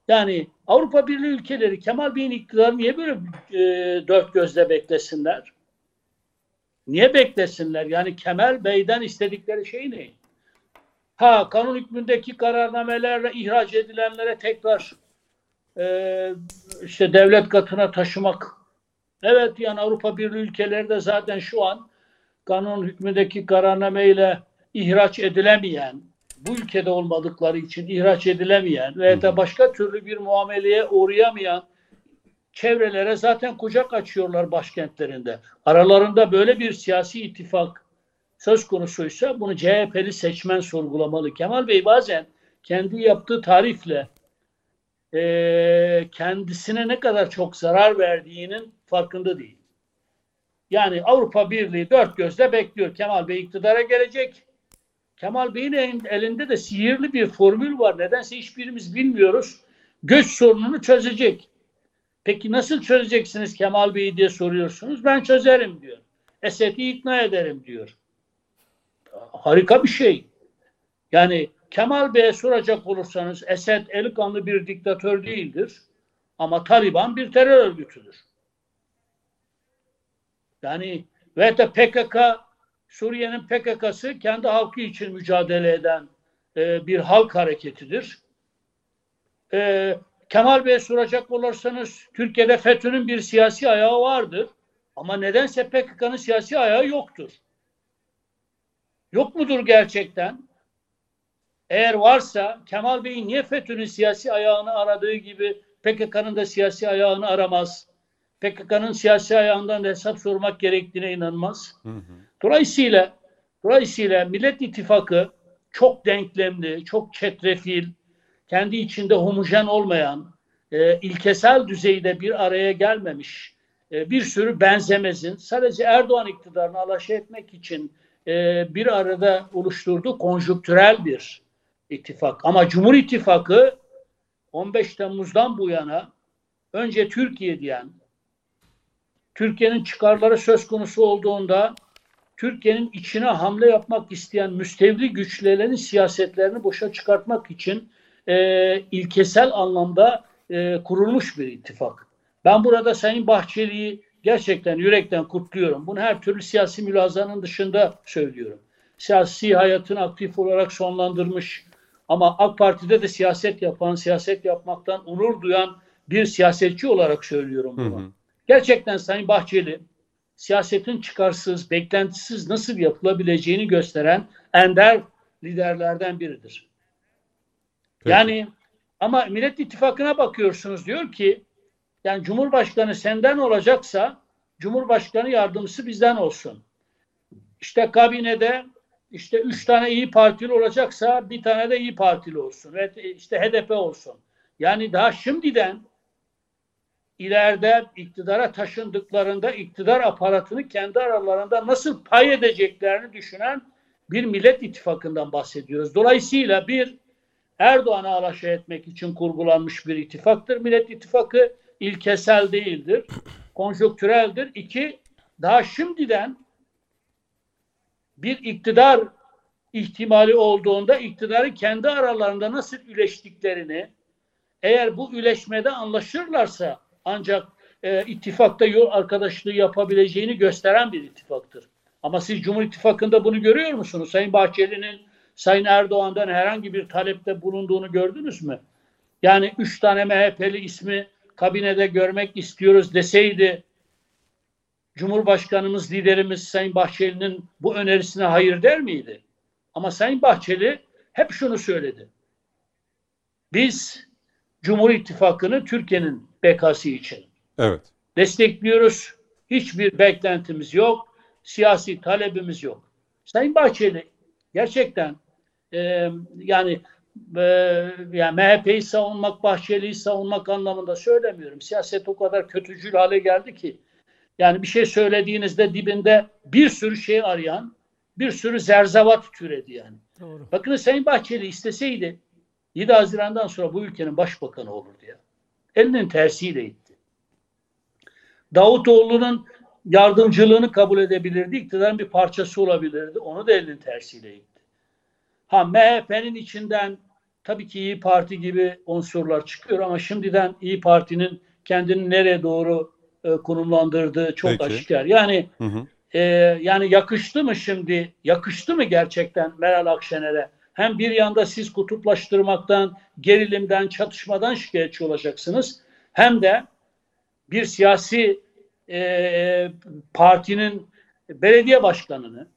Yani Avrupa Birliği ülkeleri Kemal Bey'in iktidarı niye böyle e, dört gözle beklesinler? Niye beklesinler? Yani Kemal Bey'den istedikleri şey ne? Ha kanun hükmündeki kararnamelerle ihraç edilenlere tekrar e, işte devlet katına taşımak. Evet yani Avrupa Birliği ülkeleri de zaten şu an kanun hükmündeki kararnameyle ihraç edilemeyen, bu ülkede olmadıkları için ihraç edilemeyen veya da başka türlü bir muameleye uğrayamayan çevrelere zaten kucak açıyorlar başkentlerinde. Aralarında böyle bir siyasi ittifak söz konusuysa bunu CHP'li seçmen sorgulamalı. Kemal Bey bazen kendi yaptığı tarifle e, kendisine ne kadar çok zarar verdiğinin farkında değil. Yani Avrupa Birliği dört gözle bekliyor. Kemal Bey iktidara gelecek. Kemal Bey'in elinde de sihirli bir formül var. Nedense hiçbirimiz bilmiyoruz. Göç sorununu çözecek. Peki nasıl çözeceksiniz Kemal Bey'i diye soruyorsunuz. Ben çözerim diyor. Esed'i ikna ederim diyor. Harika bir şey. Yani Kemal Bey'e soracak olursanız Esed eli kanlı bir diktatör değildir. Ama Taliban bir terör örgütüdür. Yani ve de PKK Suriye'nin PKK'sı kendi halkı için mücadele eden e, bir halk hareketidir. E, Kemal Bey'e soracak olursanız Türkiye'de FETÖ'nün bir siyasi ayağı vardır. Ama nedense PKK'nın siyasi ayağı yoktur. Yok mudur gerçekten? Eğer varsa Kemal Bey'in niye FETÖ'nün siyasi ayağını aradığı gibi PKK'nın da siyasi ayağını aramaz? PKK'nın siyasi ayağından da hesap sormak gerektiğine inanmaz. Hı hı. Dolayısıyla dolayısıyla Millet İttifakı çok denklemli, çok çetrefil, kendi içinde homojen olmayan, e, ilkesel düzeyde bir araya gelmemiş e, bir sürü benzemezin sadece Erdoğan iktidarını alaşa etmek için e, bir arada oluşturduğu konjüktürel bir ittifak. Ama Cumhur İttifakı 15 Temmuz'dan bu yana önce Türkiye diyen, Türkiye'nin çıkarları söz konusu olduğunda Türkiye'nin içine hamle yapmak isteyen müstevli güçlerin siyasetlerini boşa çıkartmak için e, ilkesel anlamda e, kurulmuş bir ittifak. Ben burada Sayın Bahçeli'yi gerçekten yürekten kutluyorum. Bunu her türlü siyasi mülazanın dışında söylüyorum. Siyasi hayatını aktif olarak sonlandırmış ama AK Parti'de de siyaset yapan, siyaset yapmaktan onur duyan bir siyasetçi olarak söylüyorum bunu. Hı hı. Gerçekten Sayın Bahçeli siyasetin çıkarsız, beklentisiz nasıl yapılabileceğini gösteren ender liderlerden biridir. Peki. Yani ama Millet İttifakı'na bakıyorsunuz diyor ki yani Cumhurbaşkanı senden olacaksa Cumhurbaşkanı yardımcısı bizden olsun. İşte kabinede işte üç tane iyi Partili olacaksa bir tane de iyi Partili olsun. Ve işte HDP olsun. Yani daha şimdiden ileride iktidara taşındıklarında iktidar aparatını kendi aralarında nasıl pay edeceklerini düşünen bir millet ittifakından bahsediyoruz. Dolayısıyla bir Erdoğan'a alaşağı etmek için kurgulanmış bir ittifaktır. Millet ittifakı ilkesel değildir, konjonktüreldir. İki, daha şimdiden bir iktidar ihtimali olduğunda iktidarı kendi aralarında nasıl üleştiklerini eğer bu üleşmede anlaşırlarsa ancak e, ittifakta yol arkadaşlığı yapabileceğini gösteren bir ittifaktır. Ama siz Cumhur İttifakı'nda bunu görüyor musunuz? Sayın Bahçeli'nin Sayın Erdoğan'dan herhangi bir talepte bulunduğunu gördünüz mü? Yani üç tane MHP'li ismi kabinede görmek istiyoruz deseydi Cumhurbaşkanımız, liderimiz Sayın Bahçeli'nin bu önerisine hayır der miydi? Ama Sayın Bahçeli hep şunu söyledi. Biz Cumhur İttifakı'nı Türkiye'nin bekası için evet. destekliyoruz. Hiçbir beklentimiz yok. Siyasi talebimiz yok. Sayın Bahçeli gerçekten e, yani e, yani MHP'yi savunmak, Bahçeli'yi savunmak anlamında söylemiyorum. Siyaset o kadar kötücül hale geldi ki yani bir şey söylediğinizde dibinde bir sürü şey arayan, bir sürü zerzavat türedi yani. Doğru. Bakın Sayın Bahçeli isteseydi 7 Haziran'dan sonra bu ülkenin başbakanı olurdu ya. Elinin tersiyle itti. Davutoğlu'nun yardımcılığını kabul edebilirdi. İktidarın bir parçası olabilirdi. Onu da elinin tersiyle itti. Ha MHP'nin içinden tabii ki İyi Parti gibi unsurlar çıkıyor ama şimdiden İyi Parti'nin kendini nereye doğru e, konumlandırdığı çok Peki. aşikar. Yani hı hı. E, yani yakıştı mı şimdi? Yakıştı mı gerçekten Meral Akşener'e? Hem bir yanda siz kutuplaştırmaktan, gerilimden, çatışmadan şikayetçi olacaksınız. Hem de bir siyasi e, partinin belediye başkanını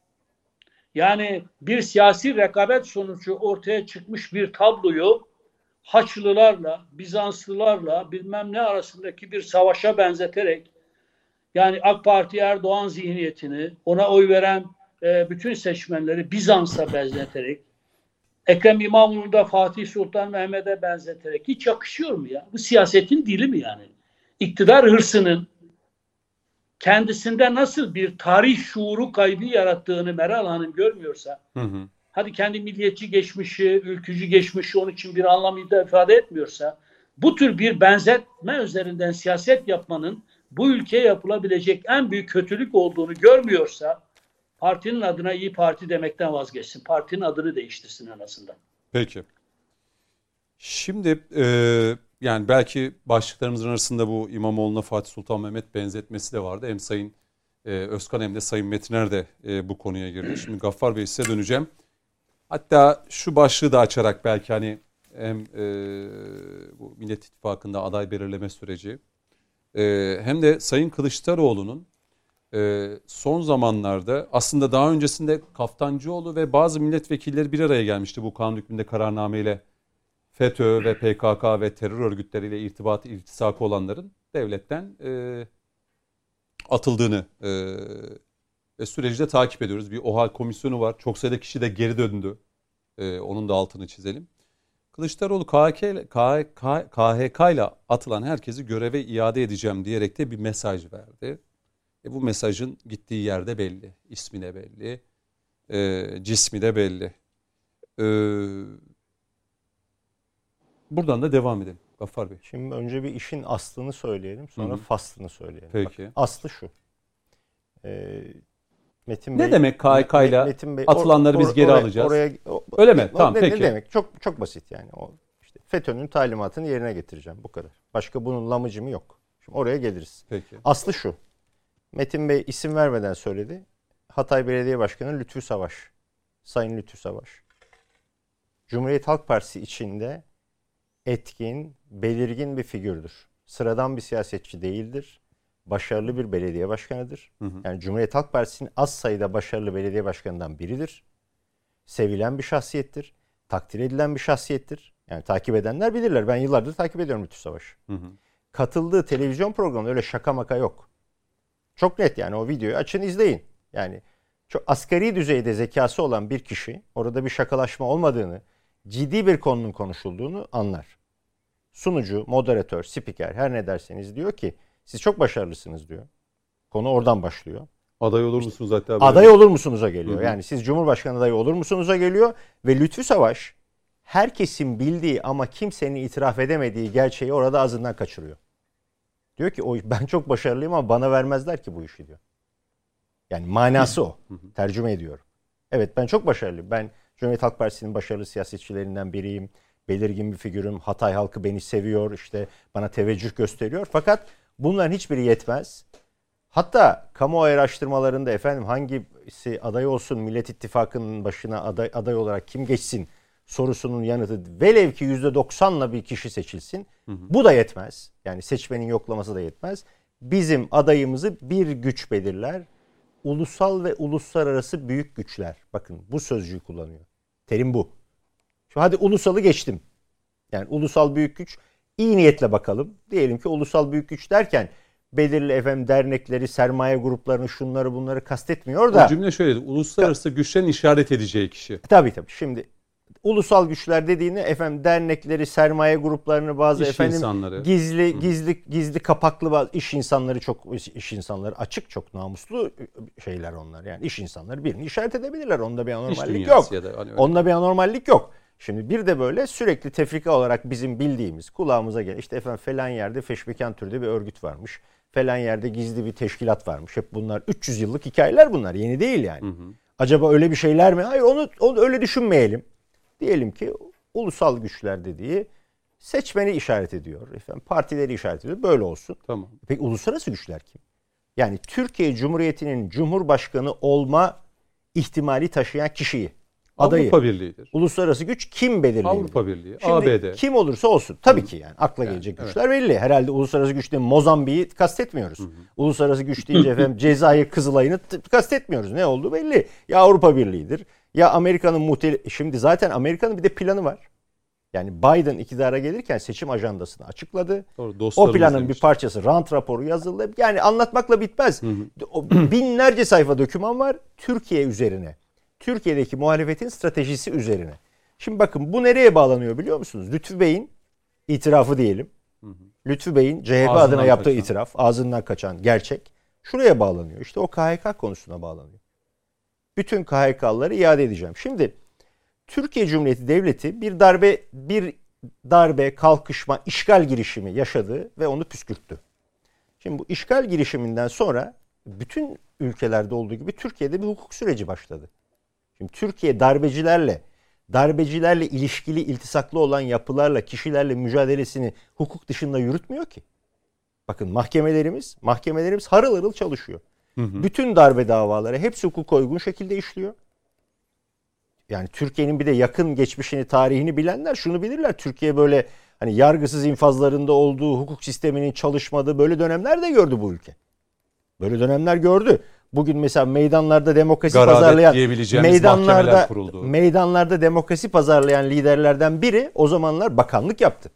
yani bir siyasi rekabet sonucu ortaya çıkmış bir tabloyu Haçlılarla, Bizanslılarla bilmem ne arasındaki bir savaşa benzeterek yani AK Parti Erdoğan zihniyetini ona oy veren e, bütün seçmenleri Bizans'a benzeterek Ekrem İmamoğlu da Fatih Sultan Mehmet'e benzeterek hiç yakışıyor mu ya? Bu siyasetin dili mi yani? İktidar hırsının kendisinde nasıl bir tarih şuuru kaybı yarattığını Meral Hanım görmüyorsa hı hı. hadi kendi milliyetçi geçmişi, ülkücü geçmişi onun için bir anlam ifade etmiyorsa bu tür bir benzetme üzerinden siyaset yapmanın bu ülkeye yapılabilecek en büyük kötülük olduğunu görmüyorsa partinin adına iyi Parti demekten vazgeçsin. Partinin adını değiştirsin en azından. Peki. Şimdi e, yani belki başlıklarımızın arasında bu İmamoğlu'na Fatih Sultan Mehmet benzetmesi de vardı. Hem Sayın e, Özkan hem de Sayın Metiner de e, bu konuya girdi. Şimdi Gaffar Bey size döneceğim. Hatta şu başlığı da açarak belki hani hem e, bu Millet İttifakı'nda aday belirleme süreci e, hem de Sayın Kılıçdaroğlu'nun e, son zamanlarda aslında daha öncesinde Kaftancıoğlu ve bazı milletvekilleri bir araya gelmişti bu kanun hükmünde kararnameyle FETÖ ve PKK ve terör örgütleriyle irtibatı iltisakı olanların devletten e, atıldığını e, ve süreci de takip ediyoruz. Bir OHAL komisyonu var. Çok sayıda kişi de geri döndü. E, onun da altını çizelim. Kılıçdaroğlu KHK, KHK, ile atılan herkesi göreve iade edeceğim diyerek de bir mesaj verdi. E, bu mesajın gittiği yerde belli. İsmi de belli. E, cismi de belli. E, buradan da devam edelim. Gaffar Bey. Şimdi önce bir işin aslını söyleyelim. Sonra Hı-hı. faslını söyleyelim. Peki. Bak, aslı şu. Ee, Metin Bey, ne demek KHK ile Metin Bey, atılanları or, or, biz geri oraya, alacağız? Oraya, o, Öyle mi? O, tamam ne, peki. Ne demek? Çok çok basit yani. O işte FETÖ'nün talimatını yerine getireceğim bu kadar. Başka bunun lamıcımı yok. Şimdi oraya geliriz. Peki. Aslı şu. Metin Bey isim vermeden söyledi. Hatay Belediye Başkanı Lütfü Savaş. Sayın Lütfü Savaş. Cumhuriyet Halk Partisi içinde etkin, belirgin bir figürdür. Sıradan bir siyasetçi değildir. Başarılı bir belediye başkanıdır. Hı hı. Yani Cumhuriyet Halk Partisi'nin az sayıda başarılı belediye başkanından biridir. Sevilen bir şahsiyettir. Takdir edilen bir şahsiyettir. Yani takip edenler bilirler. Ben yıllardır takip ediyorum Lütfü Savaş. Hı hı. Katıldığı televizyon programında öyle şaka maka yok. Çok net yani o videoyu açın izleyin. Yani çok asgari düzeyde zekası olan bir kişi orada bir şakalaşma olmadığını, ciddi bir konunun konuşulduğunu anlar. Sunucu, moderatör, spiker her ne derseniz diyor ki siz çok başarılısınız diyor. Konu oradan başlıyor. Aday olur musunuz hatta? böyle? Aday olur musunuz'a geliyor. Hı hı. Yani siz Cumhurbaşkanı adayı olur musunuz'a geliyor ve Lütfü Savaş herkesin bildiği ama kimsenin itiraf edemediği gerçeği orada ağzından kaçırıyor. Diyor ki o ben çok başarılıyım ama bana vermezler ki bu işi diyor. Yani manası o. Tercüme ediyorum. Evet ben çok başarılıyım. Ben Cumhuriyet Halk Partisi'nin başarılı siyasetçilerinden biriyim. Belirgin bir figürüm. Hatay halkı beni seviyor. işte bana teveccüh gösteriyor. Fakat bunların hiçbiri yetmez. Hatta kamuoyu araştırmalarında efendim hangisi aday olsun Millet İttifakı'nın başına aday, aday olarak kim geçsin sorusunun yanıtı velev ki %90'la bir kişi seçilsin. Bu da yetmez. Yani seçmenin yoklaması da yetmez. Bizim adayımızı bir güç belirler. Ulusal ve uluslararası büyük güçler. Bakın bu sözcüğü kullanıyor. Terim bu. Şu hadi ulusalı geçtim. Yani ulusal büyük güç iyi niyetle bakalım. Diyelim ki ulusal büyük güç derken belirli efendim dernekleri, sermaye gruplarını, şunları bunları kastetmiyor da. O cümle şöyle. Uluslararası güçlerin işaret edeceği kişi. Tabii tabii. Şimdi ulusal güçler dediğini efendim dernekleri, sermaye gruplarını bazı İş efendim insanları. gizli gizli gizli kapaklı bazı iş insanları çok iş insanları açık çok namuslu şeyler onlar. Yani iş insanları birini işaret edebilirler. Onda bir anormallik yok. ya hani. Onda bir anormallik yok. Şimdi bir de böyle sürekli tefrika olarak bizim bildiğimiz kulağımıza gelen işte efendim falan yerde feşmekan türde bir örgüt varmış. Falan yerde gizli bir teşkilat varmış. Hep bunlar 300 yıllık hikayeler bunlar. Yeni değil yani. Acaba öyle bir şeyler mi? Hayır onu, onu öyle düşünmeyelim. Diyelim ki ulusal güçler dediği seçmeni işaret ediyor. Efendim partileri işaret ediyor. Böyle olsun. Tamam. Peki uluslararası güçler kim? Yani Türkiye Cumhuriyeti'nin Cumhurbaşkanı olma ihtimali taşıyan kişiyi, adayı. Avrupa Birliği'dir. Uluslararası güç kim belirleyecek? Avrupa Birliği, Şimdi ABD. kim olursa olsun. Tabii ki yani akla gelecek güçler belli. Herhalde uluslararası güç deyince Mozambik'i kastetmiyoruz. Uluslararası güç deyince efendim [laughs] Cezayir, Kızılay'ını kastetmiyoruz. Ne olduğu belli. Ya Avrupa Birliği'dir ya Amerika'nın muhtel... Şimdi zaten Amerika'nın bir de planı var. Yani Biden iktidara gelirken seçim ajandasını açıkladı. Doğru, O planın demiş. bir parçası rant raporu yazıldı. Yani anlatmakla bitmez. O binlerce sayfa doküman var Türkiye üzerine. Türkiye'deki muhalefetin stratejisi üzerine. Şimdi bakın bu nereye bağlanıyor biliyor musunuz? Lütfü Bey'in itirafı diyelim. Lütfü Bey'in CHP Ağzından adına yaptığı kaçan. itiraf, ağzından kaçan gerçek şuraya bağlanıyor. İşte o KHK konusuna bağlanıyor. Bütün KHK'ları iade edeceğim. Şimdi Türkiye Cumhuriyeti Devleti bir darbe bir darbe, kalkışma, işgal girişimi yaşadı ve onu püskürttü. Şimdi bu işgal girişiminden sonra bütün ülkelerde olduğu gibi Türkiye'de bir hukuk süreci başladı. Şimdi Türkiye darbecilerle, darbecilerle ilişkili iltisaklı olan yapılarla, kişilerle mücadelesini hukuk dışında yürütmüyor ki. Bakın mahkemelerimiz, mahkemelerimiz harıl harıl çalışıyor. Bütün darbe davaları hepsi hukuka uygun şekilde işliyor. Yani Türkiye'nin bir de yakın geçmişini, tarihini bilenler şunu bilirler. Türkiye böyle hani yargısız infazlarında olduğu, hukuk sisteminin çalışmadığı böyle dönemler de gördü bu ülke. Böyle dönemler gördü. Bugün mesela meydanlarda demokrasi Garadet pazarlayan kuruldu. meydanlarda demokrasi pazarlayan liderlerden biri o zamanlar bakanlık yaptı.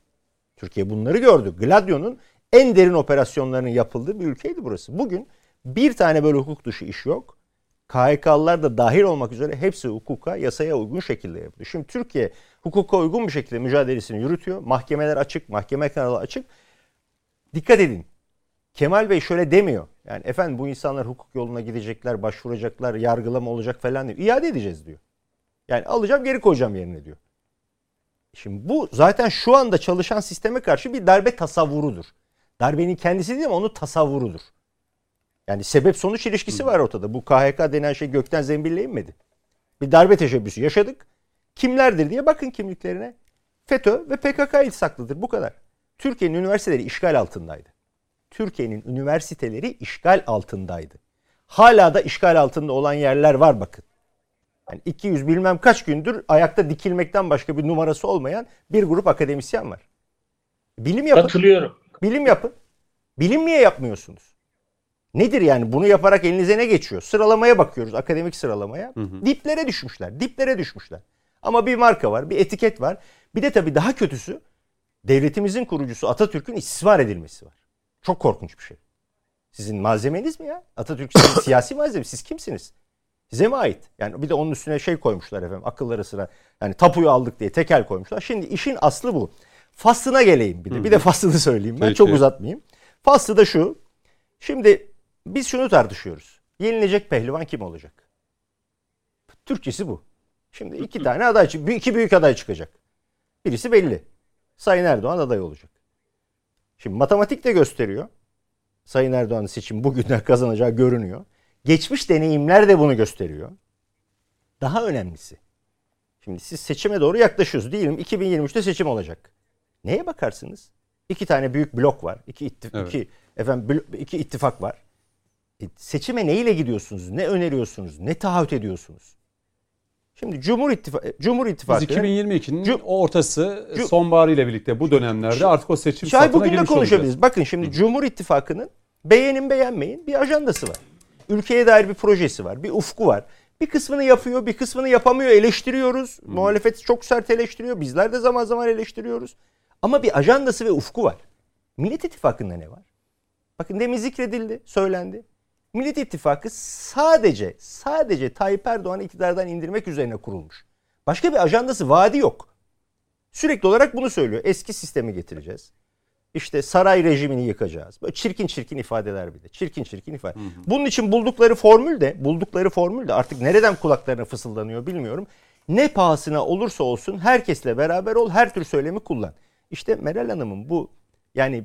Türkiye bunları gördü. Gladio'nun en derin operasyonlarının yapıldığı bir ülkeydi burası. Bugün bir tane böyle hukuk dışı iş yok. KHK'lılar da dahil olmak üzere hepsi hukuka, yasaya uygun şekilde yapılıyor. Şimdi Türkiye hukuka uygun bir şekilde mücadelesini yürütüyor. Mahkemeler açık, mahkeme kanalı açık. Dikkat edin. Kemal Bey şöyle demiyor. Yani efendim bu insanlar hukuk yoluna gidecekler, başvuracaklar, yargılama olacak falan diyor. İade edeceğiz diyor. Yani alacağım geri koyacağım yerine diyor. Şimdi bu zaten şu anda çalışan sisteme karşı bir darbe tasavvurudur. Darbenin kendisi değil ama onun tasavvurudur. Yani sebep sonuç ilişkisi var ortada. Bu KHK denen şey gökten zembille inmedi. Bir darbe teşebbüsü yaşadık. Kimlerdir diye bakın kimliklerine. FETÖ ve PKK iltisaklıdır. Bu kadar. Türkiye'nin üniversiteleri işgal altındaydı. Türkiye'nin üniversiteleri işgal altındaydı. Hala da işgal altında olan yerler var bakın. Yani 200 bilmem kaç gündür ayakta dikilmekten başka bir numarası olmayan bir grup akademisyen var. Bilim yapın. Katılıyorum. Bilim yapın. Bilim niye yapmıyorsunuz? Nedir yani? Bunu yaparak elinize ne geçiyor? Sıralamaya bakıyoruz, akademik sıralamaya. Diplere düşmüşler, diplere düşmüşler. Ama bir marka var, bir etiket var. Bir de tabii daha kötüsü devletimizin kurucusu Atatürk'ün istismar edilmesi var. Çok korkunç bir şey. Sizin malzemeniz mi ya? Atatürk sizin [coughs] siyasi malzeme. Siz kimsiniz? Size mi ait? Yani bir de onun üstüne şey koymuşlar efendim akılları sıra. Yani tapuyu aldık diye tekel koymuşlar. Şimdi işin aslı bu. Faslına geleyim bir de. Bir de faslını söyleyeyim ben. Peki. Çok uzatmayayım. Faslı da şu. Şimdi biz şunu tartışıyoruz. Yenilecek pehlivan kim olacak? Türkçesi bu. Şimdi iki tane aday, iki büyük aday çıkacak. Birisi belli. Sayın Erdoğan aday olacak. Şimdi matematik de gösteriyor. Sayın Erdoğan'ın seçim bugünler [laughs] kazanacağı görünüyor. Geçmiş deneyimler de bunu gösteriyor. Daha önemlisi. Şimdi siz seçime doğru yaklaşıyorsunuz. Diyelim 2023'te seçim olacak. Neye bakarsınız? İki tane büyük blok var. İki, ittif- Evet. iki, efendim, iki ittifak var. E, seçime neyle gidiyorsunuz? Ne öneriyorsunuz? Ne taahhüt ediyorsunuz? Şimdi Cumhur İttifakı, Cumhur Biz İttifakı 2022'nin Cum- ortası Cum- sonbaharı ile birlikte bu dönemlerde artık o seçim Şahin safhına bugün de konuşabiliriz. olacağız. Bakın şimdi Cumhur İttifakı'nın beğenin beğenmeyin bir ajandası var. Ülkeye dair bir projesi var. Bir ufku var. Bir kısmını yapıyor, bir kısmını yapamıyor. Eleştiriyoruz. Muhalefet çok sert eleştiriyor. Bizler de zaman zaman eleştiriyoruz. Ama bir ajandası ve ufku var. Millet İttifakı'nda ne var? Bakın demin zikredildi, söylendi. Millet İttifakı sadece sadece Tayyip Erdoğan'ı iktidardan indirmek üzerine kurulmuş. Başka bir ajandası, vaadi yok. Sürekli olarak bunu söylüyor. Eski sistemi getireceğiz. İşte saray rejimini yıkacağız. Böyle çirkin çirkin ifadeler bir de. Çirkin çirkin ifade. Bunun için buldukları formül de, buldukları formül de artık nereden kulaklarına fısıldanıyor bilmiyorum. Ne pahasına olursa olsun herkesle beraber ol, her tür söylemi kullan. İşte Meral Hanım'ın bu yani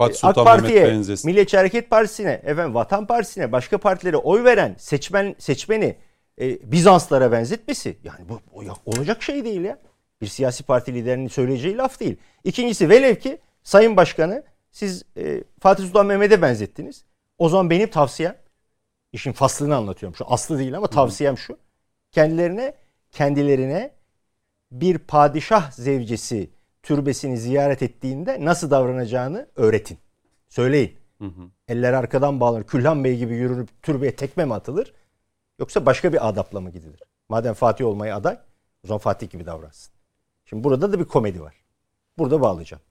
Fatih AK Sultan Mehmet Parti'ye, Milliyetçi Hareket Partisi'ne, efendim Vatan Partisi'ne, başka partilere oy veren seçmen seçmeni e, Bizanslara benzetmesi yani bu, bu olacak şey değil ya. Bir siyasi parti liderinin söyleyeceği laf değil. İkincisi velev ki Sayın Başkanı siz e, Fatih Sultan Mehmet'e benzettiniz. O zaman benim tavsiyem işin faslını anlatıyorum şu aslı değil ama tavsiyem şu. Kendilerine kendilerine bir padişah zevcesi türbesini ziyaret ettiğinde nasıl davranacağını öğretin. Söyleyin. Eller arkadan bağlanır. Külhan Bey gibi yürünüp türbeye tekme mi atılır? Yoksa başka bir adapla mı gidilir? Madem Fatih olmaya aday, o zaman Fatih gibi davransın. Şimdi burada da bir komedi var. Burada bağlayacağım.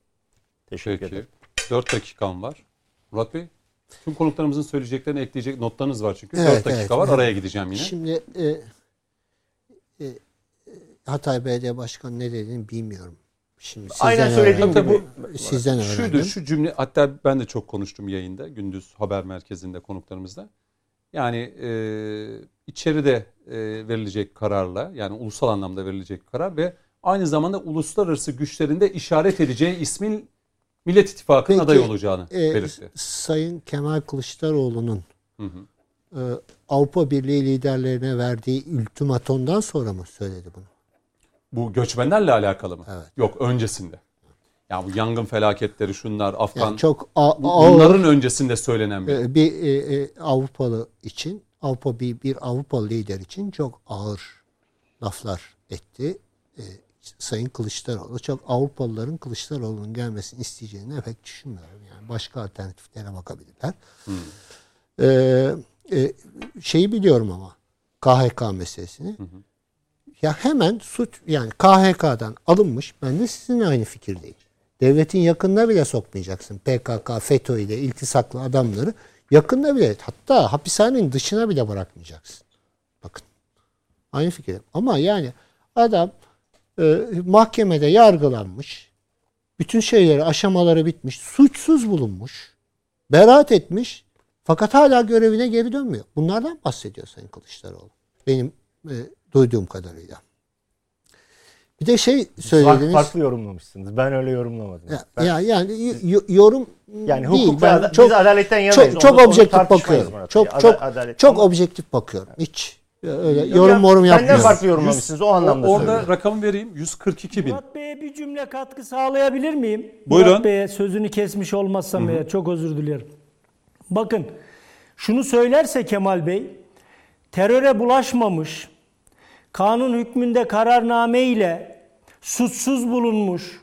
Teşekkür Peki. ederim. 4 dakikam var. Murat Bey, tüm konuklarımızın söyleyeceklerini ekleyecek notlarınız var çünkü. Evet, 4 dakika evet. var. Araya gideceğim yine. Şimdi e, e, e, Hatay Belediye Başkanı ne dediğini bilmiyorum. Şimdi sizden Aynen söylediğim gibi. Sizden öğrendim. Şuydu şu cümle hatta ben de çok konuştum yayında gündüz haber merkezinde konuklarımızla. Yani e, içeride e, verilecek kararla yani ulusal anlamda verilecek karar ve aynı zamanda uluslararası güçlerinde işaret edeceği ismin Millet İttifakı'nın aday olacağını e, belirtti. Sayın Kemal Kılıçdaroğlu'nun Hı hı. e, Avrupa Birliği liderlerine verdiği ultimatomdan sonra mı söyledi bunu? Bu göçmenlerle alakalı mı? Evet. Yok öncesinde. Ya bu yangın felaketleri şunlar Afgan Yani çok a- bunların öncesinde söylenen bir. e, bir e, e, Avrupalı için Avrupa bir, bir Avrupalı lider için çok ağır laflar etti. E, Sayın Kılıçdaroğlu çok Avrupalıların Kılıçdaroğlu'nun gelmesini isteyeceğini pek düşünmüyorum. Yani başka alternatiflere bakabilirler. E, e, şeyi biliyorum ama KHK meselesini. Ya hemen suç yani KHK'dan alınmış. Ben de sizinle aynı fikirdeyim. Devletin yakınına bile sokmayacaksın. PKK, FETÖ ile iltisaklı adamları yakında bile hatta hapishanenin dışına bile bırakmayacaksın. Bakın. Aynı fikirdeyim. Ama yani adam e, mahkemede yargılanmış. Bütün şeyleri, aşamaları bitmiş. Suçsuz bulunmuş. Beraat etmiş. Fakat hala görevine geri dönmüyor. Bunlardan bahsediyor Sayın Kılıçdaroğlu. Benim e, duyduğum kadarıyla. Bir de şey söylediniz. farklı yorumlamışsınız. Ben öyle yorumlamadım. Ya, Ben- ya yani yorum yani değil. hukuk Ben ve ad- çok biz adaletten yanayız. çok çok Onu- onu objektif tartışmayız bakıyorum. Murat. Çok çok adalet- çok Ama- objektif bakıyorum. Hiç öyle Ya- yorum morum Benden yapmıyorum. farklı yorumlamışsınız. O anlamda Orada söylüyorum. rakamı vereyim 142 bin. Murat Bey'e bir cümle katkı sağlayabilir miyim? Buyurun. Murat Bey'e sözünü kesmiş olmazsam eğer çok özür dilerim. Bakın şunu söylerse Kemal Bey teröre bulaşmamış, kanun hükmünde kararname ile suçsuz bulunmuş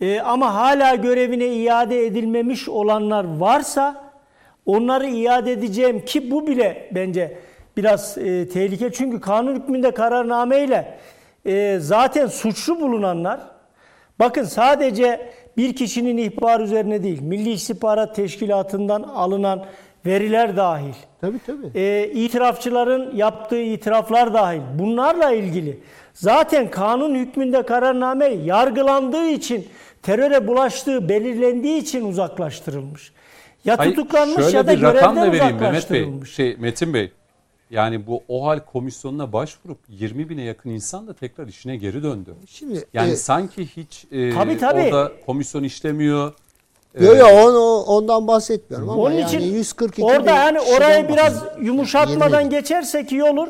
e, ama hala görevine iade edilmemiş olanlar varsa onları iade edeceğim ki bu bile bence biraz e, tehlike. Çünkü kanun hükmünde kararname ile e, zaten suçlu bulunanlar bakın sadece bir kişinin ihbar üzerine değil Milli İstihbarat Teşkilatı'ndan alınan veriler dahil, Tabii tabii. e, itirafçıların yaptığı itiraflar dahil bunlarla ilgili zaten kanun hükmünde kararname yargılandığı için teröre bulaştığı belirlendiği için uzaklaştırılmış. Ya Hayır, tutuklanmış şöyle ya da bir rakam da görevden vereyim Mehmet Bey. uzaklaştırılmış. Şey, Metin Bey. Yani bu OHAL komisyonuna başvurup 20 bine yakın insan da tekrar işine geri döndü. Şimdi Yani e, sanki hiç e, Tabii, tabii. orada komisyon işlemiyor. E, Yo yo onu, ondan bahsetmiyorum ama Onun yani için 142 orada bin hani orayı biraz yumuşatmadan 20 bin. geçersek iyi olur.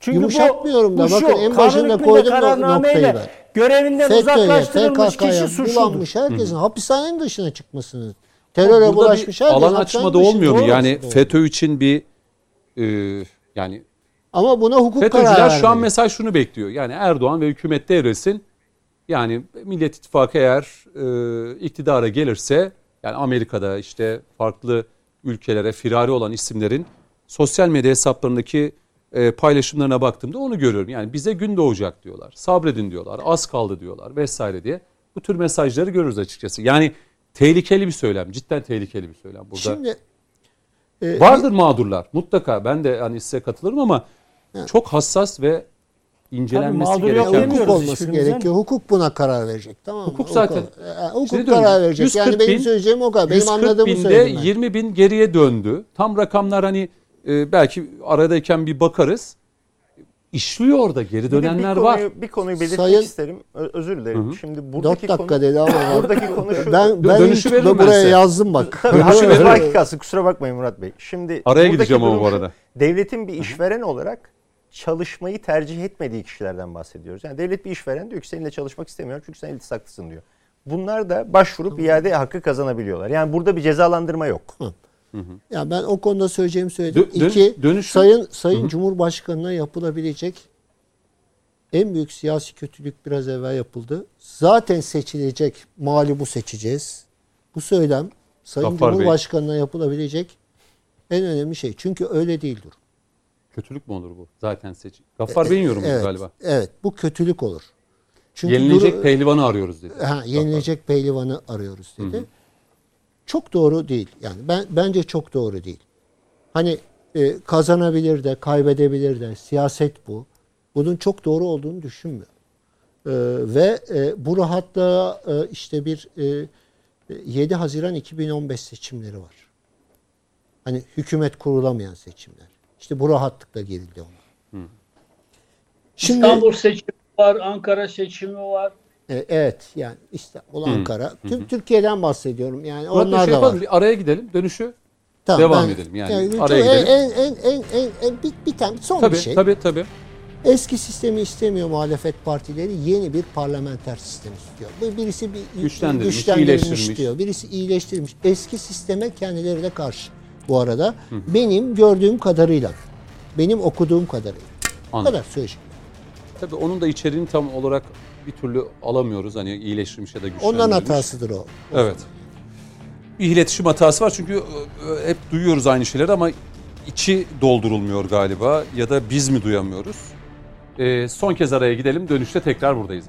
Çünkü Yumuşatmıyorum bu, da bu bakın şu, en başında koydum noktayı ben. Görevinden FETÖ'ye, uzaklaştırılmış kişi suçludur. herkesin hapishanenin dışına çıkmasını. Burada Teröre bir bulaşmış herkes alan hapishanenin açma da olmuyor mu? Yani olması. FETÖ için bir e, yani Ama buna hukuk FETÖ'cüler kararı şu an mesela şunu bekliyor. Yani Erdoğan ve hükümet devretsin. Yani Millet İttifakı eğer e, iktidara gelirse yani Amerika'da işte farklı ülkelere firari olan isimlerin sosyal medya hesaplarındaki e, paylaşımlarına baktığımda onu görüyorum. Yani bize gün doğacak diyorlar. Sabredin diyorlar. Az kaldı diyorlar vesaire diye. Bu tür mesajları görürüz açıkçası. Yani tehlikeli bir söylem. Cidden tehlikeli bir söylem. Burada Şimdi e, Vardır mağdurlar mutlaka. Ben de hani size katılırım ama çok hassas ve incelenmesi Tabii gereken. demiyoruz hukuk olması gerekiyor. Hukuk buna karar verecek. Tamam mı? Hukuk zaten. E, hukuk Size diyorum, karar verecek. 140 Yani benim bin- söyleyeceğim o kadar. Benim 140 anladığımı binde söyledim ben. 20 bin geriye döndü. Tam rakamlar hani e, belki aradayken bir bakarız. İşliyor orada geri dönenler bir var. konuyu, bir konuyu belirtmek Sayın- isterim. Özür dilerim. Şimdi 4 buradaki dakika konu, dedi ama buradaki konu şu. ben ben Dönüşü ben buraya size. yazdım bak. [laughs] Dönüşü veririm. dakikası kusura bakmayın Murat Bey. Şimdi Araya gideceğim ama bu arada. Devletin bir işveren olarak çalışmayı tercih etmediği kişilerden bahsediyoruz. Yani devlet bir işveren diyor ki seninle çalışmak istemiyorum çünkü sen iltisaklısın diyor. Bunlar da başvurup iade hakkı kazanabiliyorlar. Yani burada bir cezalandırma yok. Ya ben o konuda söyleyeceğimi söyledim. Dö- dön- İki, dönüşü- Sayın Sayın Cumhurbaşkanı'na yapılabilecek en büyük siyasi kötülük biraz evvel yapıldı. Zaten seçilecek, mağlubu seçeceğiz. Bu söylem Sayın Gaffar Bey. Cumhurbaşkanı'na yapılabilecek en önemli şey. Çünkü öyle değil durum. Kötülük mü olur bu? Zaten seç. Gaffar Bey'in yorumu Evet, galiba. Evet, bu kötülük olur. Çünkü Yenilecek duru- pehlivanı arıyoruz dedi. ha, yenilecek pehlivanı arıyoruz dedi. Çok doğru değil. Yani ben bence çok doğru değil. Hani e, kazanabilir de, kaybedebilir de. Siyaset bu. Bunun çok doğru olduğunu düşünmüyorum. E, ve e, bu rahatlığa e, işte bir e, 7 Haziran 2015 seçimleri var. Hani hükümet kurulamayan seçimler. İşte bu rahatlıkla girildi ona. Şimdi İstanbul seçimi var, Ankara seçimi var. e, evet yani İstanbul, Ankara, tüm Türkiye'den bahsediyorum. Yani Murat onlar şey da yapalım, var. bir araya gidelim. Dönüşü Tamam, devam ben- edelim yani. çok- Araya en, gidelim. en, en, en, en, en- bir, bir tane son tabii bir şey. tabii tabii. Eski sistemi istemiyor muhalefet partileri. Yeni bir parlamenter sistem istiyor. Bu birisi bir Güçlendirilmiş, güçlendirilmiş iyileştirilmiş. diyor. Birisi iyileştirilmiş. Eski sisteme kendileri de karşı. Bu arada benim gördüğüm kadarıyla, benim okuduğum kadarıyla. Bu Anladım. kadar söyleyeceğim. Tabii onun da içeriğini tam olarak bir türlü alamıyoruz. Hani iyileştirilmiş ya da güçlendirilmiş. Onların hatasıdır o. Evet. Bir iletişim hatası var çünkü e, hep duyuyoruz aynı şeyleri ama içi doldurulmuyor galiba ya da biz mi duyamıyoruz? E, son kez araya gidelim. Dönüşte tekrar buradayız.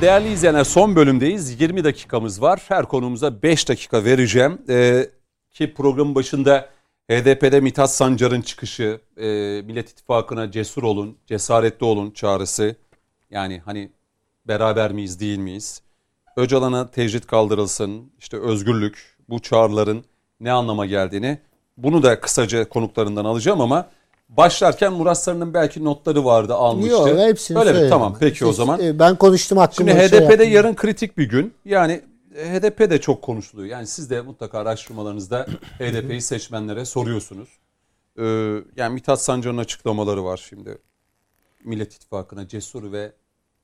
Değerli izleyenler son bölümdeyiz. 20 dakikamız var. Her konumuza 5 dakika vereceğim. Ee, ki programın başında HDP'de Mithat Sancar'ın çıkışı, e, Millet İttifakı'na cesur olun, cesaretli olun çağrısı. Yani hani beraber miyiz değil miyiz? Öcalan'a tecrit kaldırılsın, işte özgürlük, bu çağrıların ne anlama geldiğini bunu da kısaca konuklarından alacağım ama başlarken Murat Sarı'nın belki notları vardı almıştı. Yok hepsini Öyle mi? Tamam peki o zaman. e, Ben konuştum hakkında. Şimdi şey HDP'de yapmayın. yarın kritik bir gün. Yani HDP de çok konuşuluyor. Yani siz de mutlaka araştırmalarınızda [clears throat] HDP'yi seçmenlere soruyorsunuz. Ee, yani Mithat Sancar'ın açıklamaları var şimdi. Millet İttifakı'na cesur ve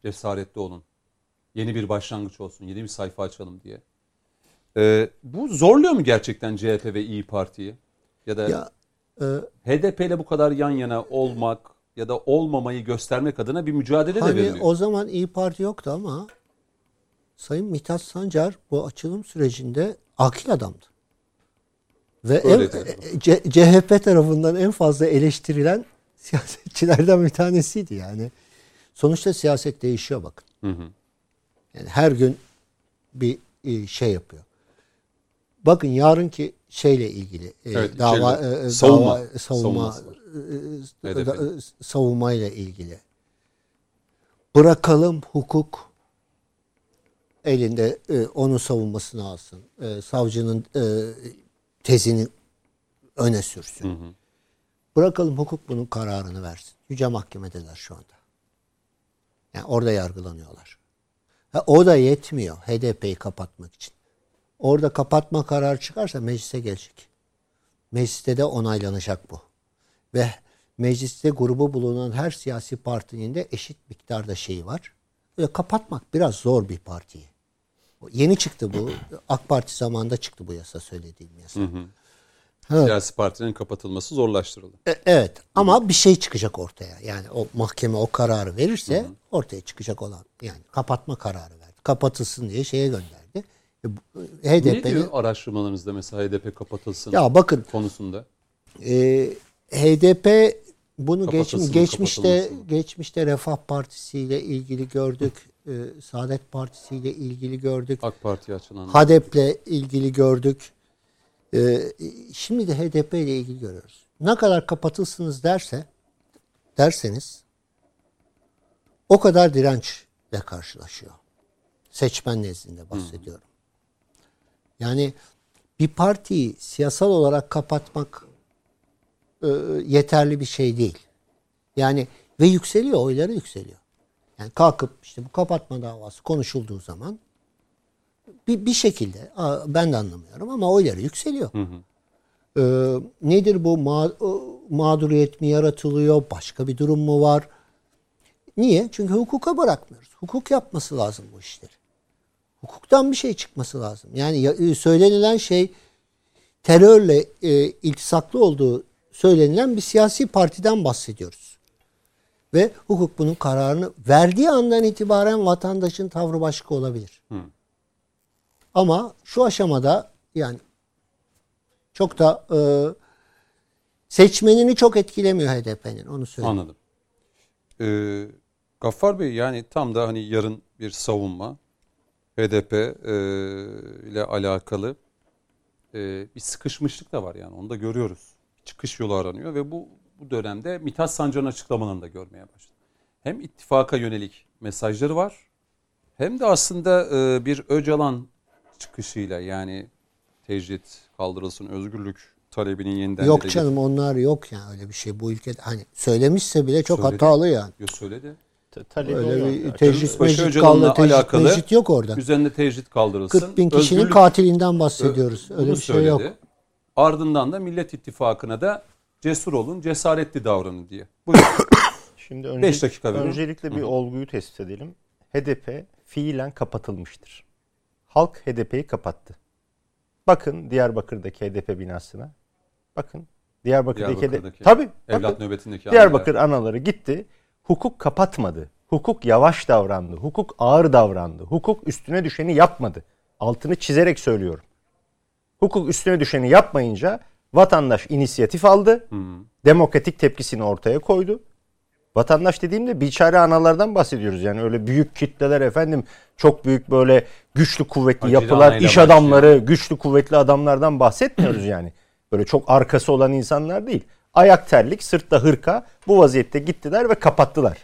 cesaretli olun. Yeni bir başlangıç olsun, yeni bir sayfa açalım diye. Ee, bu zorluyor mu gerçekten CHP ve İyi Parti'yi? Ya da Ya e, HDP ile bu kadar yan yana olmak ya da olmamayı göstermek adına bir mücadele de hani veriliyor. o zaman İyi Parti yoktu ama Sayın Mithat Sancar bu açılım sürecinde akil adamdı. Ve en, Öyle e, C- CHP tarafından en fazla eleştirilen [laughs] siyasetçilerden bir tanesiydi yani. Sonuçta siyaset değişiyor bakın. Hı hı. Yani her gün bir e, şey yapıyor. Bakın yarınki şeyle ilgili e, Evet, dava e, savunma, dava savunma e, da- e, savunmayla ilgili. Bırakalım hukuk elinde e, onun savunmasını alsın. E, savcının e, tezini öne sürsün. Bırakalım hukuk bunun kararını versin. Yüce Mahkemedeler şu anda. Yani orada yargılanıyorlar. Ha, o da yetmiyor HDP'yi kapatmak için. Orada kapatma kararı çıkarsa meclise gelecek. Mecliste de onaylanacak bu. Ve mecliste grubu bulunan her siyasi partinin de eşit miktarda şeyi var. Ve kapatmak biraz zor bir partiyi. Yeni çıktı bu. [clears throat] AK Parti zamanında çıktı bu yasa söylediğim yasa. Evet. Siyasi partilerin kapatılması zorlaştırıldı. E, Evet ama bir şey çıkacak ortaya. Yani o mahkeme o kararı verirse ortaya çıkacak olan yani kapatma kararı verdi. Kapatılsın diye şeye gönderdi. E, bu- Ne diyor araştırmalarınızda mesela HDP kapatılsın ya bakın konusunda? e, HDP bunu geç, Kapatılsın mı, geçmişte geçmişte Refah Partisi ile ilgili gördük. E, Saadet Partisi ile ilgili gördük. AK Parti'ye açılan. HADEP'le ilgili gördük. Ee, şimdi de HDP ile ilgili görüyoruz. Ne kadar kapatılsınız derse derseniz o kadar dirençle karşılaşıyor. Seçmen nezdinde bahsediyorum. Yani bir partiyi siyasal olarak kapatmak e, yeterli bir şey değil. Yani ve yükseliyor, oyları yükseliyor. Yani kalkıp işte bu kapatma davası konuşulduğu zaman bir, bir şekilde ben de anlamıyorum ama oyları yükseliyor. Ee, nedir bu Ma- o- mağduriyet mi yaratılıyor? Başka bir durum mu var? Niye? Çünkü hukuka bırakmıyoruz. Hukuk yapması lazım bu işleri. Hukuktan bir şey çıkması lazım. Yani ya- e, söylenilen şey terörle e, iltisaklı olduğu söylenilen bir siyasi partiden bahsediyoruz. Ve hukuk bunun kararını verdiği andan itibaren vatandaşın tavrı başka olabilir. Ama şu aşamada yani çok da e, seçmenini çok etkilemiyor HDP'nin onu söyleyeyim. Anladım. Ee, Gaffar Bey yani tam da hani yarın bir savunma HDP e, ile alakalı e, bir sıkışmışlık da var yani onu da görüyoruz. Çıkış yolu aranıyor ve bu bu dönemde Mithat Sancar'ın açıklamalarını da görmeye başladık. Hem ittifaka yönelik mesajları var hem de aslında e, bir Öcalan çıkışıyla yani tecrit kaldırılsın özgürlük talebinin yeniden Yok canım onlar yok yani öyle bir şey bu ülkede. Hani söylemişse bile çok Söyledi. hatalı yani. Yo, söyledi. Ta- talebi Öyle olan bir mecrit Öcalan'la kaldı. Tecrit alakalı mecrit yok orada. Üzerinde tecrit kaldırılsın. 40 bin kişinin Özgürlük- katilinden bahsediyoruz. Bunu Öyle bir şey söyledi. yok. Ardından da Millet İttifakı'na da cesur olun, cesaretli davranın diye. Buyurun. [coughs] Şimdi önce, Beş dakika verin. öncelikle bir olguyu tespit edelim. HDP fiilen kapatılmıştır. Halk HDP'yi kapattı. Bakın Diyarbakır'daki HDP binasına. Bakın Diyarbakır'daki, Diyarbakır'daki HDP. Tabii. Evlat bakın. nöbetindeki Diyarbakır anaları gitti. Hukuk kapatmadı. Hukuk yavaş davrandı. Hukuk ağır davrandı. Hukuk üstüne düşeni yapmadı. Altını çizerek söylüyorum. Hukuk üstüne düşeni yapmayınca vatandaş inisiyatif aldı. Demokratik tepkisini ortaya koydu. Vatandaş dediğimde biçare analardan bahsediyoruz. Yani öyle büyük kitleler efendim çok büyük böyle güçlü kuvvetli Acil yapılar, iş adamları, güçlü kuvvetli adamlardan bahsetmiyoruz yani. Böyle çok arkası olan insanlar değil. Ayak terlik, sırtta hırka bu vaziyette gittiler ve kapattılar.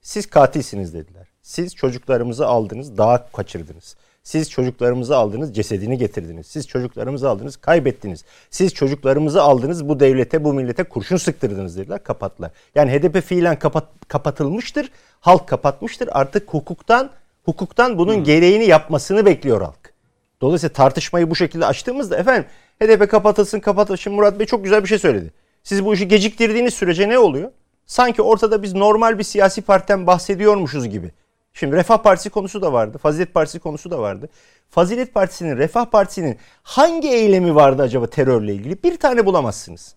Siz katilsiniz dediler. Siz çocuklarımızı aldınız, dağa kaçırdınız. Siz çocuklarımızı aldınız, cesedini getirdiniz. Siz çocuklarımızı aldınız, kaybettiniz. Siz çocuklarımızı aldınız, bu devlete, bu millete kurşun sıktırdınız dediler, kapattılar. Yani HDP fiilen kapat, kapatılmıştır, halk kapatmıştır. Artık hukuktan hukuktan bunun gereğini yapmasını bekliyor halk. Dolayısıyla tartışmayı bu şekilde açtığımızda efendim HDP kapatılsın kapatılsın Murat Bey çok güzel bir şey söyledi. Siz bu işi geciktirdiğiniz sürece ne oluyor? Sanki ortada biz normal bir siyasi partiden bahsediyormuşuz gibi. Şimdi Refah Partisi konusu da vardı. Fazilet Partisi konusu da vardı. Fazilet Partisi'nin, Refah Partisi'nin hangi eylemi vardı acaba terörle ilgili? Bir tane bulamazsınız.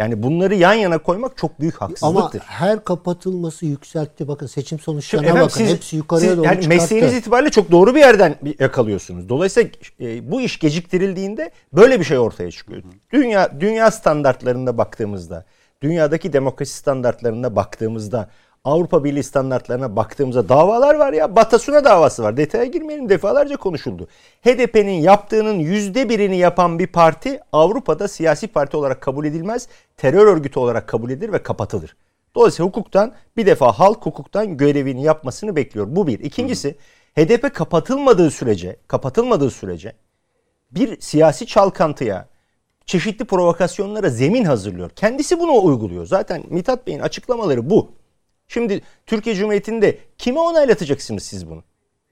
Yani bunları yan yana koymak çok büyük Ama haksızlıktır. her kapatılması yükseltti. Bakın seçim Şimdi sonuçlarına efendim bakın. Hepsi yukarıya siz doğru yani çıkarttı. mesleğiniz itibariyle çok doğru bir yerden yakalıyorsunuz. Dolayısıyla e, bu iş geciktirildiğinde böyle bir şey ortaya çıkıyor. Dünya dünya standartlarında baktığımızda, dünyadaki demokrasi standartlarına baktığımızda, Avrupa Birliği standartlarına baktığımızda davalar var ya. Batasuna davası var. Detaya girmeyelim defalarca konuşuldu. HDP'nin yaptığının yüzde birini yapan bir parti Avrupa'da siyasi parti olarak kabul edilmez. Terör örgütü olarak kabul edilir ve kapatılır. Dolayısıyla hukuktan bir defa halk hukuktan görevini yapmasını bekliyor. Bu bir. İkincisi HDP kapatılmadığı sürece, kapatılmadığı sürece bir siyasi çalkantıya, çeşitli provokasyonlara zemin hazırlıyor. Kendisi bunu uyguluyor. Zaten Mithat Bey'in açıklamaları bu. Şimdi Türkiye Cumhuriyeti'nde kime onaylatacaksınız siz bunu?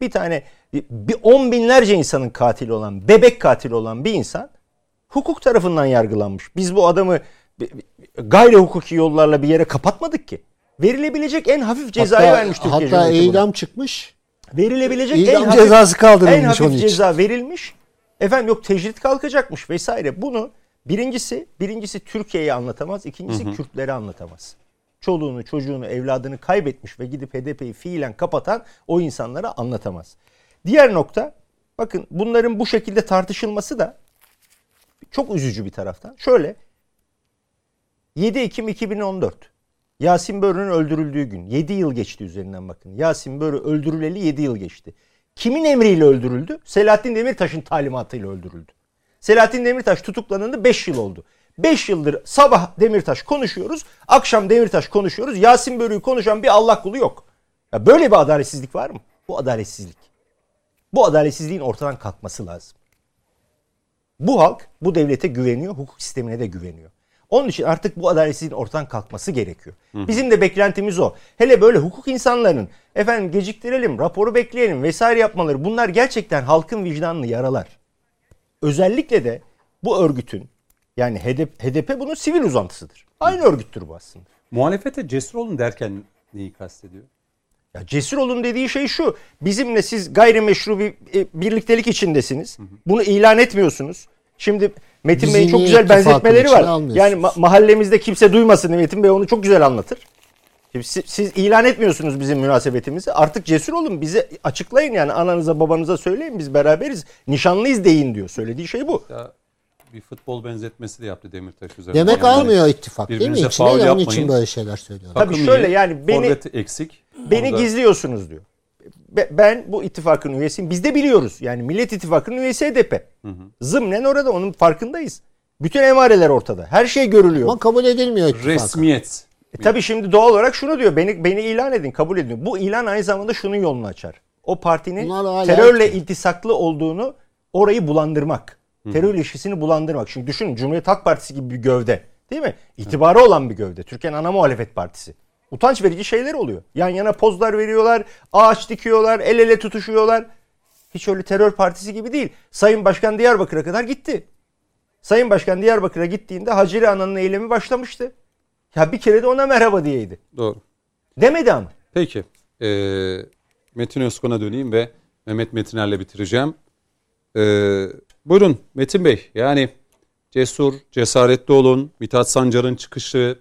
Bir tane bir on binlerce insanın katili olan, bebek katili olan bir insan hukuk tarafından yargılanmış. Biz bu adamı gayri hukuki yollarla bir yere kapatmadık ki. Verilebilecek en hafif cezayı hatta, vermiş Türkiye Hatta Cumhuriyeti buna. eylem çıkmış. Verilebilecek İdam en hafif, cezası kaldırılmış en hafif onun için. ceza verilmiş. Efendim yok tecrit kalkacakmış vesaire. Bunu birincisi birincisi Türkiye'yi anlatamaz, ikincisi Kürtleri anlatamaz. Çoluğunu, çocuğunu, evladını kaybetmiş ve gidip HDP'yi fiilen kapatan o insanlara anlatamaz. Diğer nokta bakın bunların bu şekilde tartışılması da çok üzücü bir taraftan. Şöyle 7 Ekim 2014 Yasin Börü'nün öldürüldüğü gün 7 yıl geçti üzerinden bakın. Yasin Börü öldürüleli 7 yıl geçti. Kimin emriyle öldürüldü? Selahattin Demirtaş'ın talimatıyla öldürüldü. Selahattin Demirtaş tutuklanandı 5 yıl oldu. 5 yıldır sabah Demirtaş konuşuyoruz, akşam Demirtaş konuşuyoruz. Yasin Börü'yü konuşan bir Allah kulu yok. Ya böyle bir adaletsizlik var mı? Bu adaletsizlik. Bu adaletsizliğin ortadan kalkması lazım. Bu halk bu devlete güveniyor, hukuk sistemine de güveniyor. Onun için artık bu adaletsizliğin ortadan kalkması gerekiyor. Bizim de beklentimiz o. Hele böyle hukuk insanlarının efendim geciktirelim, raporu bekleyelim vesaire yapmaları bunlar gerçekten halkın vicdanını yaralar. Özellikle de bu örgütün yani HDP, HDP bunun sivil uzantısıdır. Aynı örgüttür bu aslında. Muhalefete cesur olun derken neyi kastediyor? Ya cesur olun dediği şey şu. Bizimle siz gayrimeşru bir e, birliktelik içindesiniz. Bunu ilan etmiyorsunuz. Şimdi Metin Bey'in çok güzel benzetmeleri var. Yani ma- mahallemizde kimse duymasın Metin Bey onu çok güzel anlatır. Şimdi siz, siz ilan etmiyorsunuz bizim münasebetimizi. Artık cesur olun bize açıklayın yani ananıza babanıza söyleyin biz beraberiz. Nişanlıyız deyin diyor. Söylediği şey bu. Ya bir futbol benzetmesi de yaptı Demirtaş üzerinden. Demek Yani almıyor ittifak değil mi? İçine onun yapmayın. için böyle şeyler söylüyorlar. Tabii şöyle yani beni- eksik. Beni Onu da- gizliyorsunuz diyor. Be- Ben bu ittifakın üyesiyim. Biz de biliyoruz. Yani Millet İttifakı'nın üyesi HDP. Zımnen orada onun farkındayız. Bütün emareler ortada. Her şey görülüyor. Ama kabul edilmiyor ittifak. resmiyet. E tabii şimdi doğal olarak şunu diyor. Beni beni ilan edin, kabul edin. Bu ilan aynı zamanda şunun yolunu açar. O partinin terörle iltisaklı olduğunu orayı bulandırmak. Terör ilişkisini bulandırmak. Şimdi düşünün Cumhuriyet Halk Partisi gibi bir gövde. Değil mi? İtibarı olan bir gövde. Türkiye'nin ana muhalefet partisi. Utanç verici şeyler oluyor. Yan yana pozlar veriyorlar, ağaç dikiyorlar, el ele tutuşuyorlar. Hiç öyle terör partisi gibi değil. Sayın Başkan Diyarbakır'a kadar gitti. Sayın Başkan Diyarbakır'a gittiğinde Hacire Ana'nın eylemi başlamıştı. Ya bir kere de ona merhaba diyeydi. Doğru. Demedi ama. Peki. Ee, Metin Özkan'a döneyim ve Mehmet Metiner'le bitireceğim. Ee, buyurun Metin Bey. Yani cesur, cesaretli olun. Mithat Sancar'ın çıkışı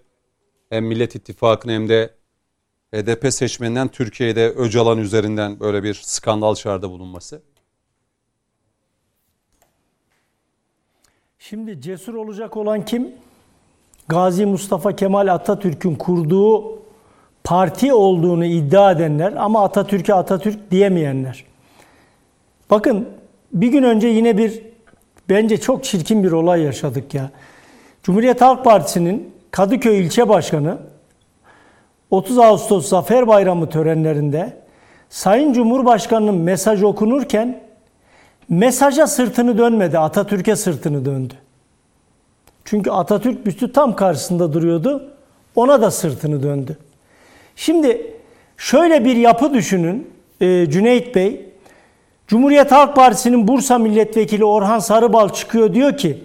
hem Millet İttifakı'nın hem de HDP seçmeninden Türkiye'de Öcalan üzerinden böyle bir skandal çağrıda bulunması. Şimdi cesur olacak olan kim? Gazi Mustafa Kemal Atatürk'ün kurduğu parti olduğunu iddia edenler ama Atatürk'e Atatürk diyemeyenler. Bakın bir gün önce yine bir bence çok çirkin bir olay yaşadık ya. Cumhuriyet Halk Partisi'nin Kadıköy ilçe başkanı 30 Ağustos Zafer Bayramı törenlerinde Sayın Cumhurbaşkanı'nın mesajı okunurken mesaja sırtını dönmedi, Atatürk'e sırtını döndü. Çünkü Atatürk büstü tam karşısında duruyordu. Ona da sırtını döndü. Şimdi şöyle bir yapı düşünün e, Cüneyt Bey. Cumhuriyet Halk Partisi'nin Bursa Milletvekili Orhan Sarıbal çıkıyor diyor ki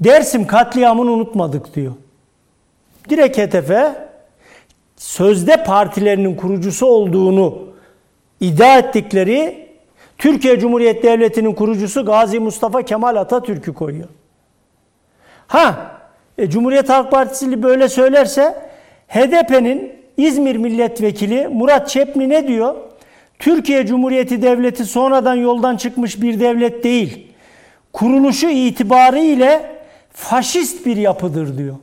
Dersim katliamını unutmadık diyor. Direkt hedefe sözde partilerinin kurucusu olduğunu iddia ettikleri Türkiye Cumhuriyet Devleti'nin kurucusu Gazi Mustafa Kemal Atatürk'ü koyuyor. Ha, e, Cumhuriyet Halk Partisi böyle söylerse HDP'nin İzmir Milletvekili Murat Çepni ne diyor? Türkiye Cumhuriyeti Devleti sonradan yoldan çıkmış bir devlet değil. Kuruluşu itibariyle faşist bir yapıdır diyor.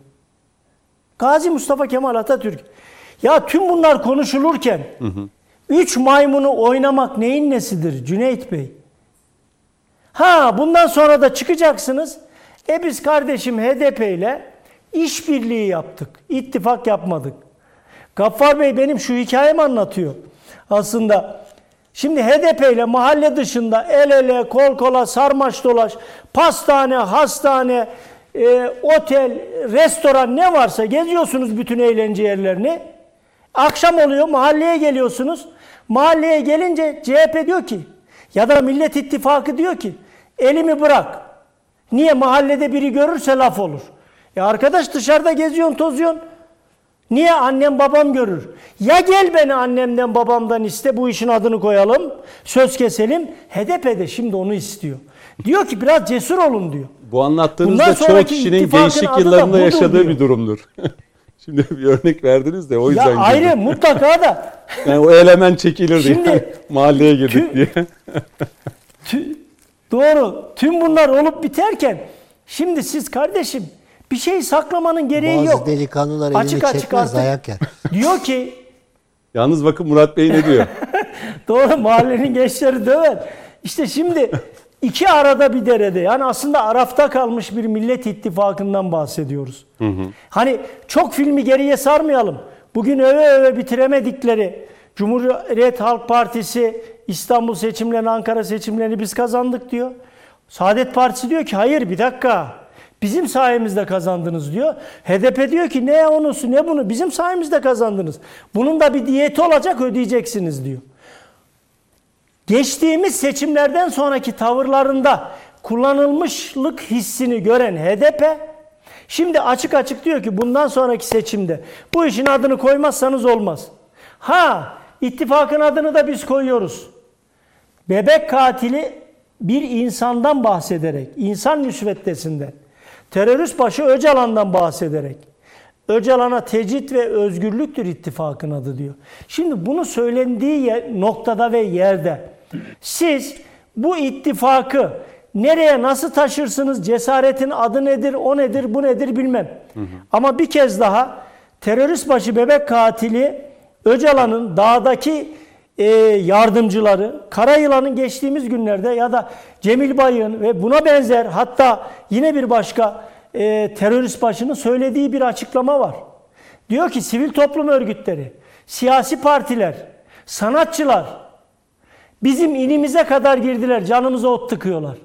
Gazi Mustafa Kemal Atatürk. Ya tüm bunlar konuşulurken üç maymunu oynamak neyin nesidir Cüneyt Bey? Ha bundan sonra da çıkacaksınız. E biz kardeşim HDP ile işbirliği yaptık. İttifak yapmadık. Gaffar Bey benim şu hikayemi anlatıyor. Aslında şimdi HDP ile mahalle dışında el ele, kol kola, sarmaş dolaş, pastane, hastane, e, otel, restoran ne varsa geziyorsunuz bütün eğlence yerlerini. Akşam oluyor mahalleye geliyorsunuz. Mahalleye gelince CHP diyor ki ya da Millet İttifakı diyor ki elimi bırak. Niye mahallede biri görürse laf olur. Ya arkadaş dışarıda geziyorsun tozuyorsun. Niye annem babam görür? Ya gel beni annemden babamdan iste bu işin adını koyalım. Söz keselim. HDP de şimdi onu istiyor. Diyor ki biraz cesur olun diyor. Bu anlattığınız Bundan da çoğu kişinin gençlik yıllarında yaşadığı diyor. bir durumdur. [laughs] Şimdi bir örnek verdiniz de o yüzden Ya ayrı girdim. mutlaka da [laughs] Yani o elemen çekilirdi. Şimdi- yani. [laughs] Mahalleye girdik Tüm- diye. Tü- doğru. Tüm bunlar olup biterken şimdi siz kardeşim bir şey saklamanın gereği Bazı yok. delikanlılar elini Açık açık çekmez artık. dayak yer. [laughs] Diyor ki Yalnız bakın Murat Bey ne diyor? [laughs] Doğru mahallenin gençleri döver. İşte şimdi iki arada bir derede yani aslında arafta kalmış bir millet ittifakından bahsediyoruz. Hani çok filmi geriye sarmayalım. Bugün öve öve bitiremedikleri Cumhuriyet Halk Partisi İstanbul seçimlerini, Ankara seçimlerini biz kazandık diyor. Saadet Partisi diyor ki hayır bir dakika. Bizim sayemizde kazandınız diyor. HDP diyor ki ne onusu ne bunu bizim sayemizde kazandınız. Bunun da bir diyeti olacak ödeyeceksiniz diyor. Geçtiğimiz seçimlerden sonraki tavırlarında kullanılmışlık hissini gören HDP şimdi açık açık diyor ki bundan sonraki seçimde bu işin adını koymazsanız olmaz. Ha ittifakın adını da biz koyuyoruz. Bebek katili bir insandan bahsederek, insan müsveddesinden, terörist başı Öcalan'dan bahsederek, Öcalan'a tecrit ve özgürlüktür ittifakın adı diyor. Şimdi bunu söylendiği yer- noktada ve yerde siz bu ittifakı nereye nasıl taşırsınız, cesaretin adı nedir, o nedir, bu nedir? Bilmem. Ama bir kez daha terörist başı bebek katili Öcalan'ın dağdaki e, yardımcıları, Karayılan'ın geçtiğimiz günlerde ya da Cemil Bayık'ın ve buna benzer hatta yine bir başka e, terörist başının söylediği bir açıklama var. Diyor ki sivil toplum örgütleri, siyasi partiler, sanatçılar bizim inimize kadar girdiler, canımıza ot tıkıyorlar.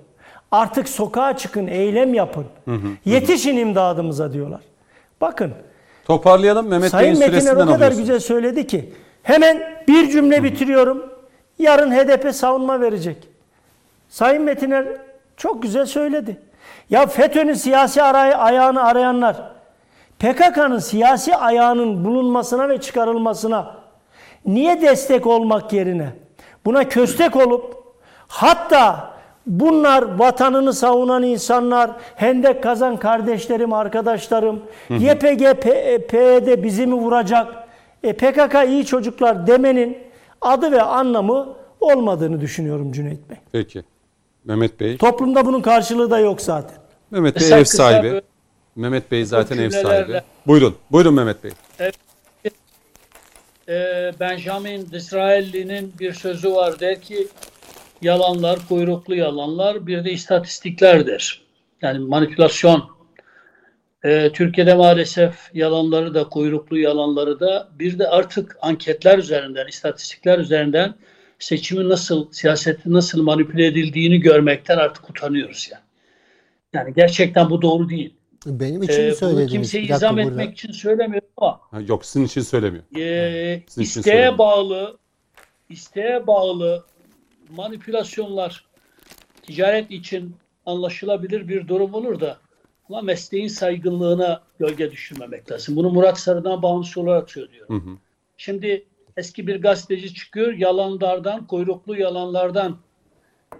Artık sokağa çıkın, eylem yapın. Yetişin imdadımıza diyorlar. Bakın Toparlayalım Mehmet Bey'in Sayın Metiner süresinden o kadar güzel söyledi ki hemen bir cümle bitiriyorum. Yarın HDP savunma verecek. Sayın Metiner çok güzel söyledi. Ya FETÖ'nün siyasi aray- ayağını arayanlar PKK'nın siyasi ayağının bulunmasına ve çıkarılmasına niye destek olmak yerine buna köstek olup hatta bunlar vatanını savunan insanlar, hendek kazan kardeşlerim, arkadaşlarım, YPG, PYD bizi mi vuracak, e, PKK iyi çocuklar demenin adı ve anlamı olmadığını düşünüyorum Cüneyt Bey. Peki. Mehmet Bey. Toplumda bunun karşılığı da yok zaten. Mehmet Bey ev sahibi. Mehmet Bey zaten ev sahibi. Buyurun. Buyurun Mehmet Bey. Ee, Benjamin Disraeli'nin bir sözü var der ki yalanlar kuyruklu yalanlar bir de istatistiklerdir. Yani manipülasyon. Ee, Türkiye'de maalesef yalanları da kuyruklu yalanları da bir de artık anketler üzerinden, istatistikler üzerinden seçimi nasıl, siyaseti nasıl manipüle edildiğini görmekten artık utanıyoruz yani. Yani gerçekten bu doğru değil. Benim için Ee, mi bunu söylediniz? kimseye Bir dakika izah burada. etmek için söylemiyorum ama Ha, yok sizin için söylemiyor. e, Sizin için bağlı isteğe bağlı manipülasyonlar ticaret için anlaşılabilir bir durum olur da ama mesleğin saygınlığına gölge düşürmemek lazım. Bunu Murat Sarı'dan bağımsız olarak söylüyorum. Hı hı. Şimdi eski bir gazeteci çıkıyor yalanlardan, kuyruklu yalanlardan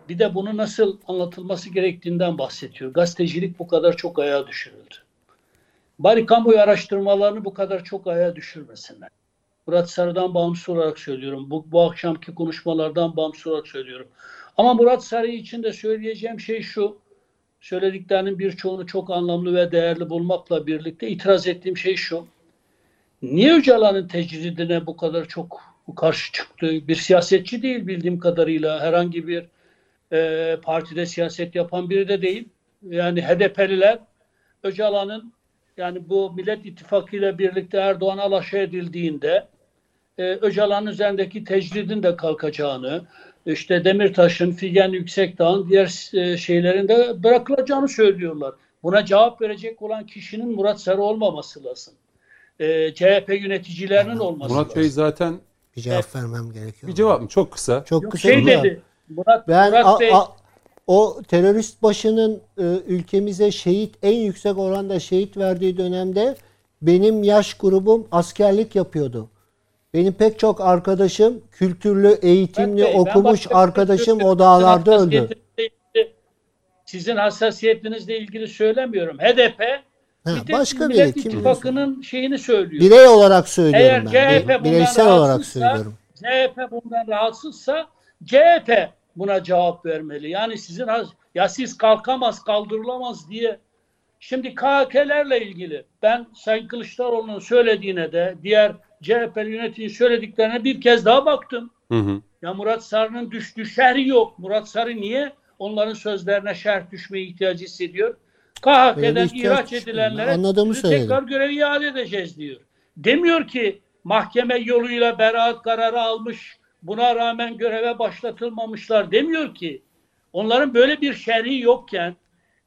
bir de bunu nasıl anlatılması gerektiğinden bahsediyor. Gazetecilik bu kadar çok ayağa düşürüldü. Bari kamuoyu araştırmalarını bu kadar çok ayağa düşürmesinler. Murat Sarı'dan bağımsız olarak söylüyorum. Bu, bu akşamki konuşmalardan bağımsız olarak söylüyorum. Ama Murat Sarı için de söyleyeceğim şey şu. Söylediklerinin birçoğunu çok anlamlı ve değerli bulmakla birlikte itiraz ettiğim şey şu. Niye Öcalan'ın tecridine bu kadar çok karşı çıktı? Bir siyasetçi değil bildiğim kadarıyla. Herhangi bir e, partide siyaset yapan biri de değil. Yani HDP'liler Öcalan'ın yani bu Millet İttifakı ile birlikte Erdoğan alaşa edildiğinde e, Öcalan'ın üzerindeki tecridin de kalkacağını, işte Demirtaş'ın, Figen Yüksekdağ'ın diğer e, şeylerin de bırakılacağını söylüyorlar. Buna cevap verecek olan kişinin Murat Sarı olmaması lazım. E, CHP yöneticilerinin olması Murat lazım. Bey zaten bir cevap evet. vermem gerekiyor. Bir cevap mı? Çok kısa. Çok Yok, kısa. Şey dedi. Murat, ben Murat a, Bey a, o terörist başının e, ülkemize şehit en yüksek oranda şehit verdiği dönemde benim yaş grubum askerlik yapıyordu. Benim pek çok arkadaşım kültürlü, eğitimli, Bey, okumuş arkadaşım o dağlarda öldü. Sizin hassasiyetinizle ilgili söylemiyorum. HDP Ha, bir başka Millet kim İttifakı'nın şeyini söylüyor. Birey olarak söylüyorum Eğer ben. CHP Bireysel olarak söylüyorum. CHP bundan rahatsızsa CHP buna cevap vermeli. Yani sizin ya siz kalkamaz, kaldırılamaz diye. Şimdi KHK'lerle ilgili ben Sayın Kılıçdaroğlu'nun söylediğine de diğer CHP yönetici söylediklerine bir kez daha baktım. Hı hı. Ya Murat Sarı'nın düştüğü şerhi yok. Murat Sarı niye onların sözlerine şerh düşmeye ihtiyacı hissediyor? KHK'den ihraç edilenlere söyledim. tekrar görev iade edeceğiz diyor. Demiyor ki mahkeme yoluyla beraat kararı almış buna rağmen göreve başlatılmamışlar demiyor ki. Onların böyle bir şerhi yokken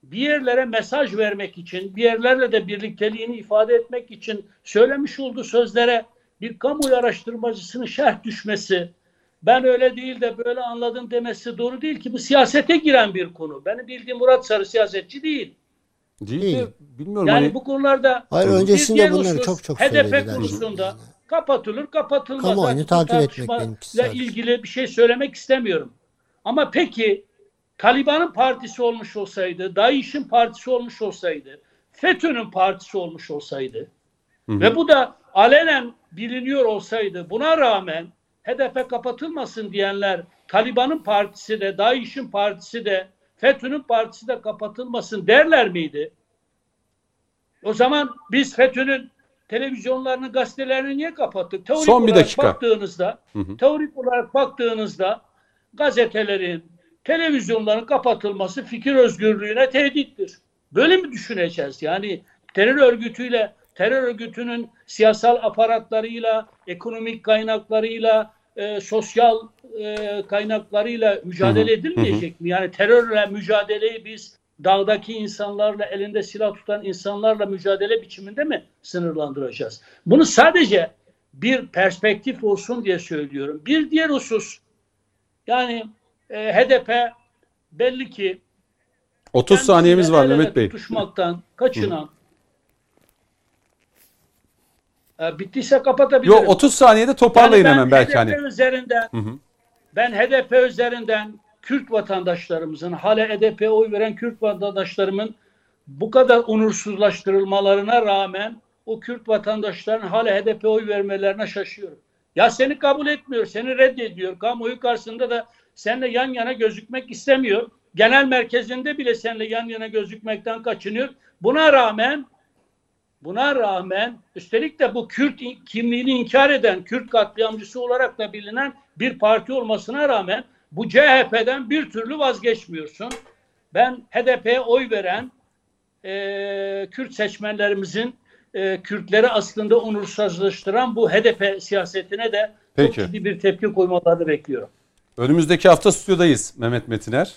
bir yerlere mesaj vermek için, bir yerlerle de birlikteliğini ifade etmek için söylemiş olduğu sözlere bir kamu araştırmacısının şerh düşmesi, ben öyle değil de böyle anladım demesi doğru değil ki bu siyasete giren bir konu. Benim bildiğim Murat Sarı siyasetçi değil. Değil, de bilmiyorum Yani hani bu konularda Hayır öncesinde bunları çok çok HDP konusunda kapatılır kapatılmaz. Kamuoyunu takip etmek benimkisi ilgili bir şey söylemek istemiyorum. Ama peki Taliban'ın partisi olmuş olsaydı, DAEŞ'in partisi olmuş olsaydı, FETÖ'nün partisi olmuş olsaydı Hı hı. ve bu da alenen biliniyor olsaydı buna rağmen HDP kapatılmasın diyenler Taliban'ın partisi de, DAEŞ'in partisi de, FETÖ'nün partisi de kapatılmasın derler miydi? O zaman biz FETÖ'nün televizyonlarını, gazetelerini niye kapattık? Teorik Son bir dakika. baktığınızda, Hı hı. teorik olarak baktığınızda gazetelerin, televizyonların kapatılması fikir özgürlüğüne tehdittir. Böyle mi düşüneceğiz? Yani terör örgütüyle, terör örgütünün siyasal aparatlarıyla, ekonomik kaynaklarıyla, e, sosyal e, kaynaklarıyla mücadele Hı hı, edilmeyecek mi? Yani terörle mücadeleyi biz dağdaki insanlarla, elinde silah tutan insanlarla mücadele biçiminde mi sınırlandıracağız? Bunu sadece bir perspektif olsun diye söylüyorum. Bir diğer husus, yani e, HDP belli ki 30 saniyemiz var Mehmet Bey. Tutuşmaktan kaçınan. E, bittiyse kapatabilirim. Yok 30 saniyede toparlayın Yani hemen belki HDP hani. üzerinden Hı hı. ben HDP üzerinden Kürt vatandaşlarımızın hala HDP'ye oy veren Kürt vatandaşlarımın bu kadar onursuzlaştırılmalarına rağmen o Kürt vatandaşların hala HDP'ye oy vermelerine şaşıyorum. Ya seni kabul etmiyor, seni reddediyor. Kamuoyu karşısında da seninle yan yana gözükmek istemiyor. Genel merkezinde bile seninle yan yana gözükmekten kaçınıyor. Buna rağmen Buna rağmen üstelik de bu Kürt kimliğini inkar eden, Kürt katliamcısı olarak da bilinen bir parti olmasına rağmen bu CHP'den bir türlü vazgeçmiyorsun. Ben HDP'ye oy veren e, Kürt seçmenlerimizin e, Kürtleri aslında onursuzlaştıran bu HDP siyasetine de Peki. çok ciddi bir tepki koymalarını bekliyorum. Önümüzdeki hafta stüdyodayız Mehmet Metiner.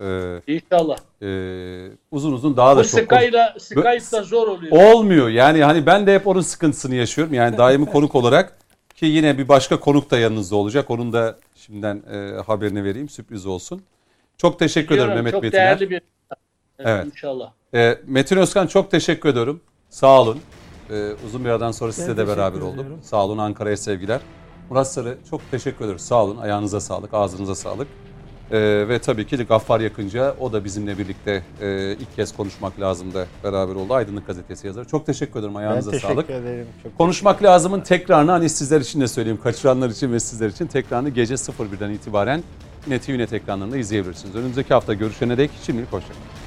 Ee, İnşallah. e, uzun uzun daha da Bu çok Skype'la Skype'da zor oluyor. olmuyor. Yani hani ben de hep onun sıkıntısını yaşıyorum. Yani daimi [laughs] konuk olarak Ki yine bir başka konuk da yanınızda olacak. Onun da şimdiden e, haberini vereyim. Sürpriz olsun. Çok teşekkür ederim Mehmet çok Metiner. değerli bir Evet. inşallah. E, Metin Özkan çok teşekkür ediyorum. Sağ olun. E, uzun bir aradan sonra sizle de teşekkür beraber olduk. ediyorum. Sağ olun Ankara'ya sevgiler. Murat Sarı çok teşekkür ederiz. Sağ olun. Ayağınıza sağlık, ağzınıza sağlık. E, ve tabii ki Gaffar Yakınca o da bizimle birlikte e, ilk kez konuşmak lazımdı. Beraber oldu. Aydınlık Gazetesi yazarı. Çok teşekkür ederim. Ben Ayağınıza teşekkür sağlık. ederim. Çok Konuşmak lazımın tekrarını hani sizler için de söyleyeyim. Kaçıranlar için ve sizler için tekrarını gece 01'den itibaren yine TVNet ekranlarında izleyebilirsiniz. Önümüzdeki hafta görüşene dek şimdilik hoşçakalın.